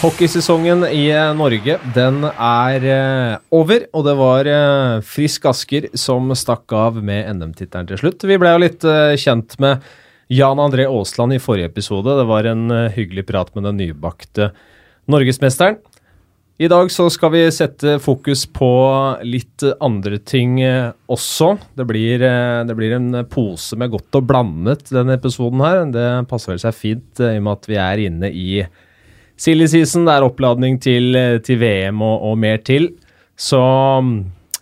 Hockeysesongen i eh, Norge den er eh, over, og det var eh, Frisk Asker som stakk av med NM-tittelen til slutt. Vi ble jo litt kjent med Jan André Aasland i forrige episode. Det var en hyggelig prat med den nybakte norgesmesteren. I dag så skal vi sette fokus på litt andre ting også. Det blir, det blir en pose med godt og blandet denne episoden her. Det passer vel seg fint i og med at vi er inne i silly season. Det er oppladning til, eh, til VM og, og mer til. Så mm,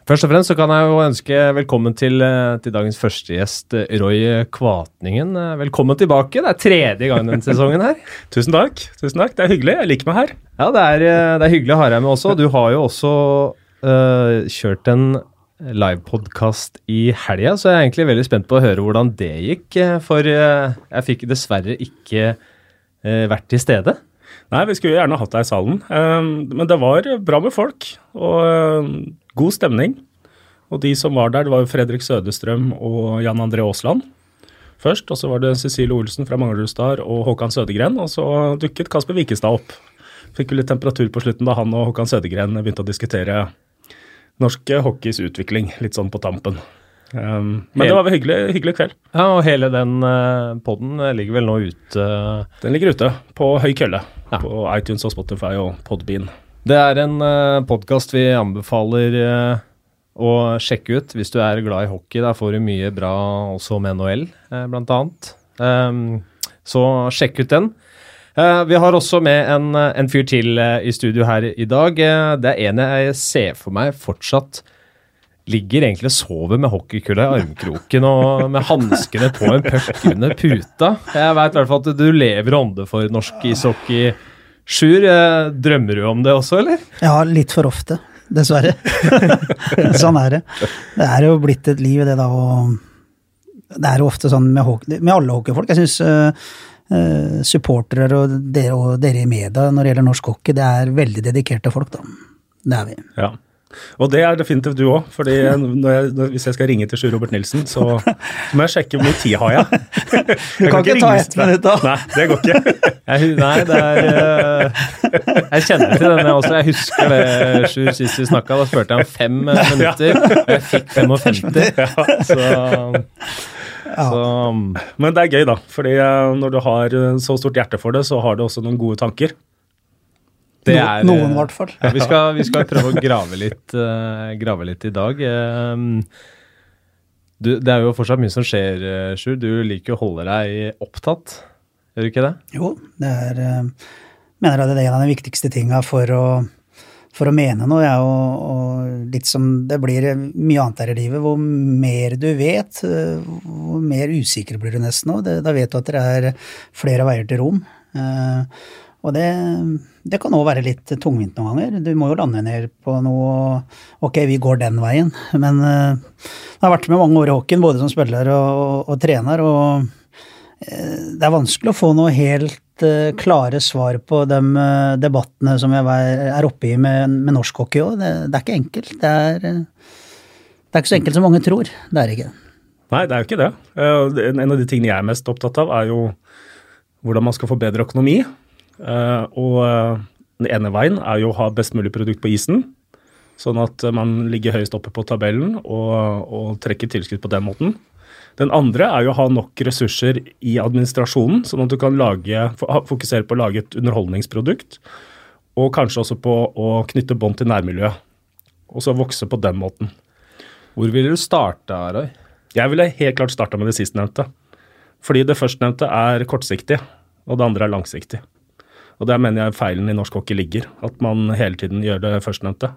først og fremst så kan jeg jo ønske velkommen til, eh, til dagens første gjest, eh, Roy Kvatningen. Velkommen tilbake. Det er tredje gang denne sesongen her. Tusen takk. tusen takk. Det er hyggelig. Jeg liker meg her. Ja, det er, det er hyggelig å ha deg med også. Du har jo også øh, kjørt en livepodkast i helga, så jeg er egentlig veldig spent på å høre hvordan det gikk. For jeg fikk dessverre ikke vært til stede. Nei, vi skulle gjerne hatt deg i salen. Um, men det var bra med folk, og um, god stemning. Og de som var der, det var jo Fredrik Sødestrøm og Jan André Aasland først. Og så var det Cecilie Olsen fra Manglerudstad og Håkan Sødegren. Og så dukket Kasper Wikestad opp. Fikk jo litt temperatur på slutten da han og Håkan Sødegren begynte å diskutere norsk hockeys utvikling, litt sånn på tampen. Um, men det var en hyggelig, hyggelig kveld. Ja, og hele den uh, poden ligger vel nå ute. Den ligger ute på høy kølle Ja. på iTunes og Spotify og Podbean. Det er en uh, podkast vi anbefaler uh, å sjekke ut hvis du er glad i hockey. Der får du mye bra også om NHL, uh, blant annet. Um, så sjekk ut den. Eh, vi har også med en, eh, en fyr til eh, i studio her i dag. Eh, det er en jeg ser for meg fortsatt ligger egentlig og sover med hockeykula i armkroken og med hanskene på en puck under puta. Jeg veit i hvert fall at du lever ånde for norsk ishockey. Sjur, eh, drømmer du om det også, eller? Ja, litt for ofte, dessverre. sånn er det. Det er jo blitt et liv, det da, og det er jo ofte sånn med, med alle hockeyfolk. Jeg syns supportere og dere, og dere i media når det gjelder norsk hockey, det er veldig dedikerte folk, da. Det er vi. Ja. Og det er definitivt du òg, fordi jeg, hvis jeg skal ringe til Sjur Robert Nilsen, så, så må jeg sjekke hvor mye tid har jeg. Du kan ikke ta ett minutt, da. Nei, det går ikke. Jeg, nei, det er eh, Jeg kjenner til denne også. Jeg husker det Sjur sist vi snakka. Da spurte jeg om fem eh, minutter, og jeg fikk 55. Så, så Men det er gøy, da. fordi eh, når du har så stort hjerte for det, så har du også noen gode tanker. Er Noen, eh, i hvert fall. Ja, vi, skal, vi skal prøve å grave litt, uh, grave litt i dag. Um, du, det er jo fortsatt mye som skjer, uh, Sjur. Du liker å holde deg opptatt, gjør du ikke det? Jo, det er uh, Mener jeg det er en av de viktigste tinga for å for å mene noe, ja, og, og litt som det blir mye annet her i livet. Hvor mer du vet, eh, hvor mer usikker blir du nesten òg. Da vet du at det er flere veier til rom. Eh, og det, det kan òg være litt tungvint noen ganger. Du må jo lande ned på noe Ok, vi går den veien. Men uh, jeg har vært med mange år i hockeyen, både som spiller og, og, og trener. og det er vanskelig å få noe helt uh, klare svar på de eh, debattene som jeg er oppe i med, med norsk hockey òg. Det, det er ikke enkelt. Det er, eh, det er ikke så enkelt som mange tror. Det er ikke det. Nei, det er jo ikke. Eh, det- En av de tingene jeg er mest opptatt av, er jo hvordan man skal få bedre økonomi. Eh, Og eh, den ene veien er jo å ha best mulig produkt på isen, sånn at man ligger høyest oppe på tabellen og, og trekker tilskudd på den måten. Den andre er jo å ha nok ressurser i administrasjonen, sånn at du kan lage, fokusere på å lage et underholdningsprodukt, og kanskje også på å knytte bånd til nærmiljøet, og så vokse på den måten. Hvor ville du starte, Roy? Jeg ville helt klart starta med det sistnevnte. Fordi det førstnevnte er kortsiktig, og det andre er langsiktig. Og der mener jeg feilen i norsk hockey ligger. At man hele tiden gjør det førstnevnte.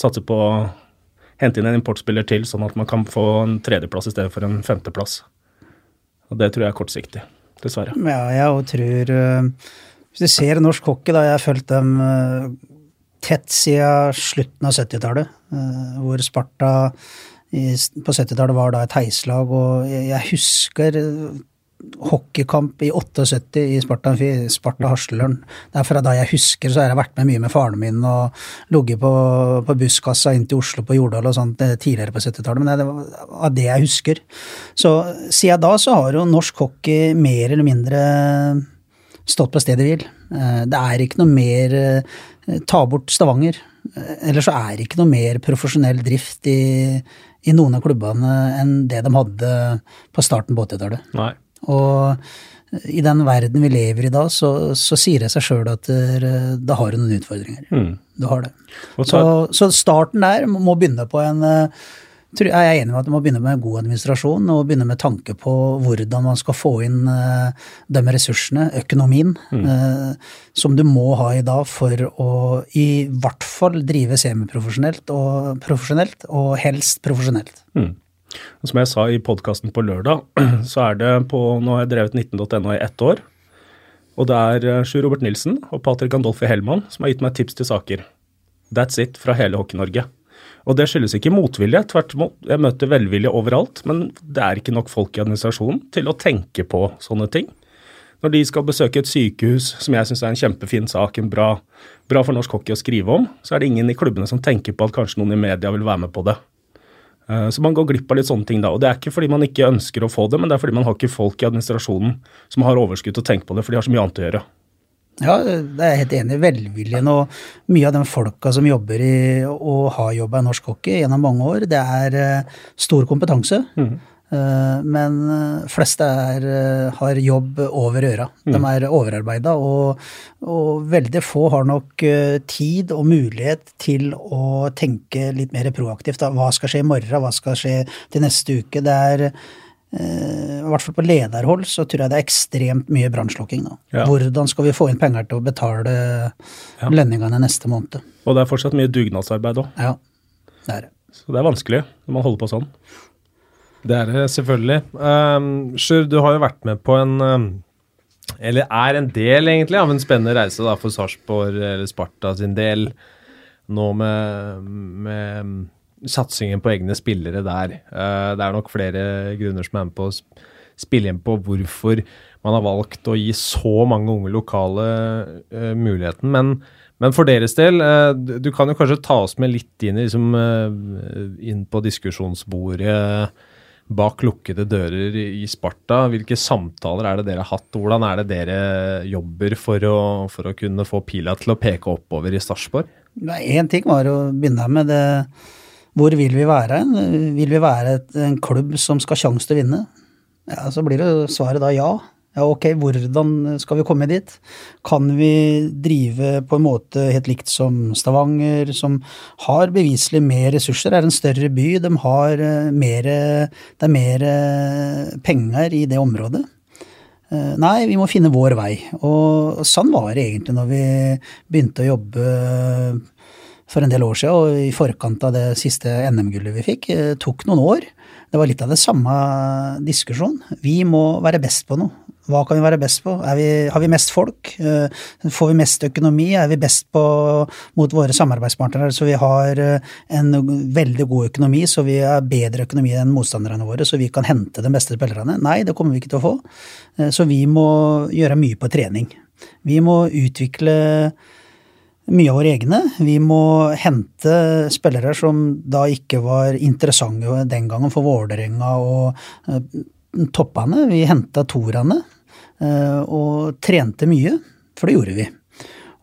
Satser på å hente inn en importspiller til, sånn at man kan få en tredjeplass i stedet for en femteplass. Og det tror jeg er kortsiktig, dessverre. Ja, jeg tror eh, Hvis du ser norsk hockey, da jeg har fulgt dem eh, tett siden slutten av 70-tallet, eh, hvor Sparta på 70-tallet var da et heislag, og jeg, husker hockeykamp i 78 i Sparta Sparta Haslelørn. Det er fra da jeg husker, så har jeg vært med mye med faren min og ligget på, på busskassa inn til Oslo på Jordal og sånt eh, tidligere på 70-tallet, men det var av det jeg husker. Så siden da så har jo norsk hockey mer eller mindre stått på stedet hvil. Eh, det er ikke noe mer Ta bort Stavanger. Ellers så er det ikke noe mer profesjonell drift i, i noen av klubbene enn det de hadde på starten på 80-tallet. Og i den verden vi lever i da, så, så sier det seg sjøl at da har du noen utfordringer. Mm. Du har det. Så, så, starten der må begynne på en jeg er enig med at man må begynne med god administrasjon og begynne med tanke på hvordan man skal få inn uh, de ressursene, økonomien, mm. uh, som du må ha i dag for å i hvert fall drive semiprofesjonelt og profesjonelt, og helst profesjonelt. Mm. Som jeg sa i podkasten på lørdag, så er det på Nå har jeg drevet 19.no i ett år. Og det er eh, Sjur Robert Nilsen og Patrick Gandolfi Hellmann som har gitt meg tips til saker. That's it fra hele Hockey-Norge. Og det skyldes ikke motvilje, tvert imot. Jeg møter velvilje overalt, men det er ikke nok folk i administrasjonen til å tenke på sånne ting. Når de skal besøke et sykehus, som jeg syns er en kjempefin sak, en bra, bra, for norsk hockey å skrive om, så er det ingen i klubbene som tenker på at kanskje noen i media vil være med på det. Eh, så man går glipp av litt sånne ting da. Og det er ikke fordi man ikke ønsker å få det, men det er fordi man har ikke folk i administrasjonen som har overskudd til å tenke på det, for de har så mye annet å gjøre. Ja, det er jeg helt enig i. Velviljen og mye av de folka som jobber i og har jobba i norsk hockey gjennom mange år, det er uh, stor kompetanse. Mm. Uh, men uh, fleste er, har jobb over øra. Mm. De er overarbeida, og, og, veldig få har nok tid og mulighet til å tenke litt mer proaktivt. Da. Hva skal skje i morgen, hva skal skje til neste uke? Det er Eh, i hvert fall på lederhold så tror jeg det er ekstremt mye brannslukking nå. Ja. Hvordan skal vi få inn penger til å betale ja. lønningene neste måned? Og det er fortsatt mye dugnadsarbeid òg. Ja, det er det. Så det er vanskelig når man holder på sånn. Det er det selvfølgelig. Um, Sjur, du har jo vært med på en um, Eller er en del, egentlig, av en spennende reise da, for Sarpsborg eller Sparta sin del nå med, med satsingen på egne spillere der. Uh, det er nok flere grunner som er med på å spille inn på hvorfor man har valgt å gi så mange unge lokale uh, muligheten. Men, men, for deres del, uh, du kan jo kanskje ta oss med litt inn, liksom, inn på diskusjonsbordet bak lukkede dører i Sparta. Hvilke samtaler er det dere har hatt? Hvordan er det dere jobber for å, for å kunne få pila til å peke oppover i Sarpsborg? Én ting var å begynne med det hvor vil vi være? Vil vi være en klubb som skal ha sjanse til å vinne? Ja, Så blir det svaret da ja. Ja, ok, hvordan skal vi komme dit? Kan vi drive på en måte helt likt som Stavanger, som har beviselig mer ressurser, er en større by, de har eh, mer, det er mer eh, penger i det området? Eh, nei, vi må finne vår vei. Og sånn var det egentlig når vi begynte å jobbe for en del år siden, og i forkant av det siste NM-gullet vi fikk, Det tok noen år. Det var litt av det samme diskusjon. Vi må være best på noe. Hva kan vi være best på? Vi, har vi mest folk? Eh, får vi mest økonomi? Er vi best på, mot våre samarbeidspartnere så vi har eh, en veldig god økonomi, så vi har bedre økonomi enn motstanderne våre, så vi kan hente de beste spillerne? Nei, det kommer vi ikke til å få. Så vi må gjøre mye på trening. Vi må utvikle mye av våre egne. Vi må hente spillere som da ikke var interessante den gangen for Vålerenga og toppene. Vi henta toerne og trente mye, for det gjorde vi.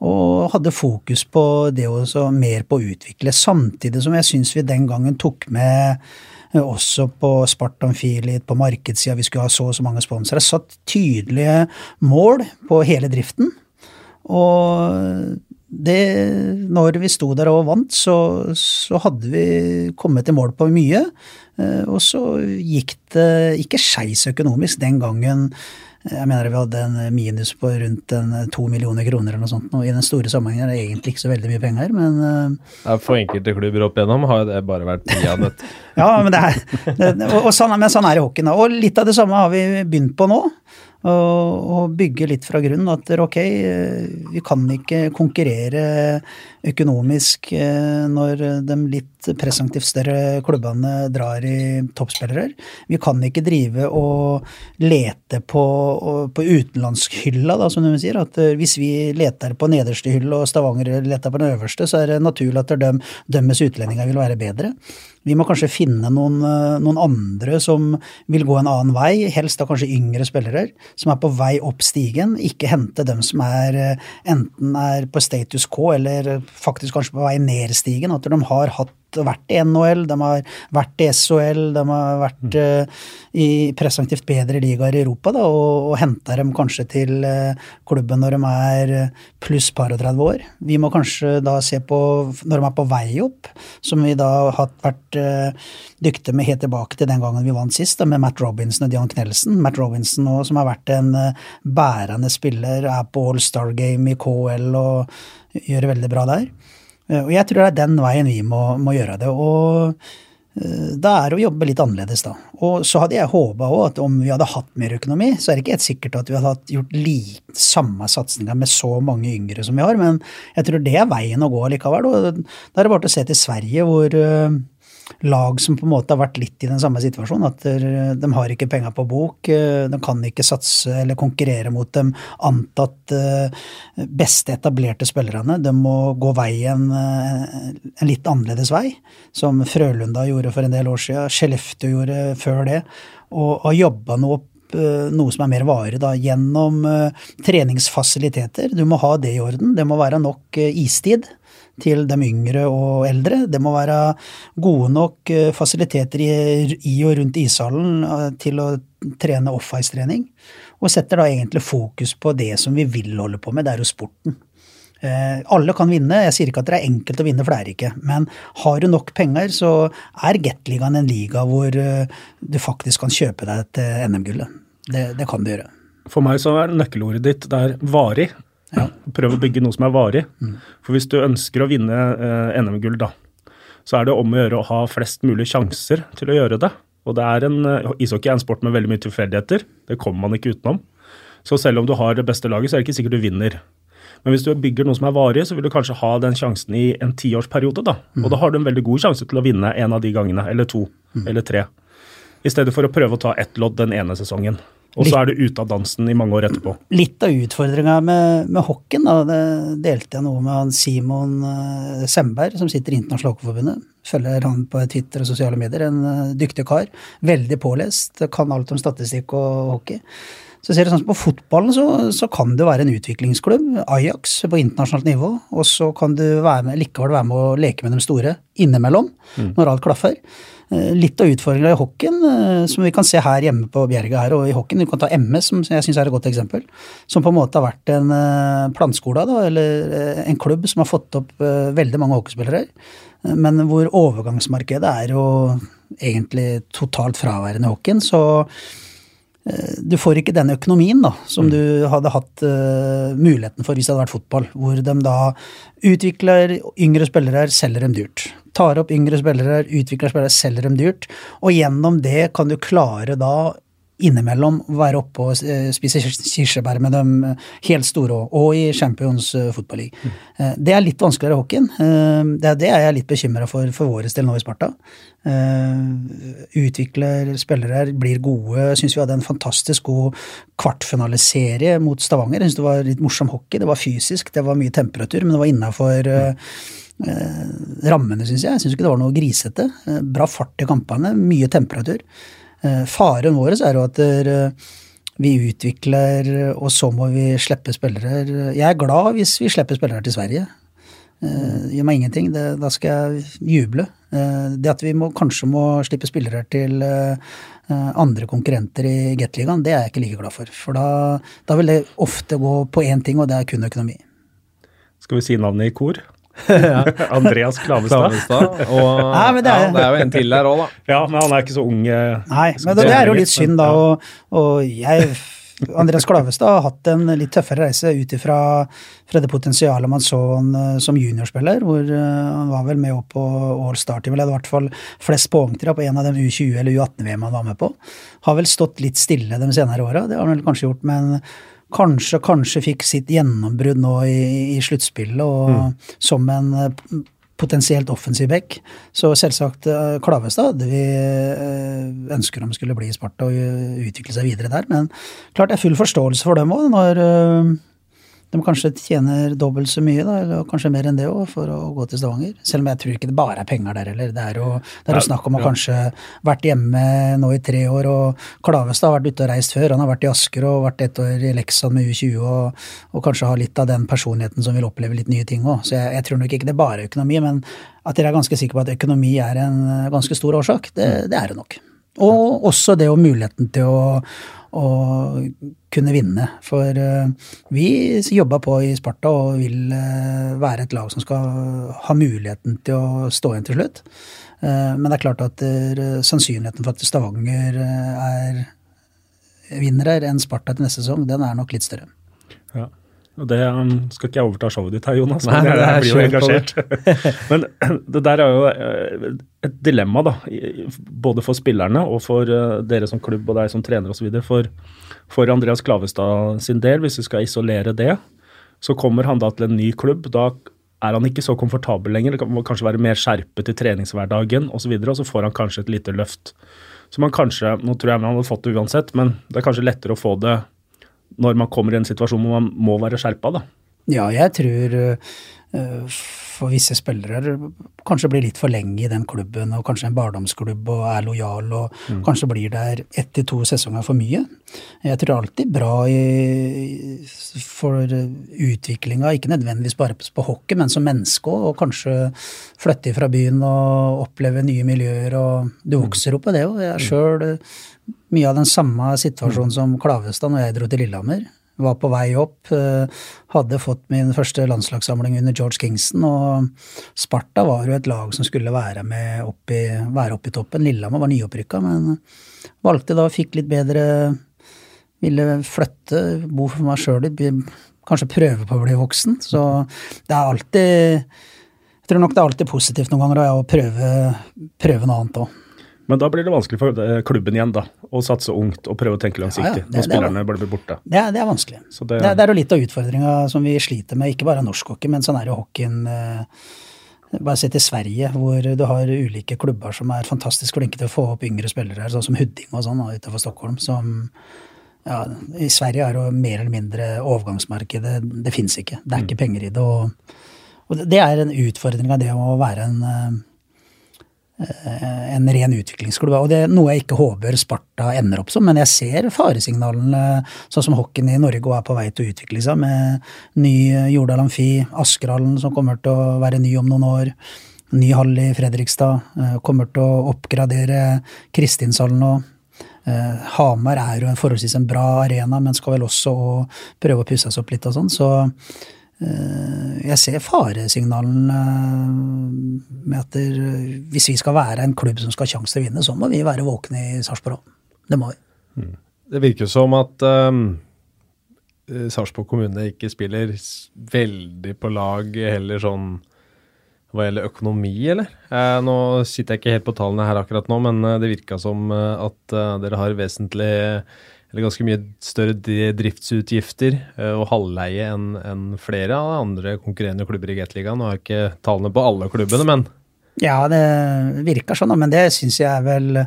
Og hadde fokus på det også mer på å utvikle, samtidig som jeg syns vi den gangen tok med også på Spartan Filit, på markedssida, vi skulle ha så og så mange sponsere. Satt tydelige mål på hele driften. Og det, når vi sto der og vant, så, så, hadde vi kommet i mål på mye. Eh, og så gikk det ikke skeis økonomisk den gangen. Jeg mener vi hadde en minus på rundt to millioner kroner eller noe sånt. Og I den store sammenhengen er det egentlig ikke så veldig mye penger, men eh, For enkelte klubber opp igjennom har det bare vært dette. ja, men, det er, det, og, og sånn, men sånn er det i hockeyen. Og litt av det samme har vi begynt på nå og, bygge litt fra grunnen. At ok, vi kan ikke konkurrere økonomisk eh, når de litt presumptivt større klubbene drar i toppspillere. Vi kan ikke drive og lete på, på utenlandshylla, da, som de sier. At eh, hvis vi leter på nederste hylle og Stavanger leter på den øverste, så er det naturlig at de, dømmes utlendinger vil være bedre. Vi må kanskje finne noen, eh, noen, andre som vil gå en annen vei, helst da kanskje yngre spillere, som er på vei opp stigen. Ikke hente dem som er eh, enten er på status quo eller faktisk kanskje på vei ned stigen. At de har hatt vært i NHL, de har vært i SHL, de har vært uh, i presumptivt bedre ligaer i Europa, da, og, og henta dem kanskje til uh, klubben når de er pluss par og 30 år. Vi må kanskje da se på, når de er på vei opp, som vi da har vært uh, dyktige med helt tilbake til den gangen vi vant sist, da, med Matt Robinson og Dion Knelsen. Matt Robinson nå, som har vært en bærende spiller, er på All Star Game i KL og gjør det veldig bra der. Eh, og jeg tror det er den veien vi må, må gjøre det. Og eh, da er det å jobbe litt annerledes, da. Og så hadde jeg håpa òg at om vi hadde hatt mer økonomi, så er det ikke helt sikkert at vi hadde gjort like, samme satsinga med så mange yngre som vi har, men jeg tror det er veien å gå likevel. Da er det bare å se til Sverige, hvor eh, lag som på en måte har vært litt i den samme situasjonen. At de har ikke penger på bok, eh, de kan ikke satse eller konkurrere mot de antatt eh, beste etablerte spillerne. De må gå veien eh, en litt annerledes vei, som Frølunda gjorde for en del år siden, Skellefteå gjorde før det, og har jobba noe opp noe som er mer varig, da, gjennom treningsfasiliteter. Du må ha det i orden. Det må være nok istid til de yngre og eldre. Det må være gode nok eh, fasiliteter i, og rundt ishallen eh, til å trene off-ice-trening. Og setter da egentlig fokus på det som vi vil holde på med, det er jo sporten. Eh, alle kan vinne, jeg sier ikke at det er enkelt å vinne, for det er ikke. Men har du nok penger, så er Gateligaen en liga hvor du faktisk kan kjøpe deg til NM-gullet. Det, det, kan du gjøre. For meg så er nøkkelordet ditt det er varig. Ja. Prøv å bygge noe som er varig. Mm. For hvis du ønsker å vinne eh, NM-gull, da, så er det om å gjøre å ha flest mulig sjanser til å gjøre det. Og det er en, eh, Ishockey er en sport med veldig mye tilfeldigheter. Det kommer man ikke utenom. Så selv om du har det beste laget, så er det ikke sikkert du vinner. Men hvis du bygger noe som er varig, så vil du kanskje ha den sjansen i en tiårsperiode. da. Mm. Og da har du en veldig god sjanse til å vinne en av de gangene, eller to, mm. eller tre. I stedet for å prøve å ta ett lodd den ene sesongen. Og så er du ute av dansen i mange år etterpå. Litt av utfordringa med, med hockeyen, da, det delte jeg noe med han Simon uh, Semberg, som sitter i Internasjonale Hockeyforbundet. Følger han på Twitter og sosiale medier. En uh, dyktig kar. Veldig pålest. Kan alt om statistikk og hockey. Så ser du sånn På fotballen så, så, kan det være en utviklingsklubb, Ajax, på internasjonalt nivå. Og så kan du være med, likevel være med å leke med de store innimellom, mm. når alt klaffer. Eh, litt av utfordringa i hockeyen, eh, som vi kan se her hjemme på Bjerget her og i hockeyen, du kan ta MS, som jeg syns er et godt eksempel, som på en måte har vært en eh, plantskole, da, eller en klubb som har fått opp veldig mange hockeyspillere, men hvor overgangsmarkedet er jo egentlig totalt fraværende i hockeyen. så du får ikke den økonomien da, som mm. du hadde hatt uh, muligheten for hvis det hadde vært fotball, hvor de da utvikler yngre spillere, selger dem dyrt. Tar opp yngre spillere, utvikler spillere, selger dem dyrt. Og gjennom det kan du klare da innimellom være oppe og eh, spise kirsebær med dem helt store òg, og i Champions eh, Football League. Mm. Det er litt vanskeligere i hockeyen. Det, er jeg litt bekymra for for vår del nå i Sparta. Utvikler spillere, blir gode. Syns vi hadde en fantastisk god kvartfinaliserie mot Stavanger. Jeg syns det var litt morsom hockey. Det var fysisk, det var mye temperatur, men det var innafor rammene, syns jeg. Jeg syns ikke det var noe grisete. Bra fart i kampene, mye temperatur. Eh, faren vår er jo at eh, vi utvikler, og så må vi slippe spillere. Jeg er glad hvis vi slipper spillere til Sverige. Uh, gjør meg ingenting. Det, da skal jeg juble. Det at vi må, kanskje må slippe spillere til andre konkurrenter i Gateligaen, det er jeg ikke like glad for. For da, da vil det ofte gå på én ting, og det er kun økonomi. Skal vi si navnet i kor? Andreas Klavestad. Klavestad. Og Nei, det, er, ja, det, er, jo en til der òg, da. Ja, men han er ikke så ung. Eh, Nei, men det, det er jo litt synd, da. Og, og jeg Andreas Klavestad har hatt en litt tøffere reise ut ifra det potensialet man så han eh, som juniorspiller, hvor eh, han var vel med opp på All Star-team, eller i hvert fall flest poengtere på en av dem U20 eller U18-VM han var med på. Har vel stått litt stille de senere åra, det har han vel kanskje gjort, men kanskje, kanskje fikk sitt gjennombrudd nå i, i sluttspillet, og mm. som en potensielt offensiv back. Så selvsagt Klavestad hadde vi ønsker om skulle bli i Sparta og utvikle seg videre der. Men klart det er full forståelse for dem òg, når de kanskje tjener dobbelt så mye, da, eller kanskje mer enn det òg, for å gå til Stavanger. Selv om jeg tror ikke det bare er penger der heller. Det er jo, det er jo snakk om å kanskje vært hjemme nå i tre år, og Klavestad har vært ute og reist før. Han har vært i Asker og vært et år i Leksand med U20, og, og, kanskje har litt av den personligheten som vil oppleve litt nye ting òg. Så jeg, jeg, tror nok ikke det er bare økonomi, men at dere er ganske sikre på at økonomi er en ganske stor årsak, det, det er det nok. Og også det og muligheten til å å kunne vinne. For uh, vi jobba på i Sparta og vil uh, være et lag som skal ha muligheten til å stå igjen til slutt. Uh, men det er klart at sannsynligheten for at Stavanger er vinner enn Sparta til neste sesong, den er nok litt større. Ja. Og det um, skal ikke jeg overta showet ditt her, Jonas, men jeg, jeg blir jo engasjert. men det der er jo eh, et dilemma, da. Både for spillerne og for eh, dere som klubb og deg som trener osv. For, for Andreas Klavestad sin del, hvis vi skal isolere det, så kommer han da til en ny klubb. Da er han ikke så komfortabel lenger. Det kan kanskje være mer skjerpet i treningshverdagen osv., og, så videre, og så får han kanskje et lite løft. Så man kanskje, Nå tror jeg han hadde fått det uansett, men det er kanskje lettere å få det når man kommer i en situasjon hvor man må være skjerpa, da? Ja, jeg tror uh, for visse spillere kanskje blir litt for lenge i den klubben, og kanskje en barndomsklubb og er lojal, og mm. kanskje blir der ett til to sesonger for mye. Jeg tror alltid bra i, for utviklinga, ikke nødvendigvis bare på hockey, men som menneske òg, og kanskje flytte fra byen og oppleve nye miljøer, og du mm. vokser opp på det òg. Jeg er mm. sjøl mye av den samme situasjonen som Klavestad når jeg dro til Lillehammer. Var på vei opp, eh, hadde fått min første landslagssamling under George Kingston, og Sparta var jo et lag som skulle være med opp i, være opp i toppen. Lillehammer var nyopprykka, men valgte da, fikk litt bedre Ville flytte, bo for meg sjøl litt, kanskje prøve på å bli voksen. Så det er alltid Jeg tror nok det er alltid positivt noen ganger å prøve, prøve noe annet òg. Men da blir det vanskelig for eh, klubben igjen da, å satse ungt og prøve å tenke langsiktig. Ja, ja, når spillerne blir borte. Det det er vanskelig. Det, det, det, er jo litt av utfordringa som vi sliter med, ikke bare norsk hockey, men sånn er jo hockeyen eh, bare se til Sverige, hvor du har ulike klubber som er fantastisk flinke til å få opp yngre spillere sånn som Hudding og sånn utenfor Stockholm. som ja, I Sverige er det jo mer eller mindre overgangsmarkedet. Det fins ikke. Det er ikke mm. penger i det. Og, og det er en utfordring av det å være en Eh, en ren utviklingsklubb. Og det er noe jeg ikke håper Sparta ender opp som, men jeg ser faresignalene, sånn som hockeyen i Norge er på vei til å utvikle seg, med ny Jordal Amfi, Askerhallen som kommer til å være ny om noen år, ny hall i Fredrikstad, eh, kommer til å oppgradere Kristinshallen nå. Eh, Hamar er jo en forholdsvis en bra arena, men skal vel også prøve å pusse seg opp litt og sånn. Så Eh, jeg ser faresignalene med at hvis vi skal være en klubb som skal ha sjanse til å vinne, så må vi være våkne i Sarpsborg. Det må vi. Mm. Det virker som at um, Sarpsborg kommune ikke spiller veldig på lag heller sånn hva gjelder økonomi, eller? Eh, nå sitter jeg ikke helt på tallene her akkurat nå, men det virka som at dere har vesentlig eller ganske mye større driftsutgifter eh, og halvleie enn en flere av andre konkurrerende klubber i Gateligaen. Nå har jeg ikke tallene på alle klubbene, men Ja, det virker sånn, men det syns jeg er vel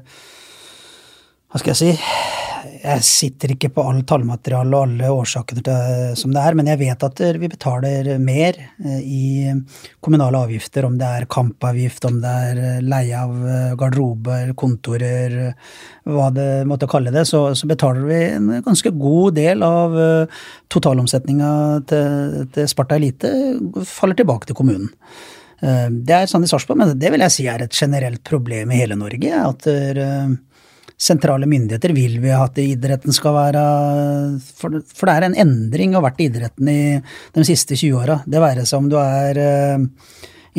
Hva skal jeg si jeg sitter ikke på all tallmateriale og alle årsakene til, som det er, men jeg vet at vi betaler mer eh, i kommunale avgifter, om det er kampavgift, om det er eh, leie av eh, garderober, kontorer, hva det måtte kalle det, så, så betaler vi en ganske god del av totalomsetninga til, til Sparta Elite faller tilbake til kommunen. Det er sånn i Sarpsborg, men det vil jeg si er et generelt problem i hele Norge. at sentrale myndigheter vil vi at idretten skal være For, for det er en endring å ha vært i idretten i de siste 20 åra. Det være seg om du er eh,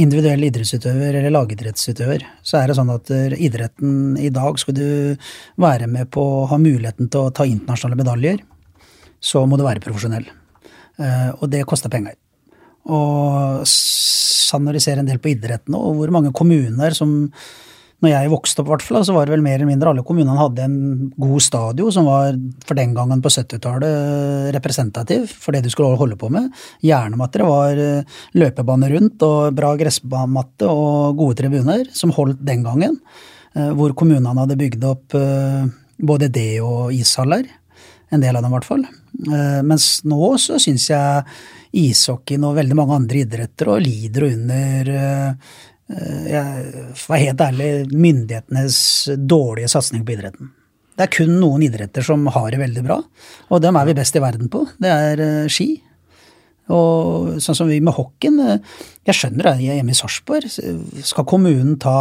individuell idrettsutøver eller lagidrettsutøver, så er det sånn at eh, idretten i dag skal du være med på å ha muligheten til å ta internasjonale medaljer, så må du være profesjonell. Eh, og det koster penger. Og sann ser en del på idretten og hvor mange kommuner som når jeg vokste opp, hvert så var det vel mer eller mindre alle kommunene hadde en god stadion som var for den gangen på 70-tallet representativ for det du skulle holde på med. Gjerne var eh, løpebane rundt og bra gressmatte og gode tribuner, som holdt den gangen. Eh, hvor kommunene hadde bygd opp eh, både det og ishaller. En del av dem, i hvert fall. Mens nå så syns jeg ishockeyen og veldig mange andre idretter og lider under jeg var helt ærlig myndighetenes dårlige satsing på idretten. Det er kun noen idretter som har det veldig bra, og dem er vi best i verden på. Det er uh, ski. Og sånn som vi med hockeyen uh, Jeg skjønner det, jeg er hjemme i Sarpsborg. Skal kommunen ta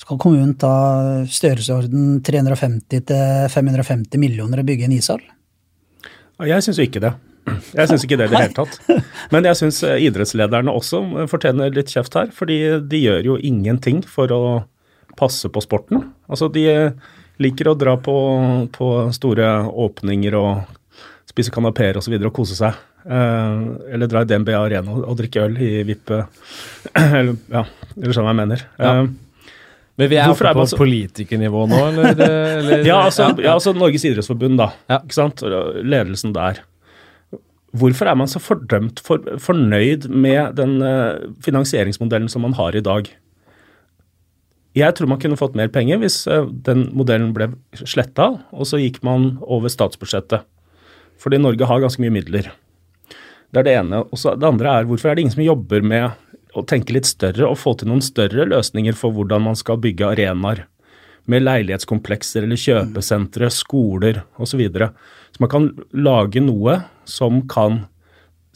skal kommunen ta størrelsesorden 350-550 millioner og bygge en ishall? Jeg syns jo ikke det. Jeg syns ikke det i det hele tatt. Men jeg syns eh, idrettslederne også fortjener litt kjeft her. Fordi de gjør jo ingenting for å passe på sporten. Altså de liker å dra på, på store åpninger og spise kanapeer osv. Og, og kose seg. Eh, eller dra i DNB Arena og, og drikke øl i VIP Eller ja, eller sånn jeg mener. Ja. Eh, men vi er oppe på så... politikernivå nå, eller? eller ja, altså, ja, altså, Norges idrettsforbund, da. Ikke sant? Ledelsen der. Hvorfor er man så fordømt for, fornøyd med den uh, finansieringsmodellen som man har i dag? Jeg tror man kunne fått mer penger hvis uh, den modellen ble sletta, og så gikk man over statsbudsjettet. Fordi Norge har ganske mye midler. Det er det ene. Og det andre er hvorfor er det ingen som jobber med å tenke litt større og få til noen større løsninger for hvordan man skal bygge arenaer med leilighetskomplekser eller kjøpesentre, skoler osv. Så, videre. så man kan lage noe som kan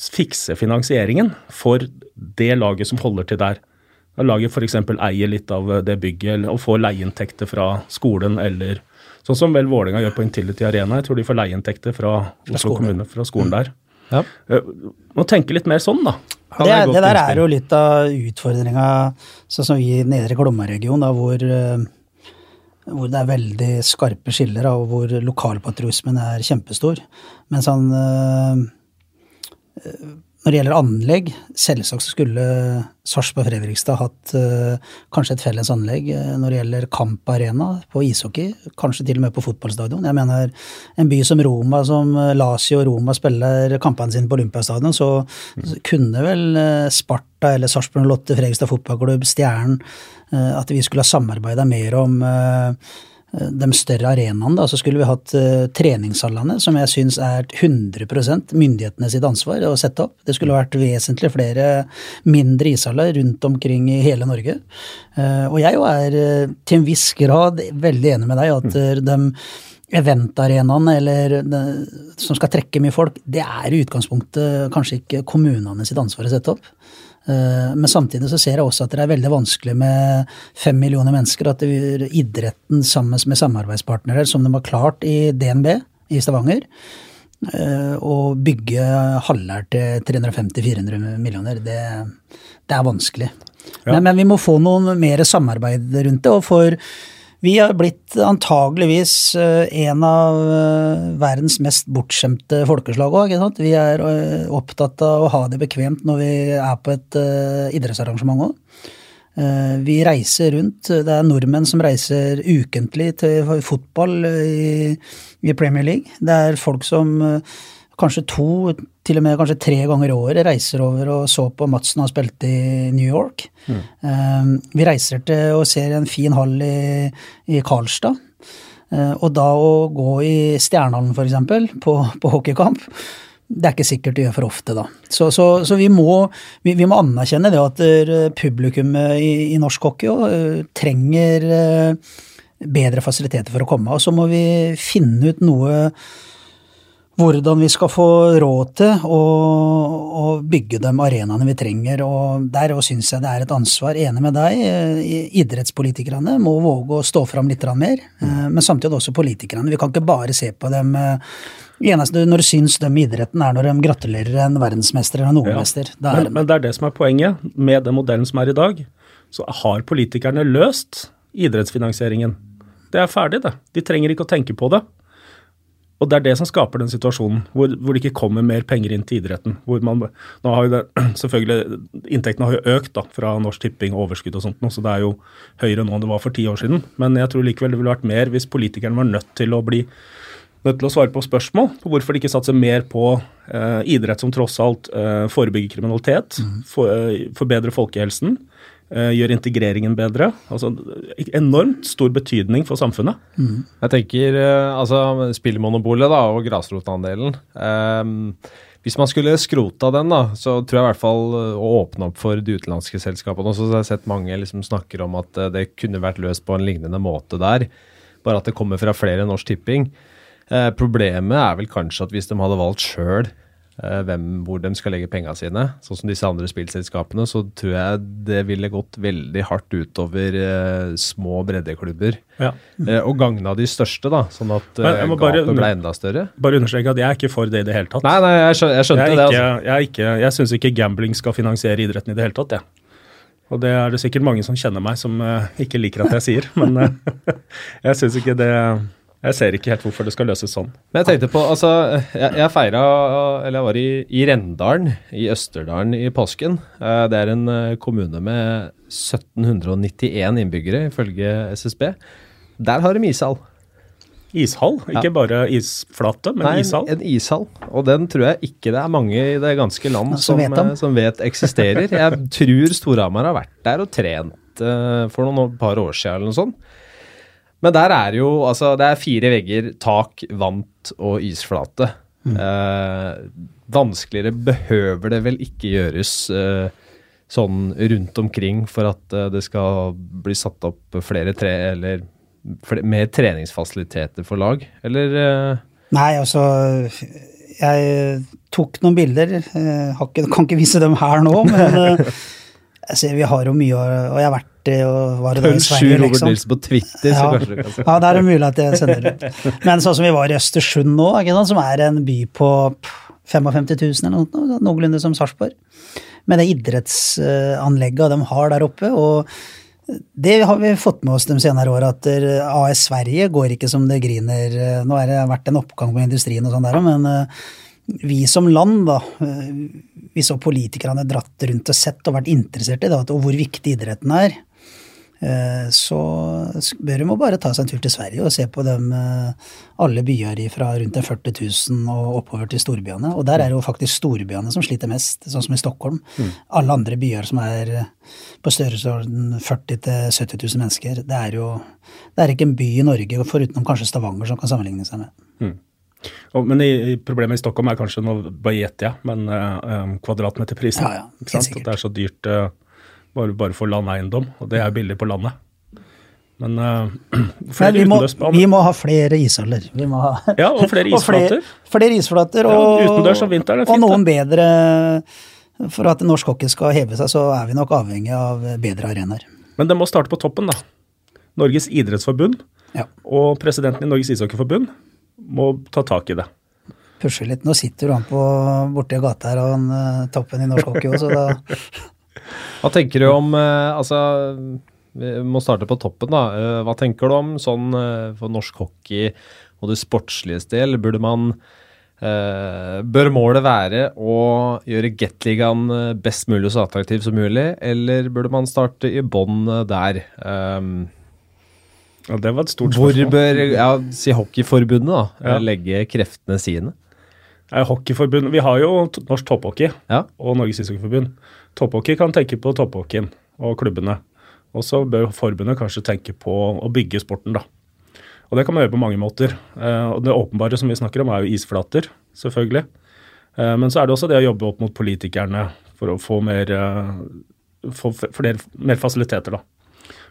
fikse finansieringen for det laget som holder til der. Laget f.eks. eier litt av det bygget og får leieinntekter fra skolen eller Sånn som vel Vålerenga gjør på Intility Arena. Jeg tror de får leieinntekter fra Oslo kommune, fra skolen der. Ja. Eh, må tenke litt mer sånn, da. Det, det, det der er jo litt av utfordringa, sånn som vi i Nedre Glomma-regionen, hvor uh, hvor det er veldig skarpe skiller, og hvor lokalpatriotismen er kjempestor. Mens han øh, Når det gjelder anlegg, selvsagt skulle Sarpsborg Fredrikstad hatt uh, kanskje et felles anlegg når det gjelder kamparena på ishockey, kanskje til og med på fotballstadion. Jeg mener en by som Roma, som Lazio og Roma spiller kampene sine på Olympiastadion, så, så kunne vel Sparta eller Sarpsborg Lotte Fredrikstad fotballklubb, Stjernen uh, at vi skulle ha samarbeida mer om eh, de større arenaene, da, så skulle vi hatt uh, treningshallene, som jeg syns er 100 myndighetene sitt ansvar å sette opp. Det skulle vært vesentlig flere mindre ishaller rundt omkring i hele Norge. Uh, og jeg jo er uh, til en viss grad veldig enig med deg at uh, de eventarenaene eller som skal trekke mye folk, det er i utgangspunktet kanskje ikke kommunene sitt ansvar å sette opp. Eh, men samtidig så ser jeg også at det er veldig vanskelig med fem millioner mennesker. At idretten sammen med samarbeidspartnere, som de har klart i DNB i Stavanger, eh, å bygge haller til 350-400 millioner, det, det, er vanskelig. Ja. Men, men, vi må få noen mer samarbeid rundt det. og for vi har blitt antageligvis eh, en av eh, verdens mest bortskjemte folkeslag òg. Vi er eh, opptatt av å ha det bekvemt når vi er på et idrettsarrangement òg. Vi reiser rundt. Det er nordmenn som reiser ukentlig til fotball i, Premier League. Det er folk som kanskje to, til og med kanskje tre ganger i året reiser over og så på Madsen har spilt i New York. Mm. Um, vi reiser til og ser en fin hall i, i Karlstad. Uh, og da å gå i Stjernehallen, f.eks., på, på hockeykamp, det er ikke sikkert du gjør for ofte, da. Så, så, så vi, må, vi, vi, må, anerkjenne det at uh, publikummet i, i, norsk hockey også, uh, trenger uh, bedre fasiliteter for å komme. Og så må vi finne ut noe hvordan vi skal få råd til å, å bygge de arenaene vi trenger. og Der syns jeg det er et ansvar, enig med deg. Eh, idrettspolitikerne må våge å stå fram litt mer, eh, men samtidig også politikerne. Vi kan ikke bare se på dem det eneste når du syns dem i idretten, er når de gratulerer en verdensmester eller en nordmester. Ja. Men, men det er det som er poenget. Med den modellen som er i dag, så har politikerne løst idrettsfinansieringen. Det er ferdig, det. De trenger ikke å tenke på det. Og det er det som skaper den situasjonen hvor, hvor, det ikke kommer mer penger inn til idretten. hvor man, nå har jo det, selvfølgelig, Inntektene har jo økt da, fra Norsk Tipping og overskudd og sånt, så det er jo høyere nå enn det var for ti år siden. Men jeg tror likevel det ville vært mer hvis politikerne var nødt til å bli nødt til å svare på spørsmål på hvorfor de ikke satser mer på eh, idrett som tross alt eh, forebygger kriminalitet, mm. for, eh, forbedrer folkehelsen, eh, gjør integreringen bedre. Altså enormt stor betydning for samfunnet. Mm. Jeg tenker eh, altså spillmonopolet da, og grasrotandelen. Um, hvis man skulle skrota den, da, så tror jeg i hvert fall å åpne opp for de utenlandske selskapene. Så har jeg sett mange liksom snakker om at det kunne vært løst på en lignende måte der. Bare at det kommer fra flere Norsk Tipping. Uh, problemet er vel kanskje at hvis de hadde valgt sjøl eh, hvor de skal legge pengene sine, sånn som disse andre spillselskapene, så tror jeg det ville gått veldig hardt utover eh, små breddeklubber. Ja. Eh, og gagna de største, da, sånn at eh, gapet ble enda større. Bare understreke at jeg er ikke for det i det hele tatt. Nei, nei, jeg, skjønte, jeg skjønte jeg det. Altså. Jeg, ikke, jeg syns ikke gambling skal finansiere idretten i det hele tatt, jeg. Og det er det sikkert mange som kjenner meg, som uh, ikke liker at jeg sier. Men uh, jeg syns ikke det jeg ser ikke helt hvorfor det skal løses sånn. Men jeg tenkte på, altså, jeg, jeg feira Eller jeg var i, i Rendalen, i Østerdalen, i påsken. Eh, det er en eh, kommune med 1791 innbyggere, ifølge SSB. Der har de ishall. Ishall? Ikke ja. bare isflate, men Nei, ishall? en ishall. Og den tror jeg ikke det er mange i det ganske land som, vet, eh, som vet eksisterer. Jeg tror Storhamar har vært der og trent uh, for noen par år siden eller noe sånt. Men der er jo altså Det er fire vegger, tak, vant og isflate. Mm. Eh, vanskeligere behøver det vel ikke gjøres eh, sånn rundt omkring for at eh, det skal bli satt opp flere tre eller flere, mer treningsfasiliteter for lag, eller? Eh? Nei, altså Jeg tok noen bilder. Jeg ikke, kan ikke vise dem her nå, men eh, jeg ser vi har jo mye Og jeg har vært og var det da i Sverige, liksom. Nilsen på Twitter, ja. så kanskje du kan se. Ja, det er mulig at jeg sender det. Men sånn som vi var i Østersund nå, som er en by på 55 000 eller noe, noenlunde som Sarpsborg. Med det idrettsanlegget de har der oppe. og det har vi fått med oss de senere åra, at AS Sverige går ikke som det griner. Nå har det vært en oppgang på industrien og sånn der, men vi som land, da, vi så politikerne dratt rundt og sett og vært interessert i det, og hvor viktig idretten er, eh, så bør de bare ta seg en tur til Sverige og se på dem, eh, alle byer fra rundt 40 000 og oppover til storbyene. Og der er det jo faktisk storbyene som sliter mest, sånn som i Stockholm. Mm. Alle andre byer som er på størrelsesorden 40 000-70 000 mennesker, det er jo det er ikke en by i Norge, forutenom kanskje Stavanger, som kan sammenligne seg med. Mm. Og, men i, problemet i Stockholm er kanskje, nå bare gjetter jeg, men eh, kvadratmeterprisen. Ja, ja, ikke sant? At det er så dyrt uh, bare, bare for landeiendom, og det er billig på landet. Men uh, flere vi, må, vi må ha flere ishaller. Ja, og flere isflater. og flere, flere isflater, og, ja, utendørs om vinteren er fint, og noen bedre For at norsk hockey skal heve seg, så er vi nok avhengig av bedre arenaer. Men det må starte på toppen, da. Norges idrettsforbund ja. og presidenten i Norges ishockeyforbund må ta tak i det. Pushe litt. Nå sitter han på borti gata her, og han uh, toppen i norsk hockey òg, så da Hva tenker du om uh, Altså, vi må starte på toppen, da. Uh, hva tenker du om sånn for norsk hockey og det sportslige del? Burde man bør målet være å gjøre Gateligaen best mulig og så attraktiv som mulig, eller burde man starte i bånn der? Um, ja, Det var et stort spørsmål. Hvor bør ja, si Hockeyforbundet da, ja. legge kreftene sine? Ja, hockeyforbund, Vi har jo norsk topphockey ja. og Norges ishockeyforbund. Topphockey kan tenke på topphockeyen og klubbene. Og så bør forbundet kanskje tenke på å bygge sporten, da. Og det kan man gjøre på mange måter. Eh, og Det åpenbare som vi snakker om, er jo isflater, selvfølgelig. Eh, men så er det også det å jobbe opp mot politikerne for å få mer, eh, få flere, mer fasiliteter, da.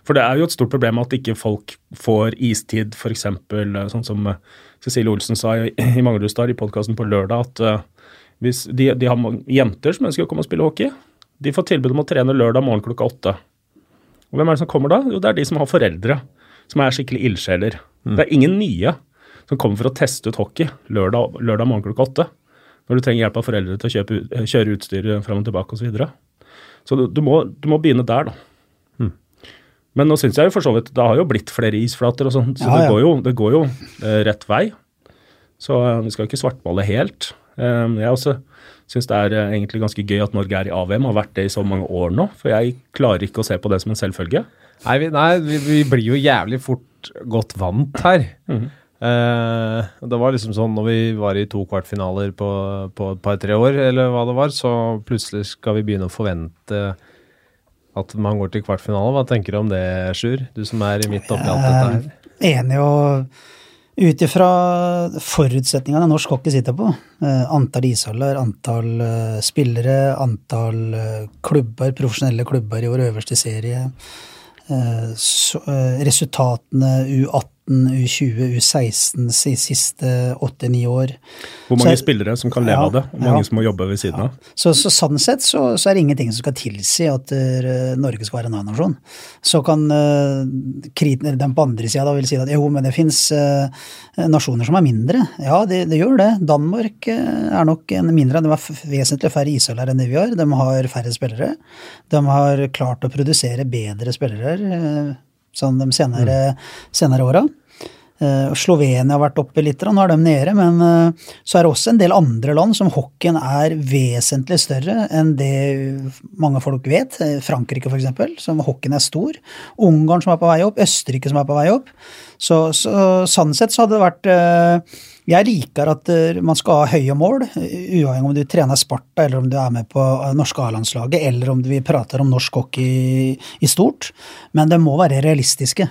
For det er jo et stort problem at ikke folk får istid, f.eks. Sånn som Cecilie Olsen sa i, i Manglerudstad i podkasten på lørdag, at hvis de, de, har jenter som ønsker å komme og spille hockey, de får tilbud om å trene lørdag morgen klokka åtte. Og hvem er det som kommer da? Jo, det er de som har foreldre, som er skikkelig ildsjeler. Mm. Det er ingen nye som kommer for å teste ut hockey lørdag, lørdag morgen klokka åtte. Når du trenger hjelp av foreldre til å kjøpe, kjøre utstyr fram og tilbake osv. Så, videre. så du, du, må, du må begynne der, da. Men nå syns jeg jo for så vidt det har jo blitt flere isflater og sånn, så ja, ja. Det, går jo, det, går jo, eh, rett vei. Så eh, vi skal ikke svartmale helt. Eh, Jeg også syns det er eh, egentlig ganske gøy at Norge er i AVM, har vært det i så mange år nå. For jeg klarer ikke å se på det som en selvfølge. Nei, vi, nei vi, vi blir jo jævlig fort godt vant her. Eh, det var liksom sånn når vi var i to kvartfinaler på, på et par-tre år, eller hva det var, så plutselig skal vi begynne å forvente at man går til kvartfinale. Hva tenker du om det, Sjur? Du som er midt oppi alt dette her. Enig og ut ifra forutsetningene norsk hockey sitter på, eh, antall ishaller, antall eh, spillere, antall eh, klubber, profesjonelle klubber i vår øverste serie, resultatene U18, U20, U16 de siste åtte-ni år. Hvor mange Så- spillere som kan leve Ja, av det, og mange ja. som må jobbe ved siden av. Så, så sånn sett så, så er det ingenting som skal tilsi at uh, Norge skal være en A-nasjon. Så kan uh, den på andre sida vil si at jo, men det fins nasjoner som er mindre. Ja, det, det gjør det. Danmark eh, er nok en mindre. De har vesentlig færre ishaller enn det vi har. De har færre spillere. De har klart å produsere bedre spillere eh, sånn de senere, senere åra. Eh, Slovenia har vært oppe litt, nå er de nede, men eh, så er det også en del andre land som hockeyen er vesentlig større enn det mange folk vet. Eh, Frankrike f.eks., som hockeyen er stor. Ungarn som er på vei opp, Østerrike som er på vei opp. Så, så sånn sett så hadde det vært Jeg liker at man skal ha høye mål, uavhengig om du trener Sparta, eller om du er med på norske A-landslaget, eller om vi prater om norsk hockey i stort. Men det må være realistiske.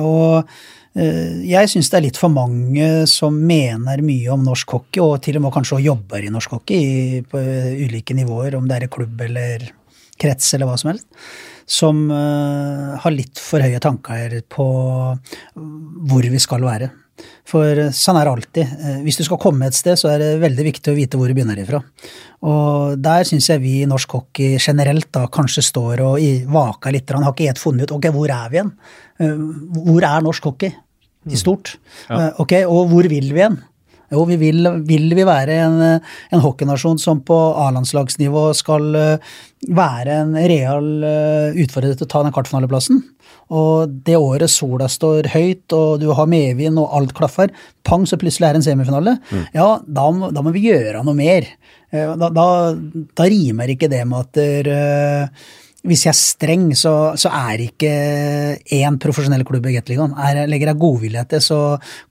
Og Jeg syns det er litt for mange som mener mye om norsk hockey, og til og med kanskje også jobber i norsk hockey på ulike nivåer, om det er i klubb eller krets eller hva som helst, som eh, har litt for høye tanker på hvor vi skal være. For eh, sånn er det alltid. Eh, Hvis du skal komme et sted, så er det veldig viktig å vite hvor du begynner ifra. Og der syns jeg vi i norsk hockey generelt da kanskje står og vaker litt. Han har ikke helt funnet ut ok, hvor er vi igjen? Eh, Hvor er norsk hockey i stort? Ja. Ok, og hvor vil vi igjen? Jo, vi vil, vil vi være en, eh, en hockeynasjon som på A-landslagsnivå skal eh, være en real eh, utfordrer til å ta den kartfinaleplassen. Og det året sola står høyt, og du har medvind og alt klaffer, pang, så plutselig er det en semifinale. Ja, da, må- da må vi gjøre noe mer. Eh, Da, da, da rimer ikke det med at der, eh, hvis jeg er streng, så, så er ikke én profesjonell klubb i Gateligaen. Er- Legger jeg godvilje til, så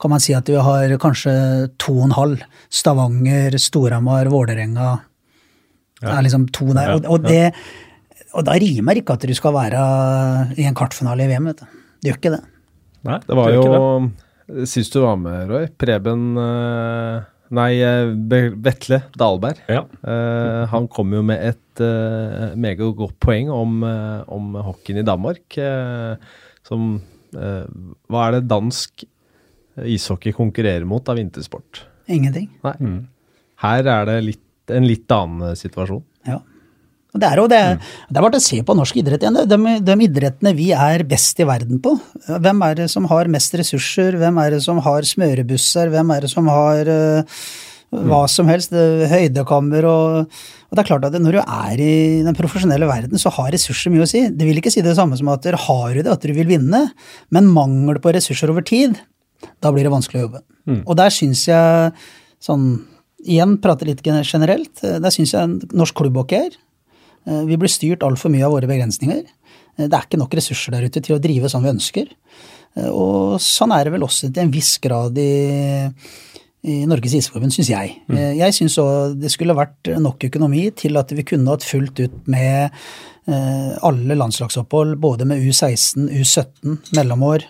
kan man si at vi har kanskje to og en halv. Stavanger, Storhamar, Vålerenga. Det er liksom to der. Og, og, det, og da rimer ikke at du skal være i en kvartfinale i VM, vet du. Det gjør ikke det. Nei, Det var jo Sist du var med, Roy, Preben eh, Nei, eh, Vetle Dalberg. Ja. Uh, han kom jo med et uh, meget godt poeng om, uh, om hockeyen i Danmark. som Hva er det dansk ishockey konkurrerer mot av vintersport? Ingenting. Nei. Her er det litt, en litt annen situasjon. Og det er jo det, det er bare å se på norsk idrett igjen. De, de idrettene vi er best i verden på. Hvem er det som har mest ressurser? Hvem er det som har smørebusser? Hvem er det som har uh, hva som helst? høydekammer og, og det er klart at når du er i den profesjonelle verden, så har ressurser mye å si. Det vil ikke si det samme som at dere har det, at dere vil vinne, men mangel på ressurser over tid, da blir det vanskelig å jobbe. Og der syns jeg, sånn igjen prate litt generelt, eh, der syns jeg norsk klubbhockey er. Eh, Vi blir styrt altfor mye av våre begrensninger. Eh, Det er ikke nok ressurser der ute til å drive sånn vi ønsker. Eh, Og sånn er det vel også til en viss grad i, i Norges Isforbund, syns jeg. Mm. Jeg syns òg det skulle vært nok økonomi til at vi kunne hatt fullt ut med alle landslagsopphold, både med U16, U17 mellomår,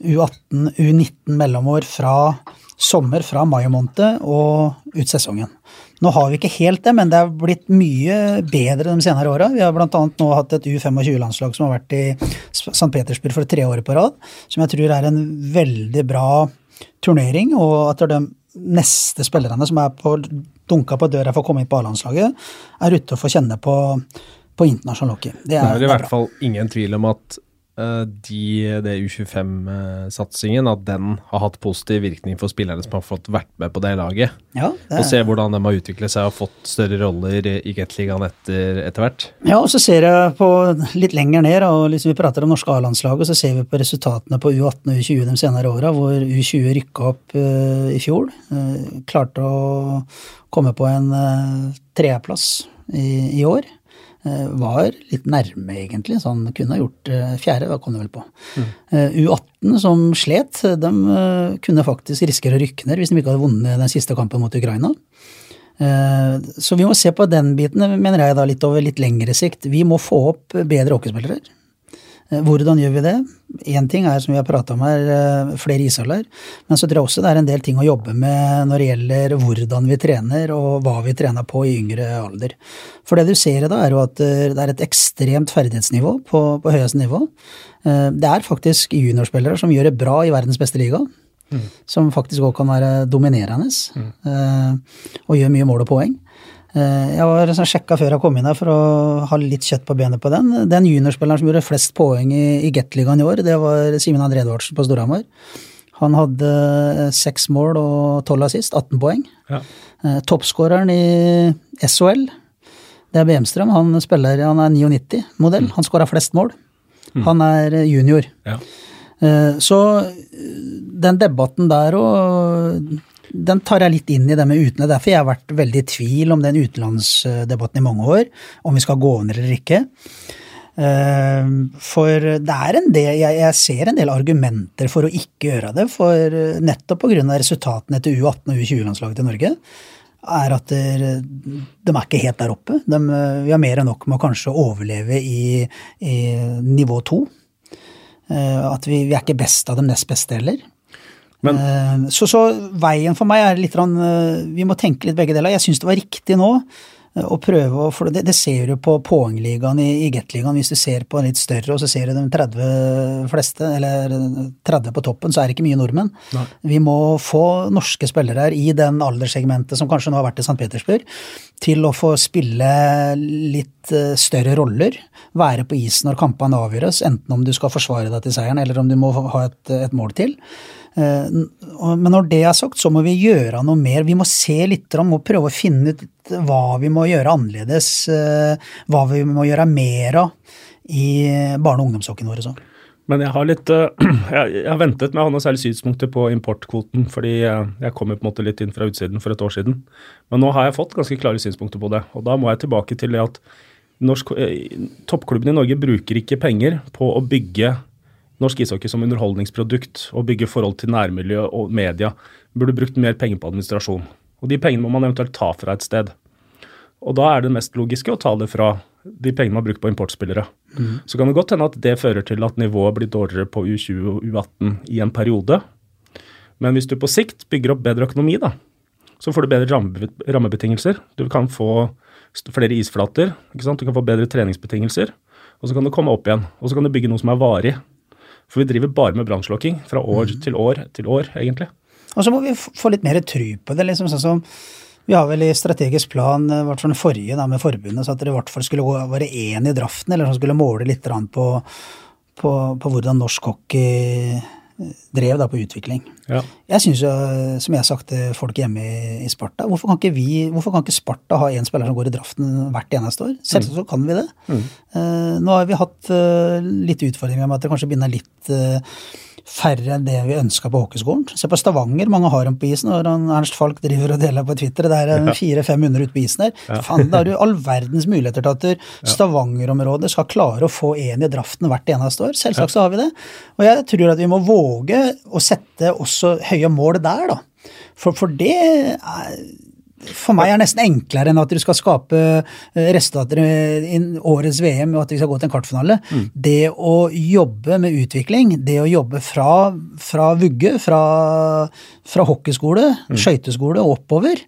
U18, U19 mellomår fra sommer, fra mai måned og ut sesongen. Nå har vi ikke helt det, men det er blitt mye bedre de senere åra. Vi har bl.a. nå hatt et U25-landslag som har vært i St. Petersburg for tre år på rad, som jeg tror er en veldig bra turnering, og at de neste spillerne som er på, dunka på døra for å komme inn på A-landslaget, er ute og får kjenne på, på internasjonal hockey. Det Det er, er i er hvert fall ingen tvil om at de, det U25-satsingen, at den har hatt positiv virkning for spillerne som har fått vært med på det laget. Ja, det Og se hvordan de har utviklet seg og fått større roller i Gateligaen etter, etter hvert. Ja, og så ser jeg på litt lenger ned, og liksom vi prater om norske A-landslaget, så ser vi på resultatene på U18 og U20 de senere åra, hvor U20 rykka opp uh, i fjor. Uh, klarte å komme på en uh, tredjeplass i, i år. Var litt nærme, egentlig. Så han kunne ha gjort fjerde, da kom det vel på. Mm. U18, som slet, de kunne faktisk risikere å rykke ned hvis de ikke hadde vunnet den siste kampen mot Ukraina. Så vi må se på den biten, mener jeg, da litt over litt lengre sikt. Vi må få opp bedre hockeyspillere. Eh, hvordan gjør vi det? Én ting er, som vi har prata om her, eh, flere ishaller. Men så tror jeg også det er en del ting å jobbe med når det gjelder hvordan vi trener, og hva vi trener på i yngre alder. For det du ser i dag, er jo at eh, det er et ekstremt ferdighetsnivå på, på høyeste nivå. Det er faktisk juniorspillere som gjør det bra i verdens beste liga. Mm. Som faktisk òg kan være dominerende, mm. og gjør mye mål og poeng. Eh, jeg var sånn sjekka før jeg kom inn her for å ha litt kjøtt på benet på den. Den juniorspilleren som gjorde flest poeng i, i Gateligaen i år, det var Simen André Edvardsen på Storhamar. Han hadde eh, seks mål og tolv assist, 18 poeng. Ja. Eh, toppskåreren i SHL, det er Bemstrøm. Han spiller, han er 99-modell. Mm. Han skåra flest mål. Mm. Han er junior. Ja. Så den debatten der og den tar jeg litt inn i det med utenlandet. Derfor jeg har vært veldig i tvil om den utenlandsdebatten i mange år, om vi skal gå under eller ikke. Eh, for det er en del, jeg ser en del argumenter for å ikke gjøre det. For nettopp pga. resultatene til U18 og U20-landslaget til Norge er at de er ikke helt der oppe. De, vi har mer enn nok med å kanskje overleve i, i nivå to. Eh, at vi, vi er ikke best av de nest beste heller. Men, eh, så, så, veien for meg er litt eh, Vi må tenke litt begge deler. Jeg syns det var riktig nå eh, å prøve å For det, det ser du på poengligaen i, i Gateligaen. Hvis du ser på en litt større, og så ser du de 30 fleste, eller 30 på toppen, så er det ikke mye nordmenn. Nei. Vi må få norske spillere her i den alderssegmentet som kanskje nå har vært i St. Petersburg, til å få spille litt større roller. Være på isen når kampene avgjøres, enten om du skal forsvare deg til seieren, eller om du må ha et, et mål til. Eh, men når det er sagt, så må vi gjøre noe mer. Vi må se litt om og prøve å finne ut hva vi må gjøre annerledes. Eh, hva vi må gjøre mer av i barne- og ungdomshockeyen vår. Men jeg har litt eh, Jeg har ventet med å ha noen særlig synspunkter på importkvoten, fordi jeg kom på en måte litt inn fra utsiden for et år siden. Men nå har jeg fått ganske klare synspunkter på det. Og da må jeg tilbake til det at norsk, toppklubben i Norge bruker ikke penger på å bygge norsk ishockey som underholdningsprodukt og bygge forhold til nærmiljø og media. Burde brukt mer penger på administrasjon. Og de pengene må man eventuelt ta fra et sted. Og da er det mest logiske å ta det fra de pengene man har brukt på importspillere. Mm. Så kan det godt hende at det fører til at nivået blir dårligere på U20 og U18 i en periode. Men hvis du på sikt bygger opp bedre økonomi, da, så får du bedre rammebetingelser. Du kan få flere isflater, du kan få bedre treningsbetingelser. Og så kan du komme opp igjen. Og så kan du bygge noe som er varig. For vi driver bare med brannslukking fra år mm. til år til år, egentlig. Og så må vi få litt mer tru på det. liksom sånn som vi har vel i strategisk plan, i hvert fall den forrige da, med forbundet, så at det i hvert fall skulle være én i draften, eller som skulle måle litt på, på, på hvordan norsk hockey drev da på utvikling. Ja. Jeg syns jo, som jeg har sagt til folk hjemme i, Sparta, hvorfor kan, ikke vi, hvorfor kan ikke Sparta ha én spiller som går i draften hvert eneste år? Selvsagt så kan vi det. Mm. Uh, nå har vi hatt uh, litt utfordringer med at det kanskje begynner litt uh, færre enn det vi ønska på hockeyskolen. Se på Stavanger, mange har dem på isen. og Ernst Falk driver og deler på Twitter, det er 400-500 ute på isen her. Ja. Fan, da har du all verdens muligheter til at Stavanger-området skal klare å få én i draften hvert eneste år. Selvsagt så har vi det. Og jeg tror at vi må våge å sette også høye mål der, da. For, for det er for meg er nesten enklere enn at du skal skape eh, resultater i årets VM og at vi skal gå til en kvartfinale. Mm. Det å jobbe med utvikling, det å jobbe fra, fra vugge, fra, fra hockeyskole, mm. skøyteskole og oppover,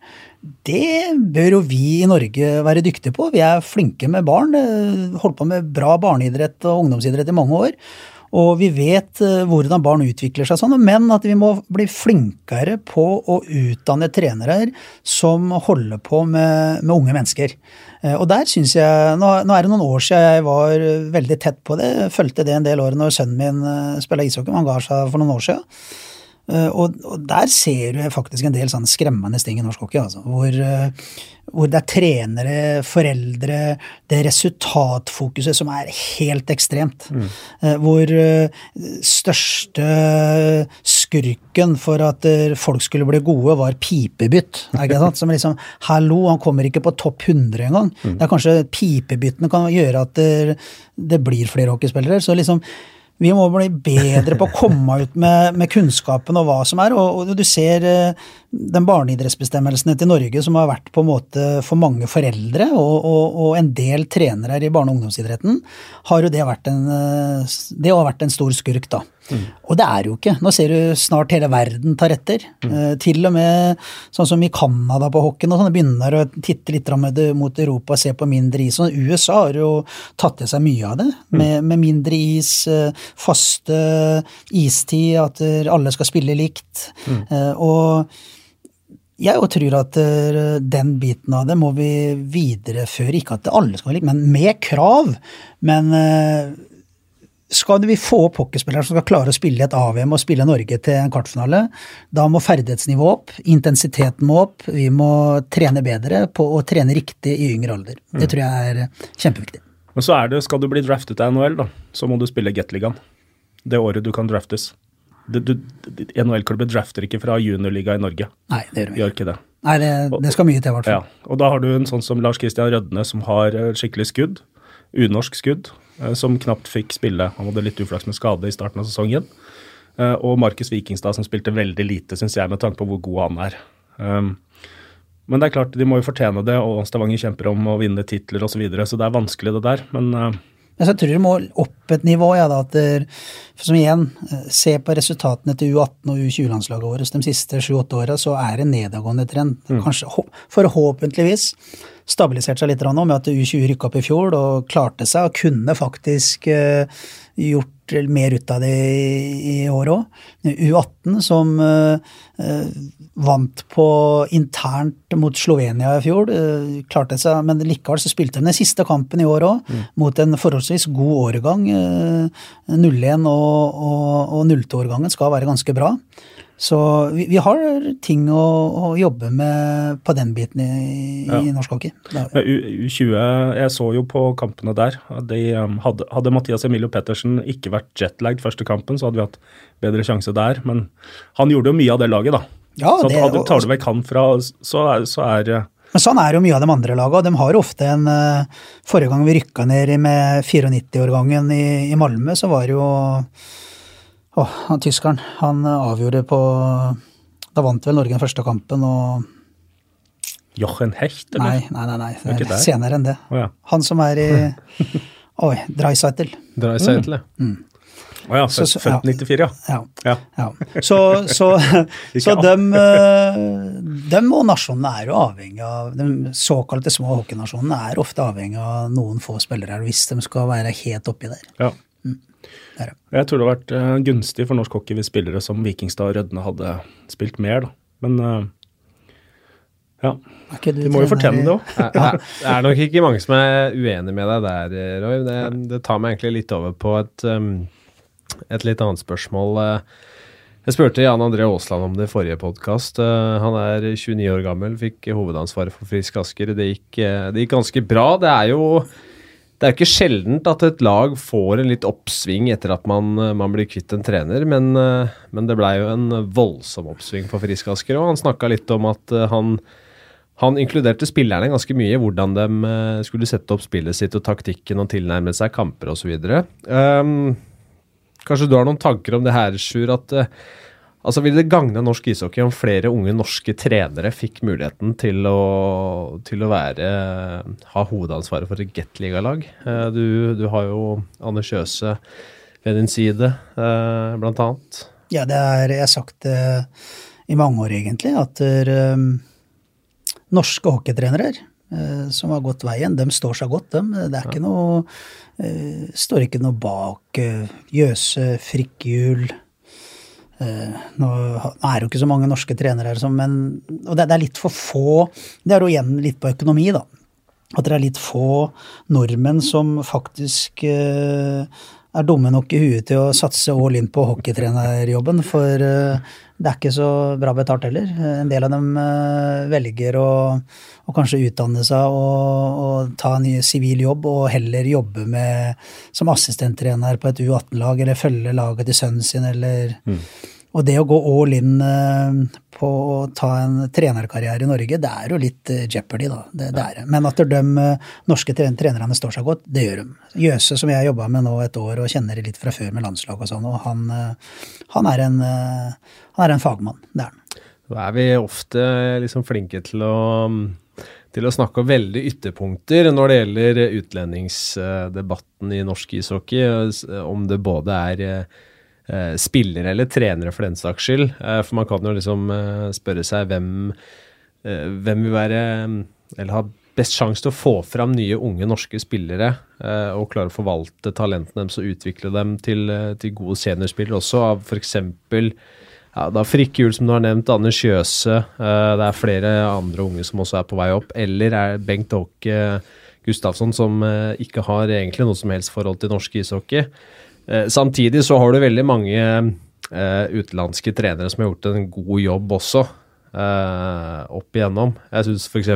det bør jo vi i Norge være dyktige på. Vi er flinke med barn. Eh, holdt på med bra barneidrett og ungdomsidrett i mange år. Og vi vet eh, hvordan barn utvikler seg sånn, men at vi må bli flinkere på å utdanne trenere som holder på med, med unge mennesker. Eh, og der syns jeg nå, nå, er det noen år siden jeg var veldig tett på det. Fulgte det en del år når sønnen min uh, spilla ishockey. Han ga seg for noen år siden. Uh, og, og, der ser du faktisk en del sånne skremmende ting i norsk hockey. Altså, hvor, uh, hvor, det er trenere, foreldre, det resultatfokuset som er helt ekstremt. Mm. Uh, hvor største skurken for at folk skulle bli gode, var pipebytt. Som liksom Hallo, han kommer ikke på topp 100 engang. Mm. Det er kanskje pipebyttene kan gjøre at det, det blir flere hockeyspillere. så liksom vi må bli bedre på å komme ut med, med kunnskapen og hva som er. Og, og du ser uh, den barneidrettsbestemmelsene til Norge som har vært på en måte for mange foreldre og, og, og en del trenere i barne- og ungdomsidretten, har jo det vært en, uh, det har vært en stor skurk, da. Mm. Og det er jo ikke. Nå ser du snart hele verden tar etter. Mm. Uh, til og med sånn som i Canada på hockeyen og sånn, begynner å titte litt mot Europa og se på mindre is. Og USA har jo tatt til seg mye av det, mm. med, med, mindre is, uh, faste istid, at alle skal spille likt. Mm. Uh, og jeg tror at den biten av det må vi videreføre. Ikke at alle skal være like, men med krav. Men skal vi få opp hockeyspillere som skal klare å spille et AVM og spille Norge til en kvartfinale, da må ferdighetsnivået opp, intensiteten må opp, vi må trene bedre på å trene riktig i yngre alder. Det mm. tror jeg er kjempeviktig. Men så er det, skal du bli draftet av NHL, da, så må du spille Gateligaen. Det året du kan draftes. NHL-klubber drafter ikke fra juniorliga i Norge. Nei, det gjør vi ikke. det. Nei, det, det skal mye til, i hvert fall. Ja, og da har du en sånn som Lars Christian Rødne, som har skikkelig skudd. Unorsk skudd. Eh, som knapt fikk spille. Han hadde litt uflaks med skade i starten av sesongen. Eh, og Markus Vikingstad, som spilte veldig lite, syns jeg, med tanke på hvor god han er. Um, men det er klart, de må jo fortjene det, og Stavanger kjemper om å vinne titler osv., så, videre, så det er vanskelig, det der. Men jeg tror det må opp et nivå. Ja, da, der, som igjen, Se på resultatene til U18 og U20-landslaget vårt de siste sju-åtte åra, så er det nedadgående trend. Mm. Kanskje, forhåpentligvis stabilisert seg litt nå med at U20 rykka opp i fjor og klarte seg og kunne faktisk uh, gjort mer ut av det i, år òg. U18 som uh, vant på internt mot Slovenia i fjor, uh, klarte seg, men likevel så spilte de den siste kampen i år òg, mm. mot en forholdsvis god årgang. 01 og, og, og 02-årgangen skal være ganske bra. Så vi, vi, har ting å, å, jobbe med på den biten i, ja. i norsk hockey. U20, jeg så jo på kampene der. De, um, hadde, hadde, Mathias Emilio Pettersen ikke vært jetlagd første kampen, så hadde vi hatt bedre sjanse der. Men han gjorde jo mye av det laget, da. Ja, så det, hadde, tar du vekk han fra, så er, så er men sånn er jo mye av de andre lagene. De har ofte en uh, Forrige gang vi rykka ned med 94-årgangen i, i Malmö, så var det jo Åh, han tyskeren. Han avgjorde på Da vant vel Norge den første kampen, og Jochen Hecht, eller? Nei, nei, nei. nei. Det er senere enn det. Oh, ja. Han som er i Oi, Dreiseitel. Dreiseitel, ja. Mm. Å ja, født 94, ja. ja. ja. Så, så, så dem, eh, dem, og nasjonene er jo avhengig av De såkalte små hockeynasjonene er ofte avhengig av noen få spillere hvis de skal være helt oppi der. Ja. Jeg tror det har vært uh, gunstig for norsk hockey hvis spillere som Vikingstad og Rødne hadde spilt mer, da. Men uh, ja. De må jo fortjene det òg. det er nok ikke mange som er uenig med deg der, Roy. Det, det tar meg egentlig litt over på et, um, et litt annet spørsmål. Jeg spurte Jan André Aasland om det i forrige podkast. Han er 29 år gammel, fikk hovedansvaret for Frisk Asker. Det gikk, det gikk ganske bra. Det er jo det er ikke sjeldent at et lag får en litt oppsving etter at man, eh, man blir kvitt en trener, men, eh, men det blei jo en voldsom oppsving for Frisk Asker. Og han snakka litt om at eh, han, han inkluderte spillerne ganske mye i hvordan de skulle sette opp spillet sitt og taktikken og tilnærme seg kamper osv. Um, ehm, kanskje du har noen tanker om det her, Sjur, at Altså Ville det gagne norsk ishockey om flere unge norske trenere fikk muligheten til å, til å være, ha hovedansvaret for et Gateliga-lag? Eh, du, du, har jo Anders Kjøse ved din side, eh, blant annet. Ja, det er, jeg har sagt det i mange år, egentlig, at um, norske hockeytrenere eh, som har gått veien. De står seg godt, dem. Det er ikke noe uh, Står ikke noe bak uh, Jøse, Frikkhjul eh, nå, nå er det jo ikke så mange norske trenere her, men Og det er litt for få Det er jo igjen litt på økonomi, da. At det er litt få nordmenn som faktisk eh, er dumme nok i huet til å satse all in på hockeytrenerjobben, for eh, det er ikke så bra betalt heller. En del av dem eh, velger å, å kanskje utdanne seg og, og ta en sivil jobb, og heller jobbe med, som assistenttrener på et U18-lag, eller følge laget til sønnen sin, eller mm. Og det å gå all in eh, på å ta en trenerkarriere i Norge, det er jo litt eh, jeopardy, da. Det, det er. Men at de eh, norske trenerne står seg godt, det gjør de. Jøse, som jeg har jobba med nå et år og kjenner litt fra før med landslag og sånn, og han, han, er en, han er en fagmann. Det er han. Da er vi ofte liksom flinke til å til å snakke om veldig ytterpunkter når det gjelder utlendingsdebatten i norsk ishockey. Om det både er spillere eller trenere for den saks skyld. Eh, for man kan jo liksom eh, spørre seg hvem, eh, hvem vil være Eller ha best sjanse til å få fram nye, unge norske spillere eh, og klare å forvalte talentene deres og utvikle dem til, eh, til gode seniorspillere også, av f.eks. Ja, da Frikkehjul, som du har nevnt, Anders Kjøse. det er flere andre unge som også er på vei opp. Eller er Bengt Åke Gustavsson, som ikke har egentlig noe som helst forhold til norsk ishockey. Eh, samtidig så har du veldig mange eh, utenlandske trenere som har gjort en god jobb også, eh, opp igjennom. Jeg syns f.eks.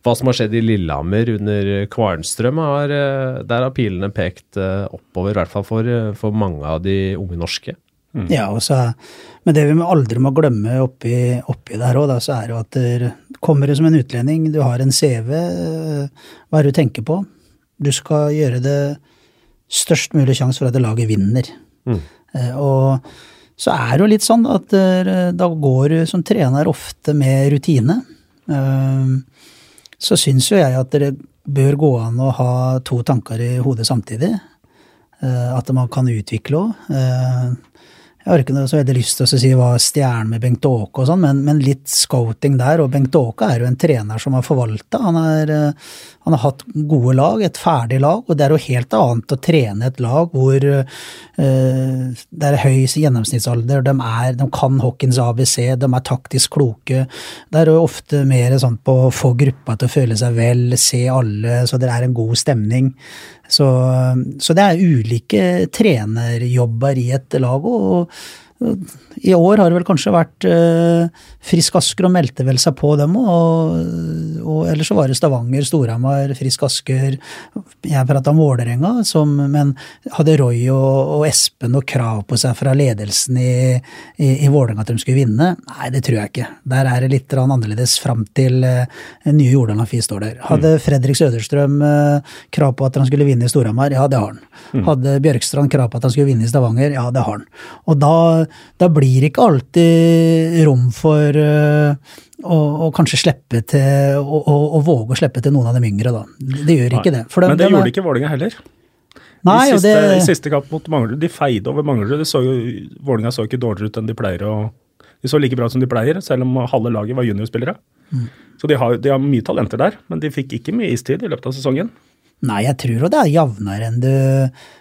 hva som har skjedd i Lillehammer under Kvarnstrøm, har, der har pilene pekt oppover, i hvert fall for, for mange av de unge norske. Mm. Ja, så, men det vi aldri må glemme oppi, oppi der òg, så er jo at det kommer du som en utlending, du har en CV, hva er det du tenker på? Du skal gjøre det størst mulig sjanse for at laget vinner. Mm. Eh, og så er det jo litt sånn at eh, da går du som trener ofte med rutine. Eh, så syns jo jeg at det bør gå an å ha to tanker i hodet samtidig. At man kan utvikle òg. Jeg har ikke noe så veldig lyst til å si hva stjernen med Bengt Åke og sånn, men, men, litt scouting der. Og Bengt Åke er jo en trener som har forvalta. Han, eh, han, har hatt gode lag, et ferdig lag, og det er jo helt annet å trene et lag hvor uh, det er høy gjennomsnittsalder, de, er, de kan hockeyens ABC, de er taktisk kloke. Det er jo ofte mer sånn på å få gruppa til å føle seg vel, se alle, så det er en god stemning. Så, så, det er ulike trenerjobber i et lag. og i år har det vel kanskje vært eh, Frisk Asker og meldte vel seg på dem og, og Eller så var det Stavanger, Storhamar, Frisk Asker Jeg prata om Vålerenga, men hadde Roy og, og, Espen noe krav på seg fra ledelsen i, i, i Vålerenga at de skulle vinne? Nei, det tror jeg ikke. Der er det litt annerledes fram til eh, nye Jordal Amfi står der. Hadde mm. Fredrik Søderstrøm eh, krav på at han skulle vinne i Storhamar? Ja, det har han. Mm. Hadde Bjørkstrand krav på at han skulle vinne i Stavanger? Ja, det har han. Og da da blir det ikke alltid rom for uh, å, å, kanskje slippe til å, å, å, våge å slippe til noen av de yngre, da. Det gjør ikke det. De, Men det gjorde ikke Vålinga heller. Nei, I siste, det... i siste kamp mot Manglerud, de feide over Manglerud. Vålinga så ikke dårligere ut enn de pleier. å de så like bra som de pleier, selv om halve laget var juniorspillere. Mm. Så de har, de har mye talenter der, men de fikk ikke mye istid i løpet av sesongen. Nei, jeg tror jo det er jevnere enn du,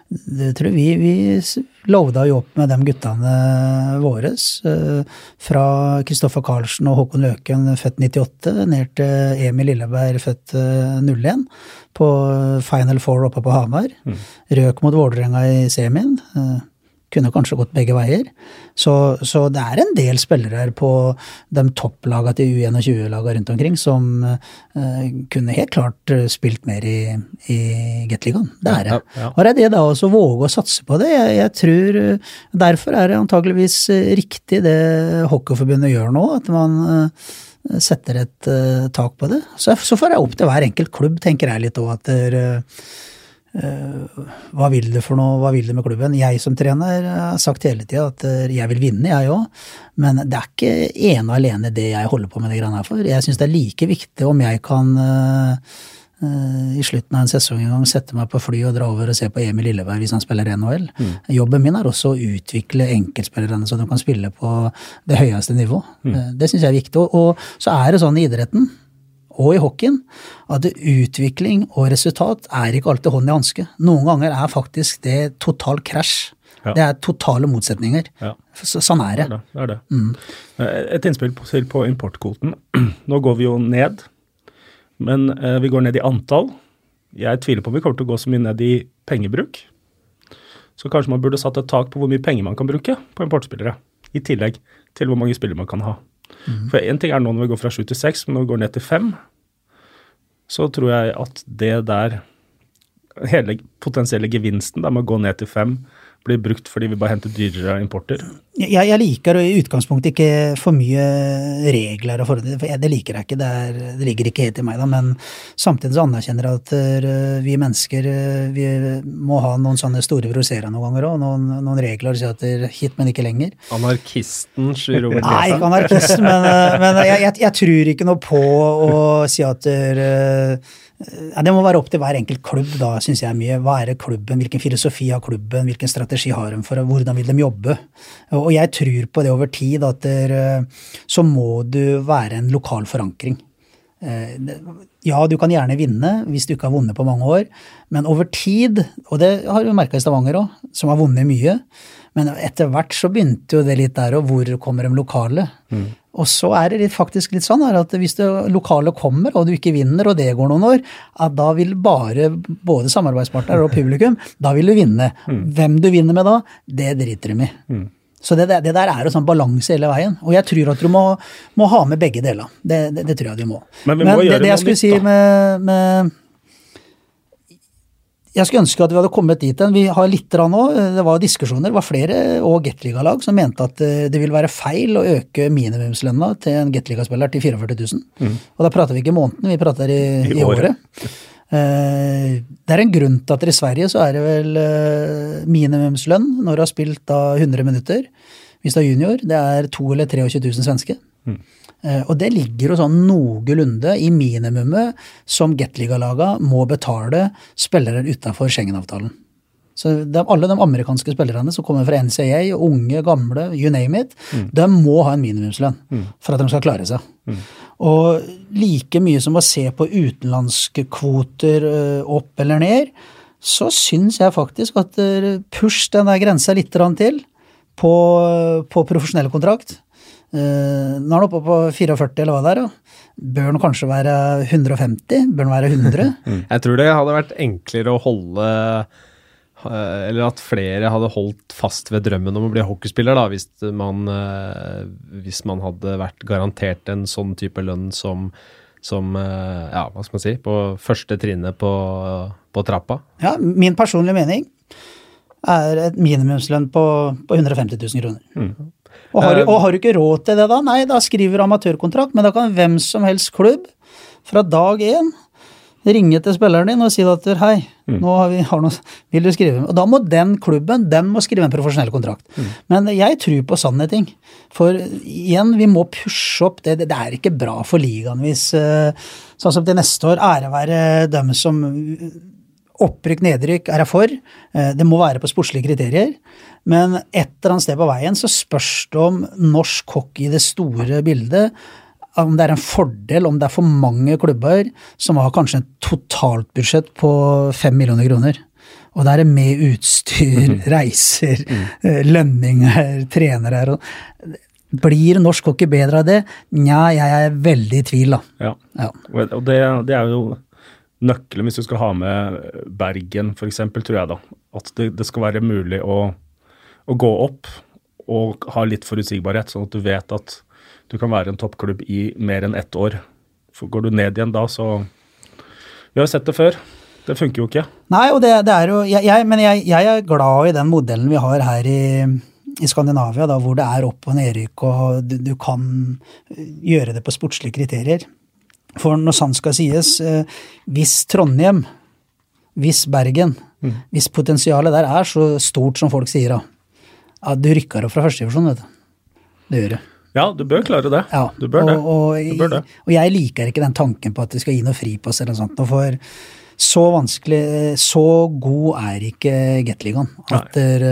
du tror vi, vi lovda jo opp med de guttene våre. Eh, fra Kristoffer Karlsen og Håkon Løken, født 98, ned til Emil Lilleberg, født 01, eh, på Final Four oppe på Hamar. Mm. Røk mot Vålerenga i semien. Eh, kunne kanskje gått begge veier. Så, så det er en del spillere her på de topplagene til U21-lagene rundt omkring som uh, kunne helt klart eh, spilt mer i, i Gateligaen. Det er det. Ja, ja. Og det er det da også våge å satse på det. Jeg, jeg, tror eh, Derfor er det antageligvis riktig det Hockeyforbundet gjør nå, at man uh, setter et uh, tak på det. Så, så får jeg opp til hver enkelt klubb, tenker jeg litt òg, at der, Eh, hva vil du for noe, hva vil du med klubben? Jeg som trener har sagt hele tida at eh, jeg vil vinne, jeg òg. Men det er ikke ene og alene det jeg holder på med det greiene her for. Jeg syns det er like viktig om jeg kan uh, i slutten av en sesong en gang sette meg på fly og dra over og se på Emil Lilleberg hvis han spiller NHL. Mm. Jobben min er også å utvikle enkeltspillerne så de kan spille på det høyeste nivå. Mm. Det syns jeg er viktig. Og så er det sånn i idretten og i hockeyen, at utvikling og resultat er ikke alltid hånd i hanske. Noen ganger er faktisk det total krasj. Ja. Det er totale motsetninger. Ja. Sånn er det. Det er det. det, er det. Mm. Et innspill på- til på importkvoten. Nå går vi jo ned, men eh, vi går ned i antall. Jeg tviler på om vi kommer til å gå så mye ned i pengebruk. Så kanskje man burde satt et tak på hvor mye penger man kan bruke på importspillere. I tillegg til hvor mange spillere man kan ha. For én ting er nå når vi går fra sju til seks, men når vi går ned til fem, så tror jeg at det der Hele potensielle gevinsten med å gå ned til fem blir brukt fordi vi bare henter dyrere importer. Jeg, jeg liker i utgangspunktet ikke for mye regler og forhold for jeg, det liker jeg ikke. Det, er, det ligger ikke helt i meg, da, men samtidig så anerkjenner jeg at eh, vi mennesker eh, vi må ha noen sånne store broserer noen ganger òg. Noen, noen regler som sier at er hit, men ikke lenger. Anarkisten Robert Nei, ikke anarkisten, men, eh, men jeg, jeg, jeg tror ikke noe på å si at Det må være opp til hver enkelt klubb, da, syns jeg mye. Hva er det klubben, hvilken filosofi har klubben, hvilken strategi har de for hvordan vil de jobbe? Og jeg tror på det over tid, at der, så må du være en lokal forankring. Eh, Ja, du kan gjerne vinne hvis du ikke har vunnet på mange år, men over tid, og det har du merka i Stavanger òg, som har vunnet mye, men etter hvert så begynte jo det litt der, òg, hvor kommer de lokale? Og så er det faktisk litt sånn at hvis det lokale kommer, og du ikke vinner, og det går noen år, at da vil bare både samarbeidspartner og publikum, da vil du vinne. Hvem du vinner med da, det driter de i. Så det, det der er jo sånn balanse hele veien. Og jeg tror at du må, må ha med begge deler. Det, det, det tror jeg du må. Men vi må det, gjøre det jeg skulle nytt, si med, med jeg skulle ønske at vi hadde kommet dit hen. Vi har litt nå, det var diskusjoner, det var flere og Gateliga-lag som mente at eh, det ville være feil å øke minimumslønna til en Gateliga-spiller til 44 000. Og da prater vi ikke i måneden, vi prater i, Mm. I i, året. året. Eh, Det er en grunn til at i Sverige så er det vel eh, minimumslønn når du har spilt da 100 minutter. Hvis du er junior, det er 2 eller 23 000 svenske. Eh, Og det ligger jo sånn noenlunde i minimumet som Gateliga-laga må betale spillere utafor Schengen-avtalen. Så de, alle de amerikanske spillerne som kommer fra NCAA, unge, gamle, you name it, de må ha en minimumslønn for at de skal klare seg. Og like mye som å se på utenlandske kvoter øh, opp eller ned, så syns jeg faktisk at øh, push den der grensa litt til på, på profesjonell kontrakt. Uh, nå er han oppe på 44, eller hva det er. da. Bør han kanskje være 150? Bør han være 100? Jeg tror det hadde vært enklere å holde eh, Eller at flere hadde holdt fast ved drømmen om å bli hockeyspiller, da, hvis man, eh, hvis man hadde vært garantert en sånn type lønn som, som Ja, hva skal man si? På første trinnet på, på trappa. Ja, min personlige mening er et minimumslønn på, på 150 000 kroner. Og, har, du- og har du ikke råd til det da? Nei, da skriver du amatørkontrakt, men da kan hvem som helst klubb fra dag én ringe til spilleren din og si at hei, nå har vi, har noe, vil du skrive Og da må den klubben den må skrive en profesjonell kontrakt. Men jeg tror på sanne ting. For igjen, vi må pushe opp det. Det er ikke bra for ligaen hvis eh, Sånn som til neste år, ære være dem som Opprykk, nedrykk er jeg for. Eh, Det må være på sportslige kriterier. Men et eller annet sted på veien så spørs det om norsk hockey i det store bildet om det er en fordel, om det er for mange klubber som har kanskje et totaltbudsjett på fem millioner kroner. Og da er det med utstyr, reiser, eh, lønninger, trenere Blir norsk hockey bedre av det? Nja, jeg er veldig i tvil, da. Ja. Ja. Og det, det er jo nøkkelen hvis du skal ha med Bergen, f.eks., tror jeg, da. At det, det skal være mulig å, å gå opp og ha litt forutsigbarhet, sånn at du vet at du kan være en toppklubb i mer enn ett år. For går du ned igjen da, så Vi har sett det før. Det funker jo ikke. Nei, og det, det er jo jeg, jeg, Men jeg, jeg er glad i den modellen vi har her i, i Skandinavia, da, hvor det er opp- og nedrykk, og du, du kan gjøre det på sportslige kriterier. For når sant skal sies, eh, hvis Trondheim, hvis Bergen, hvis potensialet der er så stort som folk sier, da, at du rykker opp fra førstedivisjon, vet du. Det gjør du. Ja, du bør klare det. Ja, Du bør det. Og, og, Du bør det. og jeg liker ikke den tanken på at du skal gi noe fripass eller noe sånt, for så vanskelig, så god er ikke Gateligaen. At der,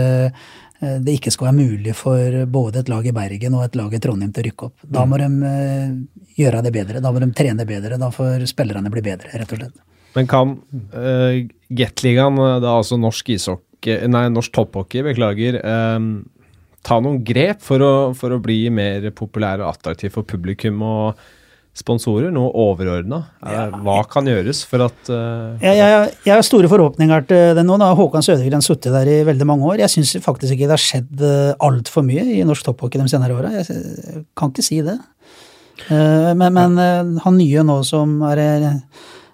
eh, det ikke skal være mulig for både et lag i Bergen og et lag i Trondheim til å rykke opp. Da må de eh, gjøre det bedre. Da må de trene bedre. Da får spillerne bli bedre, rett og slett. Men kan uh, Gateligaen, det er altså norsk ishockey Nei, norsk topphockey, beklager. Um, ta noen grep for å, for å bli mer populær og attraktiv for publikum og sponsorer? Noe overordna? Ja. Hva kan gjøres for at uh, jeg, jeg, jeg, har store forhåpninger til det nå. Da har Håkan Sødegren sittet der i veldig mange år. Jeg syns faktisk ikke det har skjedd uh, altfor mye i norsk topphockey de senere åra. Jeg, jeg, kan ikke si det. Uh, men, men han nye nå som er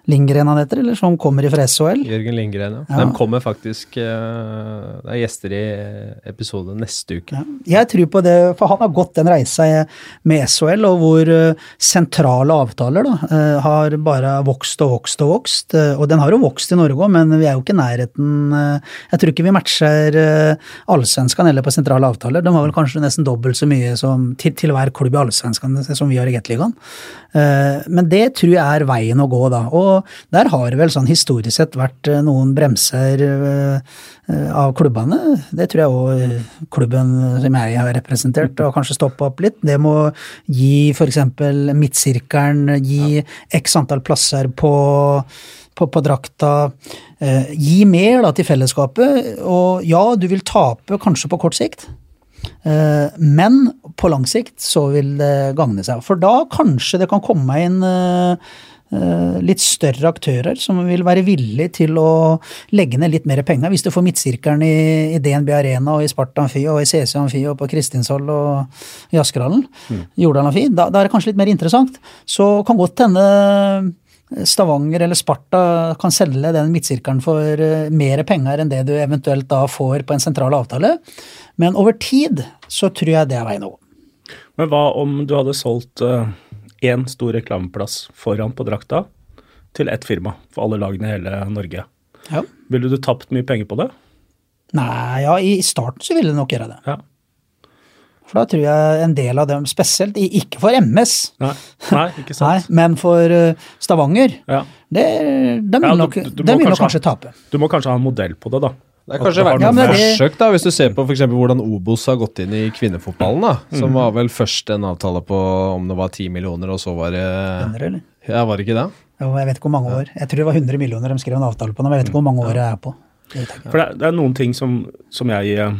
Lindgren han heter, eller som kommer fra SHL. Jørgen Lindgren, ja. ja. De kommer faktisk uh, Det er gjester i episode neste uke. Ja. Jeg tror på det, for han har gått den reisa med SHL, og hvor uh, sentrale avtaler da, uh, har bare vokst og vokst og vokst. og den har jo vokst i Norge òg, men vi er jo ikke i nærheten Jeg tror ikke vi matcher uh, Allsvenskan heller på sentrale avtaler. De har vel kanskje nesten dobbelt så mye som, til, til hver klubb i Allsvenskan som vi har i Gateligaen. men det tror jeg er veien å gå, da. og der har det vel sånn historisk sett vært eh, noen bremser eh, av klubbene. Det tror jeg òg klubben som jeg har representert, har kanskje stoppa opp litt. Det må gi f.eks. midtsirkelen, gi x antall plasser på på, på, drakta. Eh, gi mer da, til fellesskapet. Og ja, du vil tape kanskje på kort sikt, eh, men på lang sikt så vil det gagne seg. For da kanskje det kan komme inn eh, Eh, litt større aktører som vil være villige til å legge ned litt mer penger. Hvis du får midtsirkelen i, i DNB Arena og i Sparta Amfi og i CC Amfi og på Kristinshold og i Askerhallen, mm. Jordal Amfi, da, da, er det kanskje litt mer interessant. Så kan godt hende Stavanger eller Sparta kan selge den midtsirkelen for eh, mer penger enn det du eventuelt da får på en sentral avtale. Men over tid så tror jeg det er veien å gå. Men hva om du hadde solgt uh én stor reklameplass foran på drakta til ett firma for alle lagene i hele Norge. Ja. Ville du tapt mye penger på det? Nei, ja, i starten så ville du nok gjøre det. Ja. For da tror jeg en del av dem, spesielt ikke for MS, Nei, Nei ikke sant. Nei, men for uh, Stavanger, ja. det, de vil, nok, du, du de vil nok kanskje, kanskje tape. Du må kanskje ha en modell på det, da. Det er kanskje vært noen ja, forsøk, da, hvis du ser på f.eks. hvordan Obos har gått inn i kvinnefotballen. da, Som mm. var vel først en avtale på om det var 10 millioner, og så var det 100, eller? Ja, var det ikke det? Jo, jeg vet ikke hvor mange år. Jeg tror det var 100 millioner de skrev en avtale på, men jeg vet ikke hvor mange år jeg er på. For det er, det er noen ting som, som jeg uh,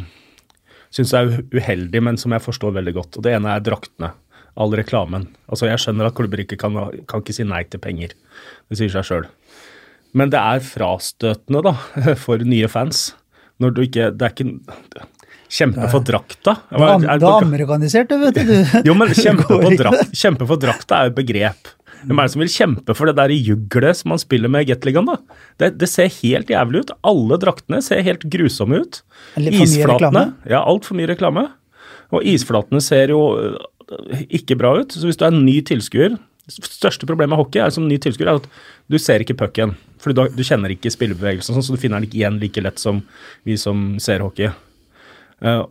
syns er uheldig, men som jeg forstår veldig godt. Og det ene er draktene. All reklamen. Altså, Jeg skjønner at klubber ikke kan, kan ikke si nei til penger. Det sier seg sjøl. Men det er frastøtende da, for nye fans. Når du ikke Det er ikke Kjempe for drakta. Du er amerikanisert, vet du. jo, men kjempe for, drakt, kjempe for drakta er et begrep. Hvem er det som vil kjempe for det der juglet som man spiller med i Gateligaen, da? Det, det, ser helt jævlig ut. Alle draktene ser helt grusomme ut. Isflatene Ja, altfor mye reklame. Og isflatene ser jo øh, ikke bra ut. Så hvis du er en ny tilskuer største problemet med hockey er som ny tilskuer er at du ser ikke pucken. For du, du, kjenner ikke spillebevegelsen, sånn, så du finner den ikke igjen like lett som vi som ser hockey. Uh,